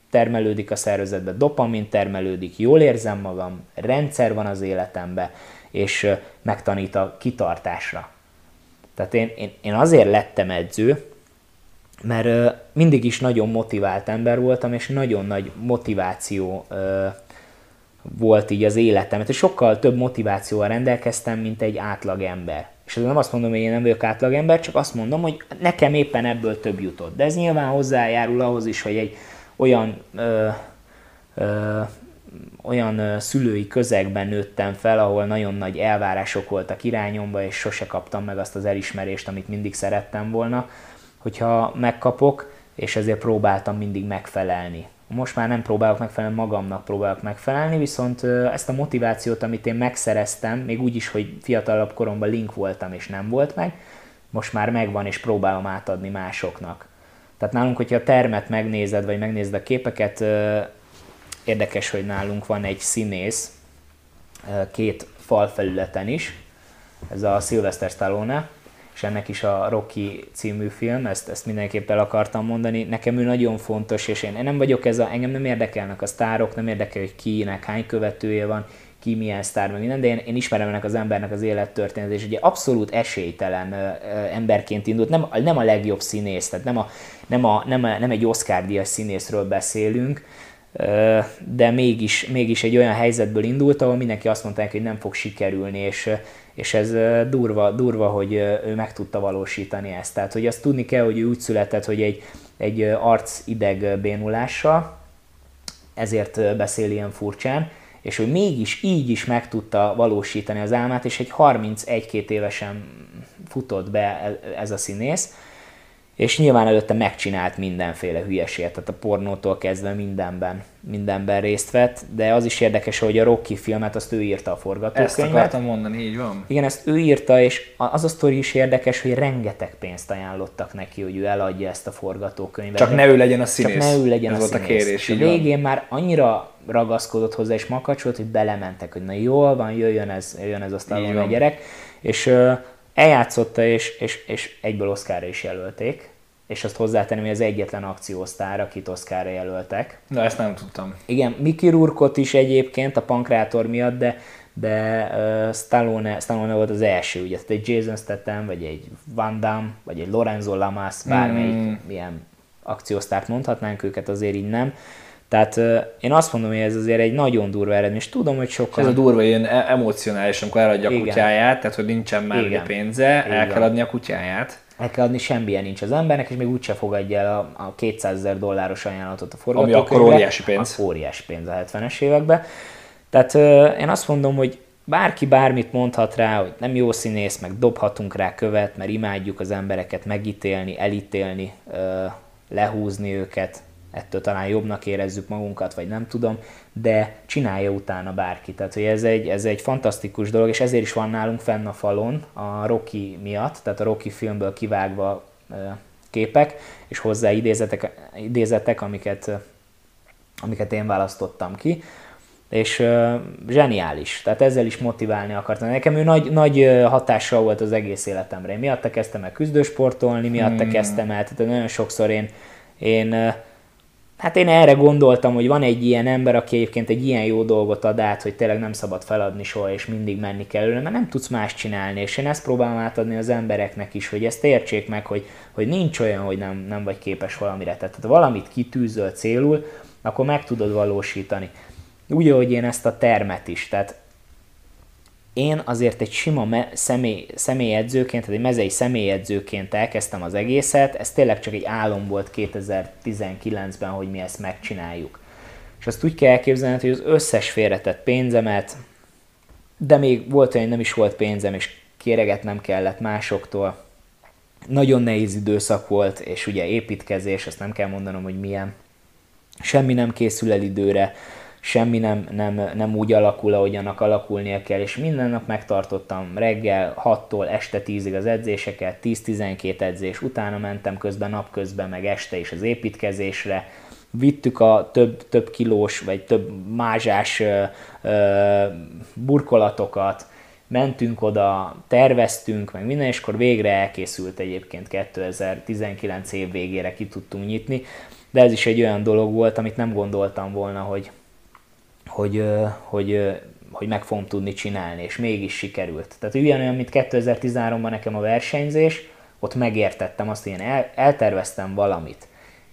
[SPEAKER 2] termelődik a szervezetbe, dopamin termelődik, jól érzem magam, rendszer van az életemben, és megtanít a kitartásra. Tehát én, én, én azért lettem edző, mert mindig is nagyon motivált ember voltam, és nagyon nagy motiváció volt így az életem. És sokkal több motivációval rendelkeztem, mint egy átlag ember. És nem azt mondom, hogy én nem vagyok átlag ember, csak azt mondom, hogy nekem éppen ebből több jutott. De ez nyilván hozzájárul ahhoz is, hogy egy olyan ö, ö, olyan szülői közegben nőttem fel, ahol nagyon nagy elvárások voltak irányomba, és sose kaptam meg azt az elismerést, amit mindig szerettem volna, hogyha megkapok, és ezért próbáltam mindig megfelelni. Most már nem próbálok megfelelni, magamnak próbálok megfelelni, viszont ezt a motivációt, amit én megszereztem, még úgy is, hogy fiatalabb koromban link voltam, és nem volt meg, most már megvan, és próbálom átadni másoknak. Tehát nálunk, hogyha a termet megnézed, vagy megnézed a képeket, érdekes, hogy nálunk van egy színész két falfelületen is, ez a Sylvester Stallone, és ennek is a Rocky című film, ezt, ezt mindenképp el akartam mondani. Nekem ő nagyon fontos, és én, én nem vagyok ez a, engem nem érdekelnek a sztárok, nem érdekel, hogy kinek hány követője van, ki milyen sztár, meg minden, de én, én ismerem ennek az embernek az élettörténetét, és ugye abszolút esélytelen ö, ö, emberként indult, nem, nem a legjobb színész, tehát nem, a, nem, a, nem, a, nem egy Oscar-díjas színészről beszélünk, de mégis, mégis egy olyan helyzetből indult, ahol mindenki azt mondta neki, hogy nem fog sikerülni, és, és ez durva, durva, hogy ő meg tudta valósítani ezt. Tehát, hogy azt tudni kell, hogy ő úgy született, hogy egy, egy arcideg bénulással, ezért beszél ilyen furcsán, és ő mégis így is meg tudta valósítani az álmát, és egy 31-2 évesen futott be e- ez a színész, és nyilván előtte megcsinált mindenféle hülyeséget, tehát a pornótól kezdve mindenben, mindenben részt vett, de az is érdekes, hogy a Rocky filmet azt ő írta a
[SPEAKER 1] Ezt
[SPEAKER 2] forgatókönyvet.
[SPEAKER 1] akartam mondani, így van.
[SPEAKER 2] Igen, ezt ő írta, és az a sztori is érdekes, hogy rengeteg pénzt ajánlottak neki, hogy ő eladja ezt a forgatókönyvet.
[SPEAKER 1] Csak ne ő legyen a
[SPEAKER 2] csak
[SPEAKER 1] színész.
[SPEAKER 2] ne ő legyen
[SPEAKER 1] Ez
[SPEAKER 2] a
[SPEAKER 1] volt
[SPEAKER 2] színész.
[SPEAKER 1] a kérés,
[SPEAKER 2] És a
[SPEAKER 1] így van.
[SPEAKER 2] végén már annyira ragaszkodott hozzá, és makacsolt, hogy belementek, hogy na jól van, jöjjön ez, jöjjön ez a Stallone
[SPEAKER 1] van.
[SPEAKER 2] gyerek. És eljátszotta, és, és, és egyből Oscarra is jelölték. És azt hozzátenném, hogy az egyetlen akciósztár, akit Oscarra jelöltek.
[SPEAKER 1] Na, ezt nem tudtam.
[SPEAKER 2] Igen, Mickey Rourke-ot is egyébként a pankrátor miatt, de, de uh, Stallone, Stallone volt az első, ugye, tehát egy Jason Statham, vagy egy Van Damme, vagy egy Lorenzo Lamas, bármelyik
[SPEAKER 1] mm.
[SPEAKER 2] ilyen akciósztárt mondhatnánk őket, azért így nem. Tehát én azt mondom, hogy ez azért egy nagyon durva eredmény, és tudom, hogy sokan...
[SPEAKER 1] ez a durva ilyen e- emocionális, amikor eladja a
[SPEAKER 2] Igen.
[SPEAKER 1] kutyáját, tehát hogy nincsen már
[SPEAKER 2] Igen.
[SPEAKER 1] pénze, el
[SPEAKER 2] Igen.
[SPEAKER 1] kell adni a kutyáját.
[SPEAKER 2] el kell adni, semmilyen nincs az embernek, és még úgyse fogadja el a, a 200 ezer dolláros ajánlatot a forgatókönyvre. Ami
[SPEAKER 1] akkor óriási pénz.
[SPEAKER 2] A óriási pénz a 70-es években. Tehát én azt mondom, hogy bárki bármit mondhat rá, hogy nem jó színész, meg dobhatunk rá követ, mert imádjuk az embereket megítélni, elítélni, lehúzni őket, ettől talán jobbnak érezzük magunkat, vagy nem tudom, de csinálja utána bárki. Tehát, hogy ez egy, ez egy fantasztikus dolog, és ezért is van nálunk fenn a falon a Rocky miatt, tehát a Rocky filmből kivágva képek, és hozzá idézetek, idézetek amiket, amiket én választottam ki és uh, zseniális. Tehát ezzel is motiválni akartam. Nekem ő nagy, nagy hatással volt az egész életemre. Miatta kezdtem el küzdősportolni, miatta hmm. kezdtem el, tehát nagyon sokszor én, én Hát én erre gondoltam, hogy van egy ilyen ember, aki egyébként egy ilyen jó dolgot ad át, hogy tényleg nem szabad feladni soha, és mindig menni kell előle, mert nem tudsz más csinálni, és én ezt próbálom átadni az embereknek is, hogy ezt értsék meg, hogy, hogy nincs olyan, hogy nem, nem vagy képes valamire. Tehát ha valamit kitűzöl célul, akkor meg tudod valósítani. Úgy, ahogy én ezt a termet is. Tehát én azért egy sima me- személy, személyedzőként, tehát egy mezei személyedzőként elkezdtem az egészet, ez tényleg csak egy álom volt 2019-ben, hogy mi ezt megcsináljuk. És azt úgy kell elképzelni, hogy az összes félretett pénzemet, de még volt olyan, nem is volt pénzem, és kéregetnem kellett másoktól. Nagyon nehéz időszak volt, és ugye építkezés, azt nem kell mondanom, hogy milyen. Semmi nem készül el időre semmi nem, nem, nem úgy alakul, ahogy annak alakulnia kell, és minden nap megtartottam reggel 6-tól este 10-ig az edzéseket, 10-12 edzés, utána mentem közben napközben, meg este is az építkezésre, vittük a több, több kilós, vagy több mázsás ö, ö, burkolatokat, mentünk oda, terveztünk, meg minden, és akkor végre elkészült egyébként 2019 év végére ki tudtunk nyitni, de ez is egy olyan dolog volt, amit nem gondoltam volna, hogy, hogy, hogy, hogy meg fogom tudni csinálni, és mégis sikerült. Tehát ugyanolyan, mint 2013-ban nekem a versenyzés, ott megértettem azt, hogy én el, elterveztem valamit,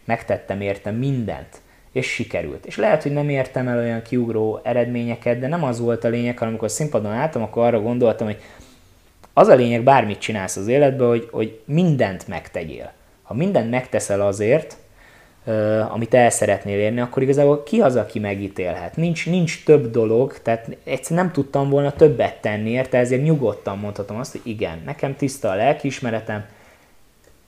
[SPEAKER 2] megtettem értem mindent, és sikerült. És lehet, hogy nem értem el olyan kiugró eredményeket, de nem az volt a lényeg, hanem amikor színpadon álltam, akkor arra gondoltam, hogy az a lényeg, bármit csinálsz az életben, hogy, hogy mindent megtegyél. Ha mindent megteszel azért, amit el szeretnél érni, akkor igazából ki az, aki megítélhet? Nincs, nincs több dolog, tehát egyszerűen nem tudtam volna többet tenni érte, ezért nyugodtan mondhatom azt, hogy igen, nekem tiszta a lelkiismeretem,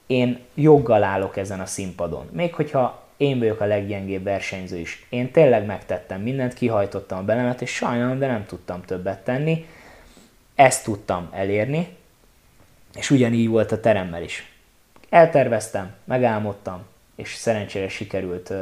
[SPEAKER 2] én joggal állok ezen a színpadon. Még hogyha én vagyok a leggyengébb versenyző is. Én tényleg megtettem mindent, kihajtottam a belemet, és sajnálom, de nem tudtam többet tenni. Ezt tudtam elérni, és ugyanígy volt a teremmel is. Elterveztem, megálmodtam, és szerencsére sikerült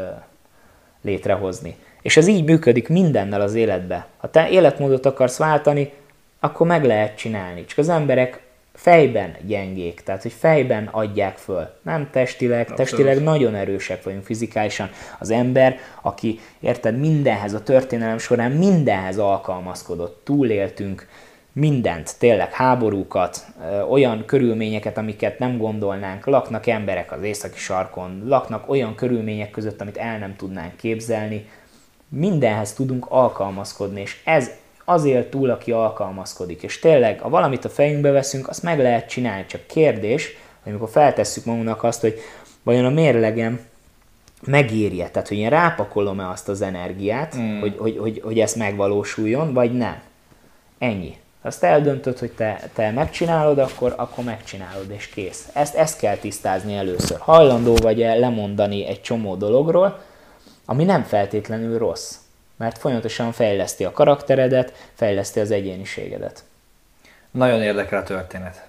[SPEAKER 2] létrehozni. És ez így működik mindennel az életbe. Ha te életmódot akarsz váltani, akkor meg lehet csinálni. Csak az emberek fejben gyengék, tehát hogy fejben adják föl, nem testileg, Abszolút. testileg nagyon erősek vagyunk fizikálisan. Az ember, aki érted, mindenhez a történelem során mindenhez alkalmazkodott, túléltünk, mindent, tényleg háborúkat, olyan körülményeket, amiket nem gondolnánk, laknak emberek az északi sarkon, laknak olyan körülmények között, amit el nem tudnánk képzelni, mindenhez tudunk alkalmazkodni, és ez azért túl, aki alkalmazkodik. És tényleg, ha valamit a fejünkbe veszünk, azt meg lehet csinálni, csak kérdés, hogy amikor feltesszük magunknak azt, hogy vajon a mérlegem megírja, tehát hogy én rápakolom-e azt az energiát, mm. hogy, hogy, hogy, hogy ez megvalósuljon, vagy nem. Ennyi. Ha azt eldöntöd, hogy te, te megcsinálod, akkor, akkor megcsinálod, és kész. Ezt, ezt kell tisztázni először. Hajlandó vagy -e lemondani egy csomó dologról, ami nem feltétlenül rossz, mert folyamatosan fejleszti a karakteredet, fejleszti az egyéniségedet.
[SPEAKER 1] Nagyon érdekel a történet.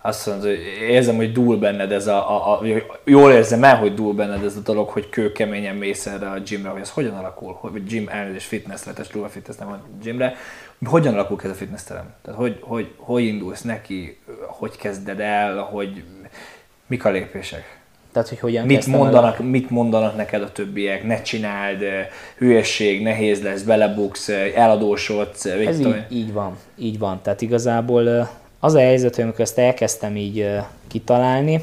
[SPEAKER 1] Azt mondod, hogy érzem, hogy dúl benned ez a, a, a, jól érzem el, hogy dúl benned ez a dolog, hogy kőkeményen mész erre a gymre, hogy ez hogyan alakul, hogy gym elnézés, fitness, letes, fitness nem a gymre, hogyan alakul ez a fitnessterem? Tehát hogy, hogy, hogy indulsz neki, hogy kezded el, hogy mik a lépések?
[SPEAKER 2] Tehát, hogy hogyan
[SPEAKER 1] mit mondanak, el? mit mondanak neked a többiek, ne csináld, hülyesség, nehéz lesz, belebuksz, eladósodsz.
[SPEAKER 2] Ez így, így van, így van. Tehát igazából az a helyzet, hogy amikor ezt elkezdtem így kitalálni,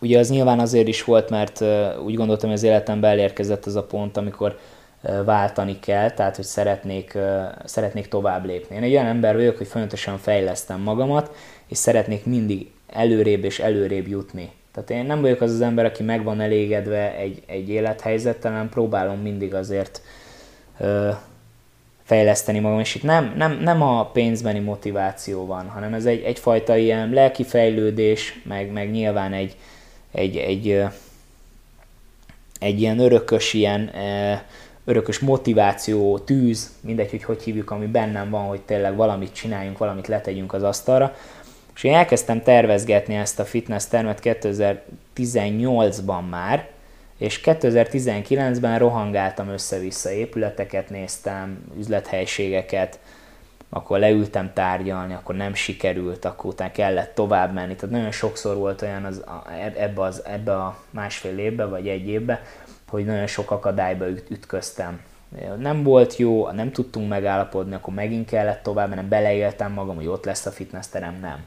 [SPEAKER 2] ugye az nyilván azért is volt, mert úgy gondoltam, hogy az életemben elérkezett az a pont, amikor váltani kell, tehát hogy szeretnék, szeretnék tovább lépni. Én egy olyan ember vagyok, hogy folyamatosan fejlesztem magamat, és szeretnék mindig előrébb és előrébb jutni. Tehát én nem vagyok az az ember, aki meg van elégedve egy, egy élethelyzettel, hanem próbálom mindig azért ö, fejleszteni magam, és itt nem, nem, nem a pénzbeni motiváció van, hanem ez egy, egyfajta ilyen lelki fejlődés, meg, meg nyilván egy, egy, egy, egy ilyen örökös, ilyen örökös motiváció, tűz, mindegy, hogy hogy hívjuk, ami bennem van, hogy tényleg valamit csináljunk, valamit letegyünk az asztalra. És én elkezdtem tervezgetni ezt a fitness termet 2018-ban már, és 2019-ben rohangáltam össze-vissza, épületeket néztem, üzlethelységeket, akkor leültem tárgyalni, akkor nem sikerült, akkor utána kellett tovább menni. Tehát nagyon sokszor volt olyan az, ebbe, az, ebbe a másfél évbe, vagy egy évbe, hogy nagyon sok akadályba ütköztem. Nem volt jó, nem tudtunk megállapodni, akkor megint kellett tovább, mert beleéltem magam, hogy ott lesz a fitness terem, nem.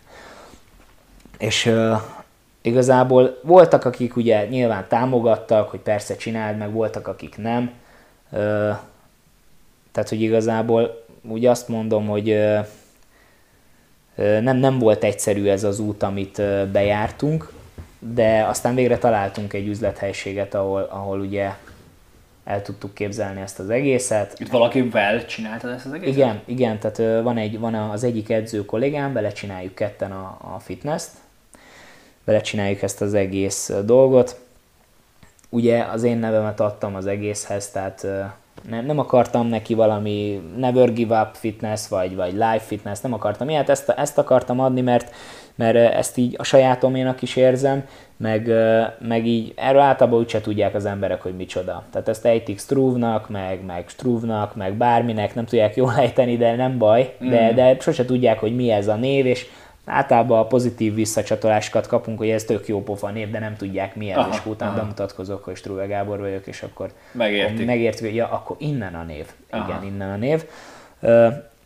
[SPEAKER 2] És uh, igazából voltak, akik ugye nyilván támogattak, hogy persze csináld meg, voltak, akik nem. Uh, tehát, hogy igazából úgy azt mondom, hogy uh, nem, nem volt egyszerű ez az út, amit bejártunk, de aztán végre találtunk egy üzlethelységet, ahol, ahol ugye el tudtuk képzelni ezt az egészet.
[SPEAKER 1] Itt valakivel csináltad ezt az egészet?
[SPEAKER 2] Igen, igen, tehát van, egy, van az egyik edző kollégám, belecsináljuk ketten a, a fitness-t, belecsináljuk ezt az egész dolgot. Ugye az én nevemet adtam az egészhez, tehát nem, nem akartam neki valami never give up fitness, vagy, vagy live fitness, nem akartam ilyet, ezt, ezt akartam adni, mert, mert ezt így a sajátoménak is érzem, meg, meg így erről általában úgyse tudják az emberek, hogy micsoda. Tehát ezt ejtik Struve-nak, meg, meg Struve-nak, meg bárminek, nem tudják jól ejteni, de nem baj, de, mm. de sose tudják, hogy mi ez a név, és általában a pozitív visszacsatolásokat kapunk, hogy ez tök jó pofa név, de nem tudják mi ez, aha, és utána aha. bemutatkozok, hogy Struve Gábor vagyok, és akkor
[SPEAKER 1] megértik,
[SPEAKER 2] megértik hogy ja, akkor innen a név. Aha. Igen, innen a név.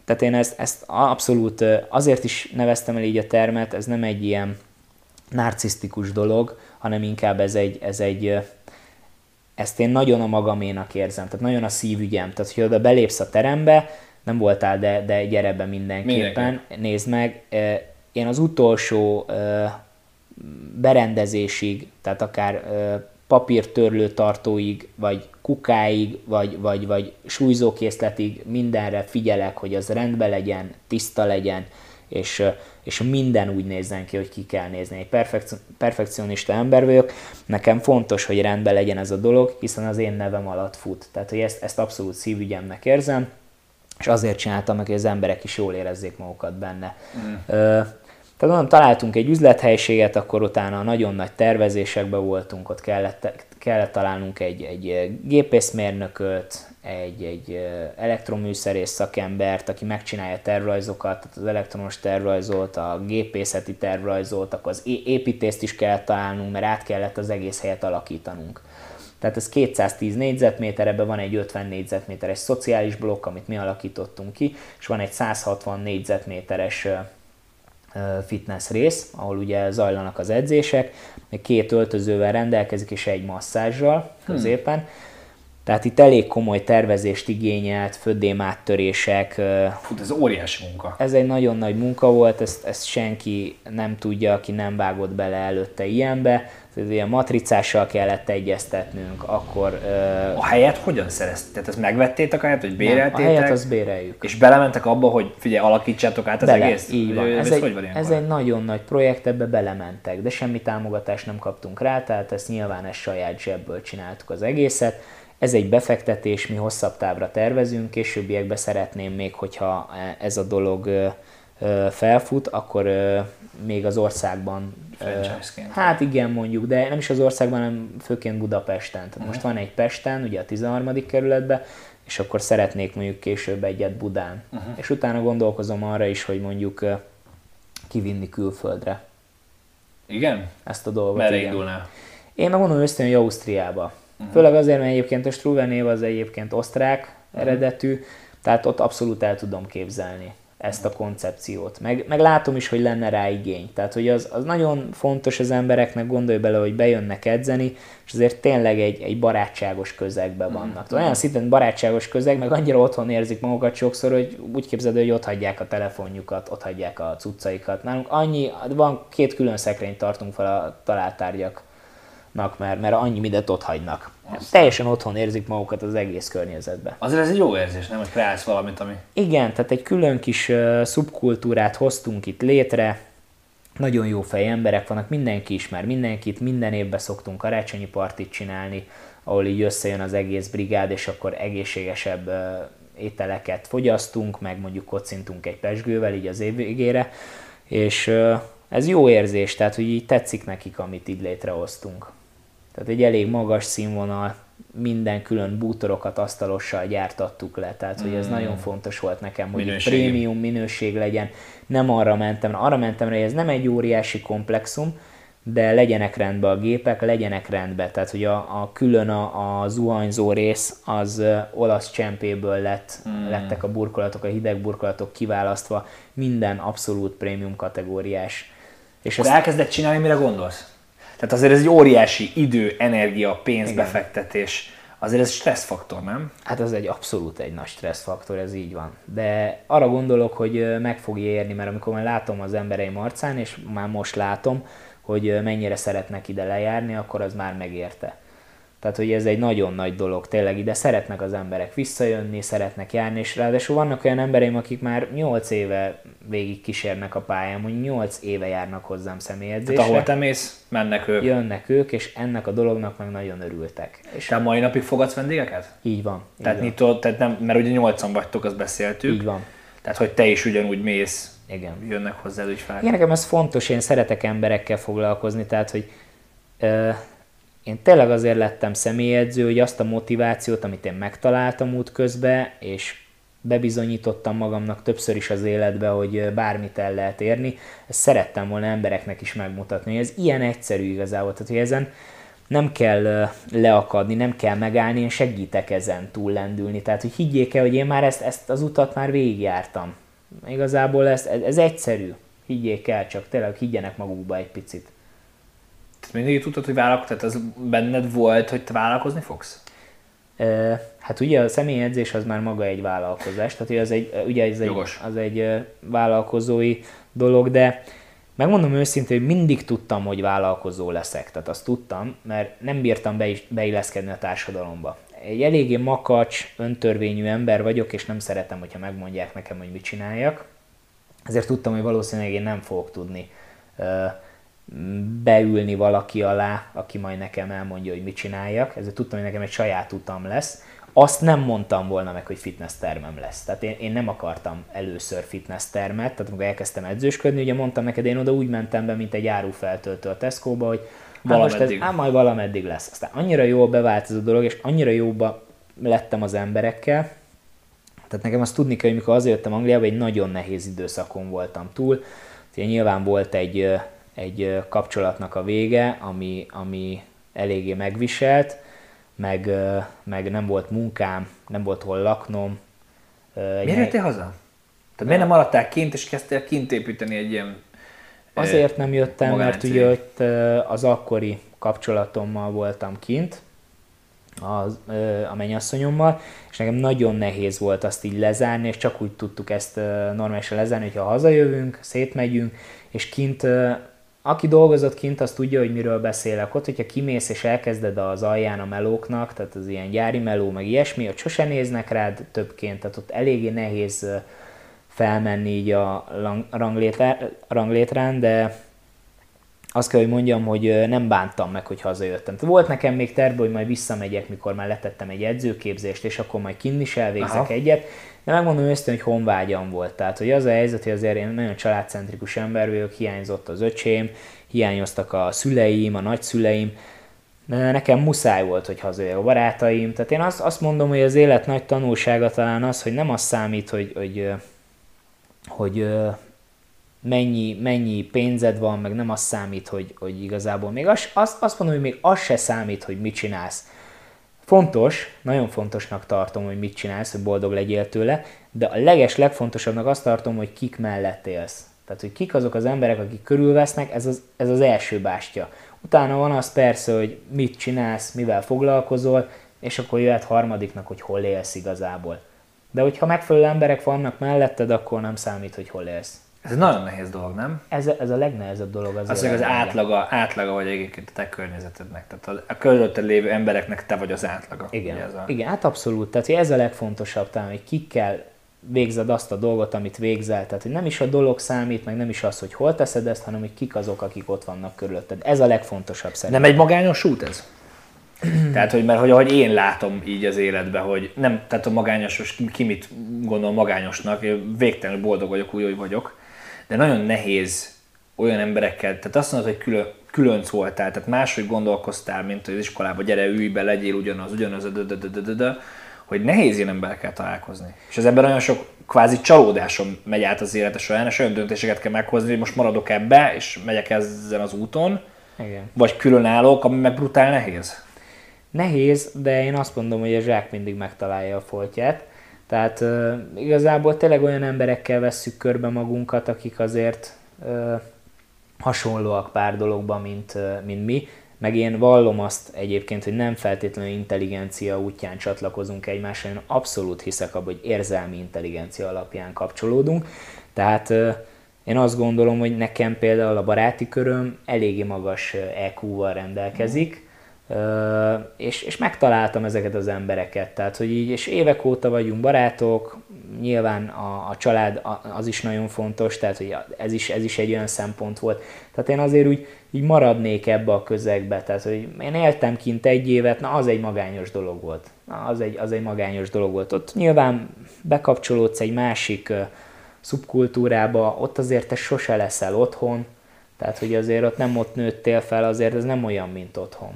[SPEAKER 2] Tehát én ezt, ezt abszolút azért is neveztem el így a termet, ez nem egy ilyen narcisztikus dolog, hanem inkább ez egy, ez egy ezt én nagyon a magaménak érzem, tehát nagyon a szívügyem. Tehát, hogy oda belépsz a terembe, nem voltál, de, de gyere be mindenképpen, Mindenki. nézd meg. Én az utolsó berendezésig, tehát akár papírtörlő tartóig, vagy kukáig, vagy, vagy, vagy súlyzókészletig mindenre figyelek, hogy az rendben legyen, tiszta legyen, és, és minden úgy nézzen ki, hogy ki kell nézni. Egy perfekci- perfekcionista ember vagyok, nekem fontos, hogy rendben legyen ez a dolog, hiszen az én nevem alatt fut. Tehát, hogy ezt, ezt abszolút szívügyemnek érzem, és azért csináltam meg, hogy az emberek is jól érezzék magukat benne. Mm. Tehát mondom, találtunk egy üzlethelységet, akkor utána nagyon nagy tervezésekbe voltunk, ott kellett, kellett találnunk egy, egy gépészmérnököt, egy, egy elektroműszerész szakembert, aki megcsinálja a tervrajzokat, tehát az elektromos tervrajzolt, a gépészeti tervrajzolt, akkor az építést is kellett találnunk, mert át kellett az egész helyet alakítanunk. Tehát ez 210 négyzetméter, ebben van egy 50 négyzetméteres szociális blokk, amit mi alakítottunk ki, és van egy 160 négyzetméteres fitness rész, ahol ugye zajlanak az edzések, két öltözővel rendelkezik és egy masszázsal hmm. középen. Hmm tehát itt elég komoly tervezést igényelt, föddém áttörések.
[SPEAKER 1] Fú, ez óriási munka.
[SPEAKER 2] Ez egy nagyon nagy munka volt, ezt, ezt senki nem tudja, aki nem vágott bele előtte ilyenbe. Ez ilyen matricással kellett egyeztetnünk, akkor...
[SPEAKER 1] A helyet hogyan szereztétek? Tehát ezt megvettétek a helyet, hogy béreltétek? Nem,
[SPEAKER 2] a helyet azt béreljük.
[SPEAKER 1] És belementek abba, hogy figyelj, alakítsátok át az Bele, egész?
[SPEAKER 2] így van. Ez, ez, egy, hogy ez egy nagyon nagy projekt, ebbe belementek, de semmi támogatást nem kaptunk rá, tehát ezt nyilván ezt saját zsebből csináltuk az egészet ez egy befektetés, mi hosszabb távra tervezünk, későbbiekben szeretném még, hogyha ez a dolog felfut, akkor még az országban Hát igen, mondjuk, de nem is az országban, hanem főként Budapesten. Tehát uh-huh. most van egy Pesten, ugye a 13. kerületben, és akkor szeretnék mondjuk később egyet Budán. Uh-huh. És utána gondolkozom arra is, hogy mondjuk kivinni külföldre.
[SPEAKER 1] Igen?
[SPEAKER 2] Ezt a dolgot.
[SPEAKER 1] Merre indulnál?
[SPEAKER 2] Én megmondom őszintén, hogy Ausztriába. Uh-huh. Főleg azért, mert egyébként a Struve név az egyébként osztrák uh-huh. eredetű, tehát ott abszolút el tudom képzelni. ezt a koncepciót. Meg, meg látom is, hogy lenne rá igény. Tehát, hogy az, az nagyon fontos az embereknek, gondolj bele, hogy bejönnek edzeni, és azért tényleg egy, egy barátságos közegben vannak. Mm. Olyan szinten barátságos közeg, meg annyira otthon érzik magukat sokszor, hogy úgy képzeld, hogy ott hagyják a telefonjukat, ott hagyják a cuccaikat. Nálunk annyi, van két külön szekrényt tartunk fel a találtárgyak mert, mert annyi mindent ott hagynak. Aztán. Teljesen otthon érzik magukat az egész környezetben.
[SPEAKER 1] Azért ez egy jó érzés, nem, hogy kreálsz valamit, ami...
[SPEAKER 2] Igen, tehát egy külön kis uh, szubkultúrát hoztunk itt létre, nagyon jó fej emberek vannak, mindenki ismer mindenkit, minden évben szoktunk karácsonyi partit csinálni, ahol így összejön az egész brigád, és akkor egészségesebb uh, ételeket fogyasztunk, meg mondjuk kocintunk egy pesgővel így az év végére, és uh, ez jó érzés, tehát hogy így tetszik nekik, amit így létrehoztunk. Tehát egy elég magas színvonal, minden külön bútorokat asztalossal gyártattuk le, tehát hogy ez mm. nagyon fontos volt nekem, hogy egy prémium minőség legyen. Nem arra mentem, arra mentem hogy ez nem egy óriási komplexum, de legyenek rendben a gépek, legyenek rendben. Tehát, hogy a, a külön a, a zuhanyzó rész az olasz csempéből lett, mm. lettek a burkolatok, a hideg burkolatok kiválasztva, minden abszolút prémium kategóriás.
[SPEAKER 1] És ezt elkezdett csinálni, mire gondolsz? Tehát azért ez egy óriási idő, energia, pénzbefektetés. Azért ez stresszfaktor, nem?
[SPEAKER 2] Hát ez egy abszolút egy nagy stresszfaktor, ez így van. De arra gondolok, hogy meg fogja érni, mert amikor már látom az embereim arcán, és már most látom, hogy mennyire szeretnek ide lejárni, akkor az már megérte. Tehát, hogy ez egy nagyon nagy dolog, tényleg ide szeretnek az emberek visszajönni, szeretnek járni, és ráadásul vannak olyan embereim, akik már 8 éve végig kísérnek a pályán, hogy 8 éve járnak hozzám személyedzésre.
[SPEAKER 1] Tehát ahol te mész, mennek ők.
[SPEAKER 2] Jönnek ők, és ennek a dolognak meg nagyon örültek. És
[SPEAKER 1] te mai napig fogadsz vendégeket?
[SPEAKER 2] Így van.
[SPEAKER 1] Így tehát, van. Nyitó, tehát nem, mert ugye 8 vagytok, azt beszéltük.
[SPEAKER 2] Így van.
[SPEAKER 1] Tehát, hogy te is ugyanúgy mész,
[SPEAKER 2] Igen.
[SPEAKER 1] jönnek hozzá ügyfelek.
[SPEAKER 2] Igen, nekem ez fontos, én szeretek emberekkel foglalkozni, tehát, hogy én tényleg azért lettem személyedző, hogy azt a motivációt, amit én megtaláltam út közben, és bebizonyítottam magamnak többször is az életbe, hogy bármit el lehet érni, ezt szerettem volna embereknek is megmutatni, hogy ez ilyen egyszerű igazából, tehát hogy ezen nem kell leakadni, nem kell megállni, én segítek ezen túllendülni, tehát hogy higgyék el, hogy én már ezt, ezt az utat már végigjártam. Igazából ez, ez egyszerű, higgyék el, csak tényleg higgyenek magukba egy picit.
[SPEAKER 1] Tehát mindig tudtad, hogy vállalkozni, tehát az benned volt, hogy te vállalkozni fogsz?
[SPEAKER 2] Hát ugye a személyedzés az már maga egy vállalkozás, tehát az egy, ugye ez egy, az egy vállalkozói dolog, de megmondom őszintén, hogy mindig tudtam, hogy vállalkozó leszek, tehát azt tudtam, mert nem bírtam be, beilleszkedni a társadalomba. Egy eléggé makacs, öntörvényű ember vagyok, és nem szeretem, hogyha megmondják nekem, hogy mit csináljak. Ezért tudtam, hogy valószínűleg én nem fogok tudni beülni valaki alá, aki majd nekem elmondja, hogy mit csináljak. Ezért tudtam, hogy nekem egy saját utam lesz. Azt nem mondtam volna meg, hogy fitness termem lesz. Tehát én, én nem akartam először fitness termet, tehát amikor elkezdtem edzősködni, ugye mondtam neked, én oda úgy mentem be, mint egy árufeltöltő a Tesco-ba, hogy hát most ez, hát majd valameddig lesz. Aztán annyira jó bevált ez a dolog, és annyira jóba lettem az emberekkel, tehát nekem azt tudni kell, hogy mikor azért jöttem Angliába, egy nagyon nehéz időszakon voltam túl. Tehát nyilván volt egy egy kapcsolatnak a vége, ami, ami eléggé megviselt, meg, meg nem volt munkám, nem volt hol laknom.
[SPEAKER 1] Miért jöttél haza? Tehát miért nem maradtál kint, és kezdtél kint építeni egy ilyen
[SPEAKER 2] Azért nem jöttem, mert ugye ott az akkori kapcsolatommal voltam kint, az, a mennyasszonyommal, és nekem nagyon nehéz volt azt így lezárni, és csak úgy tudtuk ezt normálisan lezárni, hogyha hazajövünk, szétmegyünk, és kint aki dolgozott kint, az tudja, hogy miről beszélek. Ott, hogyha kimész és elkezded az alján a melóknak, tehát az ilyen gyári meló, meg ilyesmi, ott sose néznek rád többként, tehát ott eléggé nehéz felmenni így a ranglétrán, de azt kell, hogy mondjam, hogy nem bántam meg, hogy hazajöttem. Volt nekem még terve, hogy majd visszamegyek, mikor már letettem egy edzőképzést, és akkor majd kinn is elvégzek Aha. egyet, de megmondom őszintén, hogy honvágyam volt. Tehát, hogy az a helyzet, hogy azért én nagyon családcentrikus ember vagyok, hiányzott az öcsém, hiányoztak a szüleim, a nagyszüleim, nekem muszáj volt, hogy hazajöjjek a barátaim. Tehát én azt, azt mondom, hogy az élet nagy tanulsága talán az, hogy nem az számít, hogy, hogy, hogy mennyi, mennyi pénzed van, meg nem az számít, hogy, hogy igazából még az, azt, azt mondom, hogy még az se számít, hogy mit csinálsz. Fontos, nagyon fontosnak tartom, hogy mit csinálsz, hogy boldog legyél tőle, de a leges legfontosabbnak azt tartom, hogy kik mellett élsz. Tehát, hogy kik azok az emberek, akik körülvesznek, ez az, ez az első bástya. Utána van az persze, hogy mit csinálsz, mivel foglalkozol, és akkor jöhet harmadiknak, hogy hol élsz igazából. De hogyha megfelelő emberek vannak melletted, akkor nem számít, hogy hol élsz.
[SPEAKER 1] Ez egy nagyon nehéz dolog, nem?
[SPEAKER 2] Ez, ez a legnehezebb dolog az
[SPEAKER 1] Az, az átlaga, átlaga vagy egyébként a te környezetednek. Tehát a, a körülötted lévő embereknek te vagy az átlaga.
[SPEAKER 2] Igen,
[SPEAKER 1] ez a...
[SPEAKER 2] igen hát abszolút. Tehát ez a legfontosabb talán, hogy kikkel végzed azt a dolgot, amit végzel. Tehát, hogy nem is a dolog számít, meg nem is az, hogy hol teszed ezt, hanem hogy kik azok, akik ott vannak körülötted. Ez a legfontosabb szerintem.
[SPEAKER 1] Nem egy magányos út ez? tehát, hogy mert hogy ahogy én látom így az életben, hogy nem, tehát a magányos, ki, ki mit gondol magányosnak, én végtelenül boldog vagyok, úgy, hogy vagyok, de nagyon nehéz olyan emberekkel, tehát azt mondod, hogy külön, különc voltál, tehát máshogy gondolkoztál, mint hogy az iskolába, gyere, ülj be, legyél ugyanaz, ugyanaz, de, de, de, de, de, hogy nehéz ilyen emberekkel találkozni. És az ember nagyon sok kvázi csalódáson megy át az élete során, és olyan döntéseket kell meghozni, hogy most maradok ebbe, és megyek ezen az úton,
[SPEAKER 2] Igen.
[SPEAKER 1] vagy különállok, ami meg brutál nehéz.
[SPEAKER 2] Nehéz, de én azt mondom, hogy a zsák mindig megtalálja a foltját. Tehát uh, igazából tényleg olyan emberekkel vesszük körbe magunkat, akik azért uh, hasonlóak pár dologban, mint, uh, mint mi. Meg én vallom azt egyébként, hogy nem feltétlenül intelligencia útján csatlakozunk egymásra, én abszolút hiszek abban, hogy érzelmi intelligencia alapján kapcsolódunk. Tehát uh, én azt gondolom, hogy nekem például a baráti köröm eléggé magas EQ-val rendelkezik, és, és megtaláltam ezeket az embereket, tehát hogy így, és évek óta vagyunk barátok, nyilván a, a család az is nagyon fontos, tehát hogy ez is, ez is egy olyan szempont volt. Tehát én azért úgy így maradnék ebbe a közegbe, tehát hogy én éltem kint egy évet, na az egy magányos dolog volt. Na, az egy, az egy magányos dolog volt. Ott nyilván bekapcsolódsz egy másik uh, szubkultúrába, ott azért te sose leszel otthon, tehát hogy azért ott nem ott nőttél fel, azért ez nem olyan, mint otthon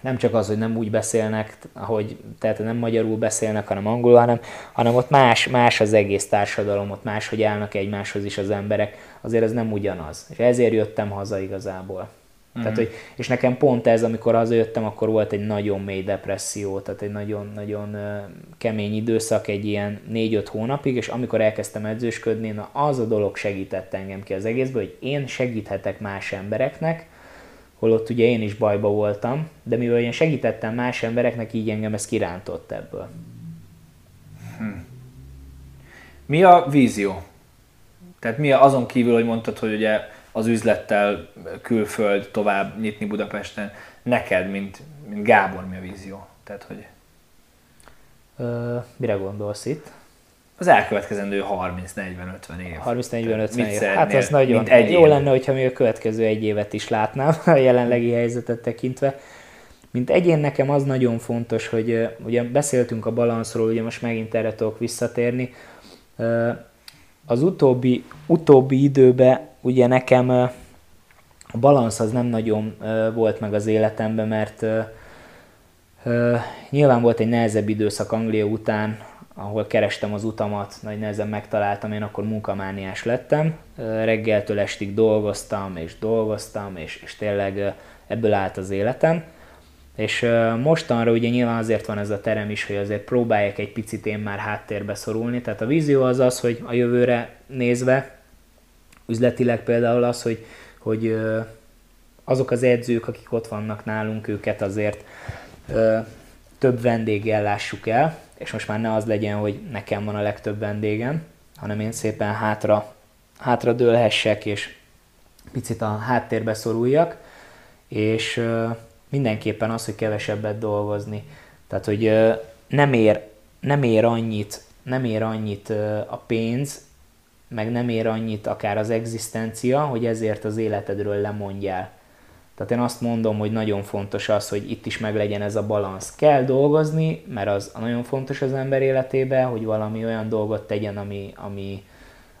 [SPEAKER 2] nem csak az, hogy nem úgy beszélnek, hogy tehát nem magyarul beszélnek, hanem angolul, hanem, hanem ott más, más az egész társadalom, ott máshogy állnak egymáshoz is az emberek, azért ez nem ugyanaz. És ezért jöttem haza igazából. Mm-hmm. Tehát, hogy, és nekem pont ez, amikor hazajöttem, akkor volt egy nagyon mély depresszió, tehát egy nagyon-nagyon kemény időszak, egy ilyen 4-5 hónapig, és amikor elkezdtem edzősködni, na az a dolog segített engem ki az egészből, hogy én segíthetek más embereknek, holott ugye én is bajba voltam, de mivel én segítettem más embereknek, így engem ez kirántott ebből.
[SPEAKER 1] Hm. Mi a vízió? Tehát mi azon kívül, hogy mondtad, hogy ugye az üzlettel külföld tovább nyitni Budapesten, neked, mint, mint Gábor, mi a vízió? Tehát, hogy...
[SPEAKER 2] Ö, mire gondolsz itt?
[SPEAKER 1] Az elkövetkezendő 30-40-50 év.
[SPEAKER 2] 30-40-50 év. Hát az nagyon egy jó év. lenne, hogyha még a következő egy évet is látnám a jelenlegi helyzetet tekintve. Mint egyén nekem az nagyon fontos, hogy ugye beszéltünk a balanszról, ugye most megint erre tudok visszatérni. Az utóbbi, utóbbi időben ugye nekem a balansz az nem nagyon volt meg az életemben, mert nyilván volt egy nehezebb időszak Anglia után, ahol kerestem az utamat, nagy nehezen megtaláltam, én akkor munkamániás lettem. Reggeltől estig dolgoztam, és dolgoztam, és, és tényleg ebből állt az életem. És mostanra ugye nyilván azért van ez a terem is, hogy azért próbálják egy picit én már háttérbe szorulni. Tehát a vízió az az, hogy a jövőre nézve, üzletileg például az, hogy, hogy azok az edzők, akik ott vannak nálunk, őket azért több vendéggel lássuk el, és most már ne az legyen, hogy nekem van a legtöbb vendégem, hanem én szépen hátra, hátra dőlhessek, és picit a háttérbe szoruljak, és mindenképpen az, hogy kevesebbet dolgozni. Tehát, hogy nem ér, nem ér annyit, nem ér annyit a pénz, meg nem ér annyit akár az egzisztencia, hogy ezért az életedről lemondjál. Tehát én azt mondom, hogy nagyon fontos az, hogy itt is meglegyen ez a balansz. Kell dolgozni, mert az nagyon fontos az ember életében, hogy valami olyan dolgot tegyen, ami, ami,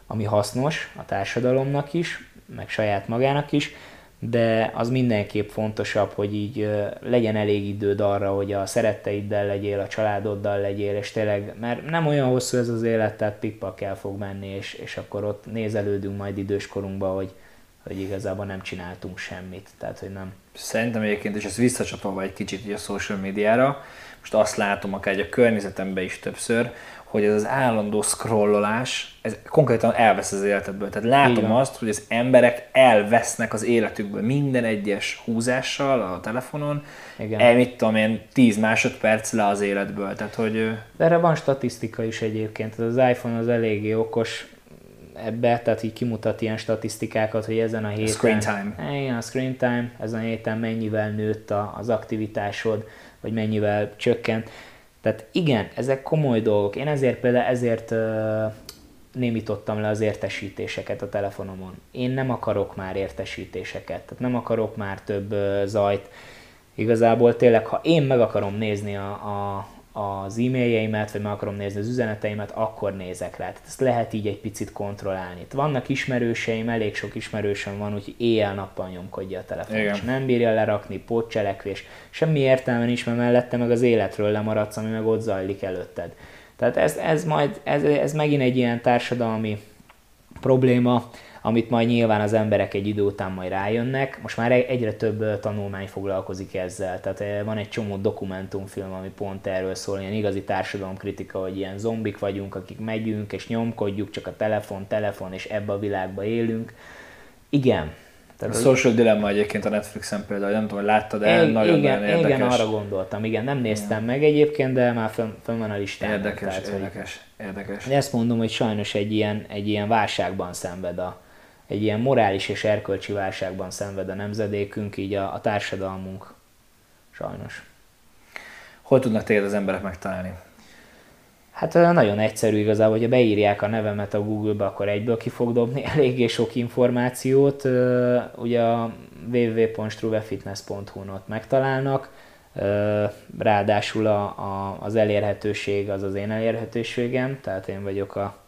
[SPEAKER 2] ami hasznos a társadalomnak is, meg saját magának is, de az mindenképp fontosabb, hogy így legyen elég időd arra, hogy a szeretteiddel legyél, a családoddal legyél, és tényleg, mert nem olyan hosszú ez az élet, tehát pikpak el fog menni, és, és akkor ott nézelődünk majd időskorunkba, hogy, hogy igazából nem csináltunk semmit, tehát hogy nem.
[SPEAKER 1] Szerintem egyébként, és ezt visszacsatolva egy kicsit a social médiára, most azt látom akár egy a környezetemben is többször, hogy ez az állandó scrollolás, ez konkrétan elvesz az életedből. Tehát látom azt, hogy az emberek elvesznek az életükből minden egyes húzással a telefonon, Igen. el, mit tudom én, 10 másodperc le az életből. Tehát, hogy...
[SPEAKER 2] De erre van statisztika is egyébként. Az iPhone az eléggé okos ebbe, tehát így kimutat ilyen statisztikákat, hogy ezen a héten... A
[SPEAKER 1] screen time.
[SPEAKER 2] Igen, a screen time, ezen a héten mennyivel nőtt az aktivitásod, vagy mennyivel csökkent. Tehát igen, ezek komoly dolgok. Én ezért például ezért uh, némítottam le az értesítéseket a telefonomon. Én nem akarok már értesítéseket, tehát nem akarok már több uh, zajt. Igazából tényleg, ha én meg akarom nézni a, a, az e-mailjeimet, vagy meg akarom nézni az üzeneteimet, akkor nézek rá. Tehát ezt lehet így egy picit kontrollálni. Itt vannak ismerőseim, elég sok ismerősöm van, úgyhogy éjjel-nappal nyomkodja a telefon, és nem bírja lerakni, pótcselekvés, semmi értelme nincs, mert mellette meg az életről lemaradsz, ami meg ott zajlik előtted. Tehát ez, ez, majd, ez, ez megint egy ilyen társadalmi probléma, amit majd nyilván az emberek egy idő után majd rájönnek. Most már egyre több tanulmány foglalkozik ezzel, tehát van egy csomó dokumentumfilm, ami pont erről szól, ilyen igazi társadalomkritika, hogy ilyen zombik vagyunk, akik megyünk és nyomkodjuk, csak a telefon, telefon, és ebbe a világba élünk. Igen,
[SPEAKER 1] tehát, a Social Dilemma egyébként a Netflixen például, nem tudom, hogy láttad el, nagyon,
[SPEAKER 2] igen,
[SPEAKER 1] nagyon érdekes.
[SPEAKER 2] Igen, arra gondoltam, igen, nem néztem igen. meg egyébként, de már fönn, fönn van a listán.
[SPEAKER 1] Érdekes, tehát, érdekes, hogy, érdekes.
[SPEAKER 2] Ezt mondom, hogy sajnos egy ilyen, egy ilyen válságban szenved a, egy ilyen morális és erkölcsi válságban szenved a nemzedékünk, így a, a társadalmunk. Sajnos.
[SPEAKER 1] Hol tudnak téged az emberek megtalálni?
[SPEAKER 2] Hát nagyon egyszerű igazából, hogyha beírják a nevemet a Google-be, akkor egyből ki fog dobni eléggé sok információt. Ugye a www.struvefitness.hu-n ott megtalálnak, ráadásul a, a, az elérhetőség az az én elérhetőségem, tehát én vagyok a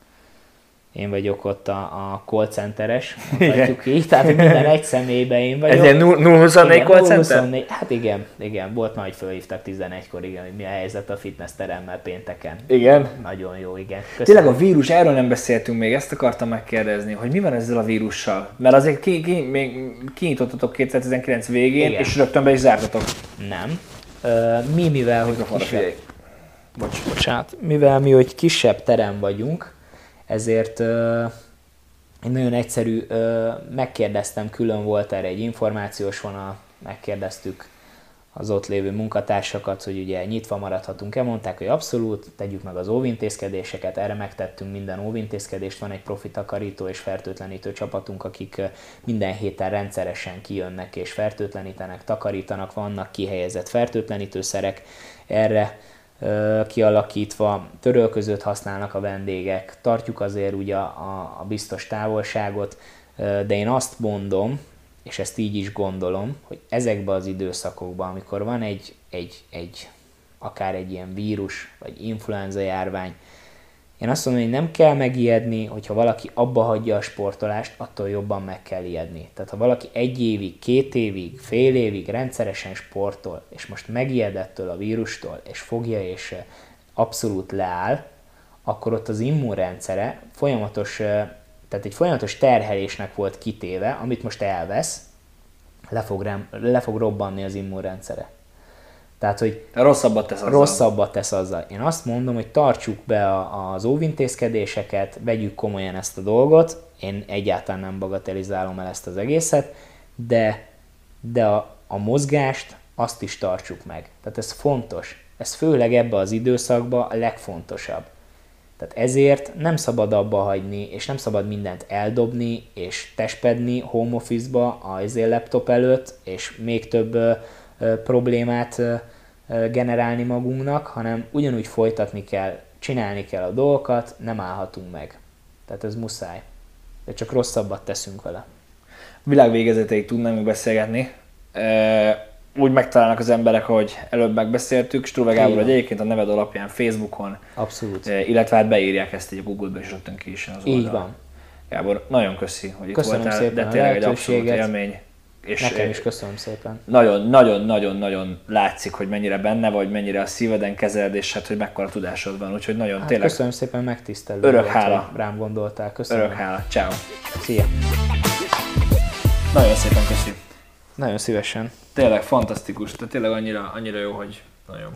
[SPEAKER 2] én vagyok ott a, a call centeres, mondhatjuk így, tehát minden egy személyben én vagyok.
[SPEAKER 1] Ez ilyen 024 call center? 24,
[SPEAKER 2] hát igen, igen, volt majd fölhívtak 11-kor, igen, hogy mi a helyzet a fitness teremmel pénteken.
[SPEAKER 1] Igen?
[SPEAKER 2] Nagyon jó, igen.
[SPEAKER 1] Köszönöm. Tényleg a vírus, erről nem beszéltünk még, ezt akartam megkérdezni, hogy mi van ezzel a vírussal? Mert azért ki, ki, még kinyitottatok 2019 végén, igen. és rögtön be is zártatok.
[SPEAKER 2] Nem. mi, mivel, hogy kisebb, Bocs. Bocsánat, mivel mi, hogy kisebb terem vagyunk, ezért egy nagyon egyszerű, megkérdeztem, külön volt erre egy információs vonal, megkérdeztük az ott lévő munkatársakat, hogy ugye nyitva maradhatunk-e, mondták, hogy abszolút, tegyük meg az óvintézkedéseket, erre megtettünk minden óvintézkedést, van egy profi takarító és fertőtlenítő csapatunk, akik minden héten rendszeresen kijönnek és fertőtlenítenek, takarítanak, vannak kihelyezett fertőtlenítőszerek, erre kialakítva, törölközőt használnak a vendégek, tartjuk azért ugye a, a biztos távolságot, de én azt mondom, és ezt így is gondolom, hogy ezekben az időszakokban, amikor van egy, egy, egy akár egy ilyen vírus, vagy influenza járvány, én azt mondom, hogy nem kell megijedni, hogyha valaki abba hagyja a sportolást, attól jobban meg kell ijedni. Tehát ha valaki egy évig, két évig, fél évig rendszeresen sportol, és most megijedettől a vírustól, és fogja és abszolút leáll, akkor ott az immunrendszere folyamatos, tehát egy folyamatos terhelésnek volt kitéve, amit most elvesz, le fog, rem, le fog robbanni az immunrendszere. Tehát, hogy
[SPEAKER 1] rosszabbat tesz azzal.
[SPEAKER 2] Rosszabbat tesz azzal. Én azt mondom, hogy tartsuk be az óvintézkedéseket, vegyük komolyan ezt a dolgot. Én egyáltalán nem bagatelizálom el ezt az egészet, de, de a, a mozgást azt is tartsuk meg. Tehát ez fontos. Ez főleg ebbe az időszakban a legfontosabb. Tehát ezért nem szabad abba hagyni, és nem szabad mindent eldobni, és testpedni home office-ba, a laptop előtt, és még több ö, problémát generálni magunknak, hanem ugyanúgy folytatni kell, csinálni kell a dolgokat, nem állhatunk meg. Tehát ez muszáj. De csak rosszabbat teszünk vele.
[SPEAKER 1] Világ végezetéig tudnánk beszélgetni. Úgy megtalálnak az emberek, hogy előbb megbeszéltük. Struve Gábor, hogy egyébként a neved alapján Facebookon.
[SPEAKER 2] Abszolút.
[SPEAKER 1] Illetve hát beírják ezt egy Google-be, és rögtön ki is az.
[SPEAKER 2] Így van.
[SPEAKER 1] Gábor, nagyon köszi, hogy itt
[SPEAKER 2] Köszönöm
[SPEAKER 1] voltál,
[SPEAKER 2] szépen
[SPEAKER 1] de tényleg egy abszolút élmény.
[SPEAKER 2] És Nekem is köszönöm szépen.
[SPEAKER 1] Nagyon-nagyon-nagyon-nagyon látszik, hogy mennyire benne vagy, mennyire a szíveden kezeled, és hát, hogy mekkora tudásod van. Úgyhogy nagyon hát tényleg...
[SPEAKER 2] Köszönöm szépen, megtisztelő.
[SPEAKER 1] Örök volt, hála.
[SPEAKER 2] Rám gondoltál. Köszönöm.
[SPEAKER 1] Örök hála. Ciao.
[SPEAKER 2] Szia.
[SPEAKER 1] Nagyon szépen köszi.
[SPEAKER 2] Nagyon szívesen.
[SPEAKER 1] Tényleg fantasztikus, tehát tényleg annyira, annyira jó, hogy nagyon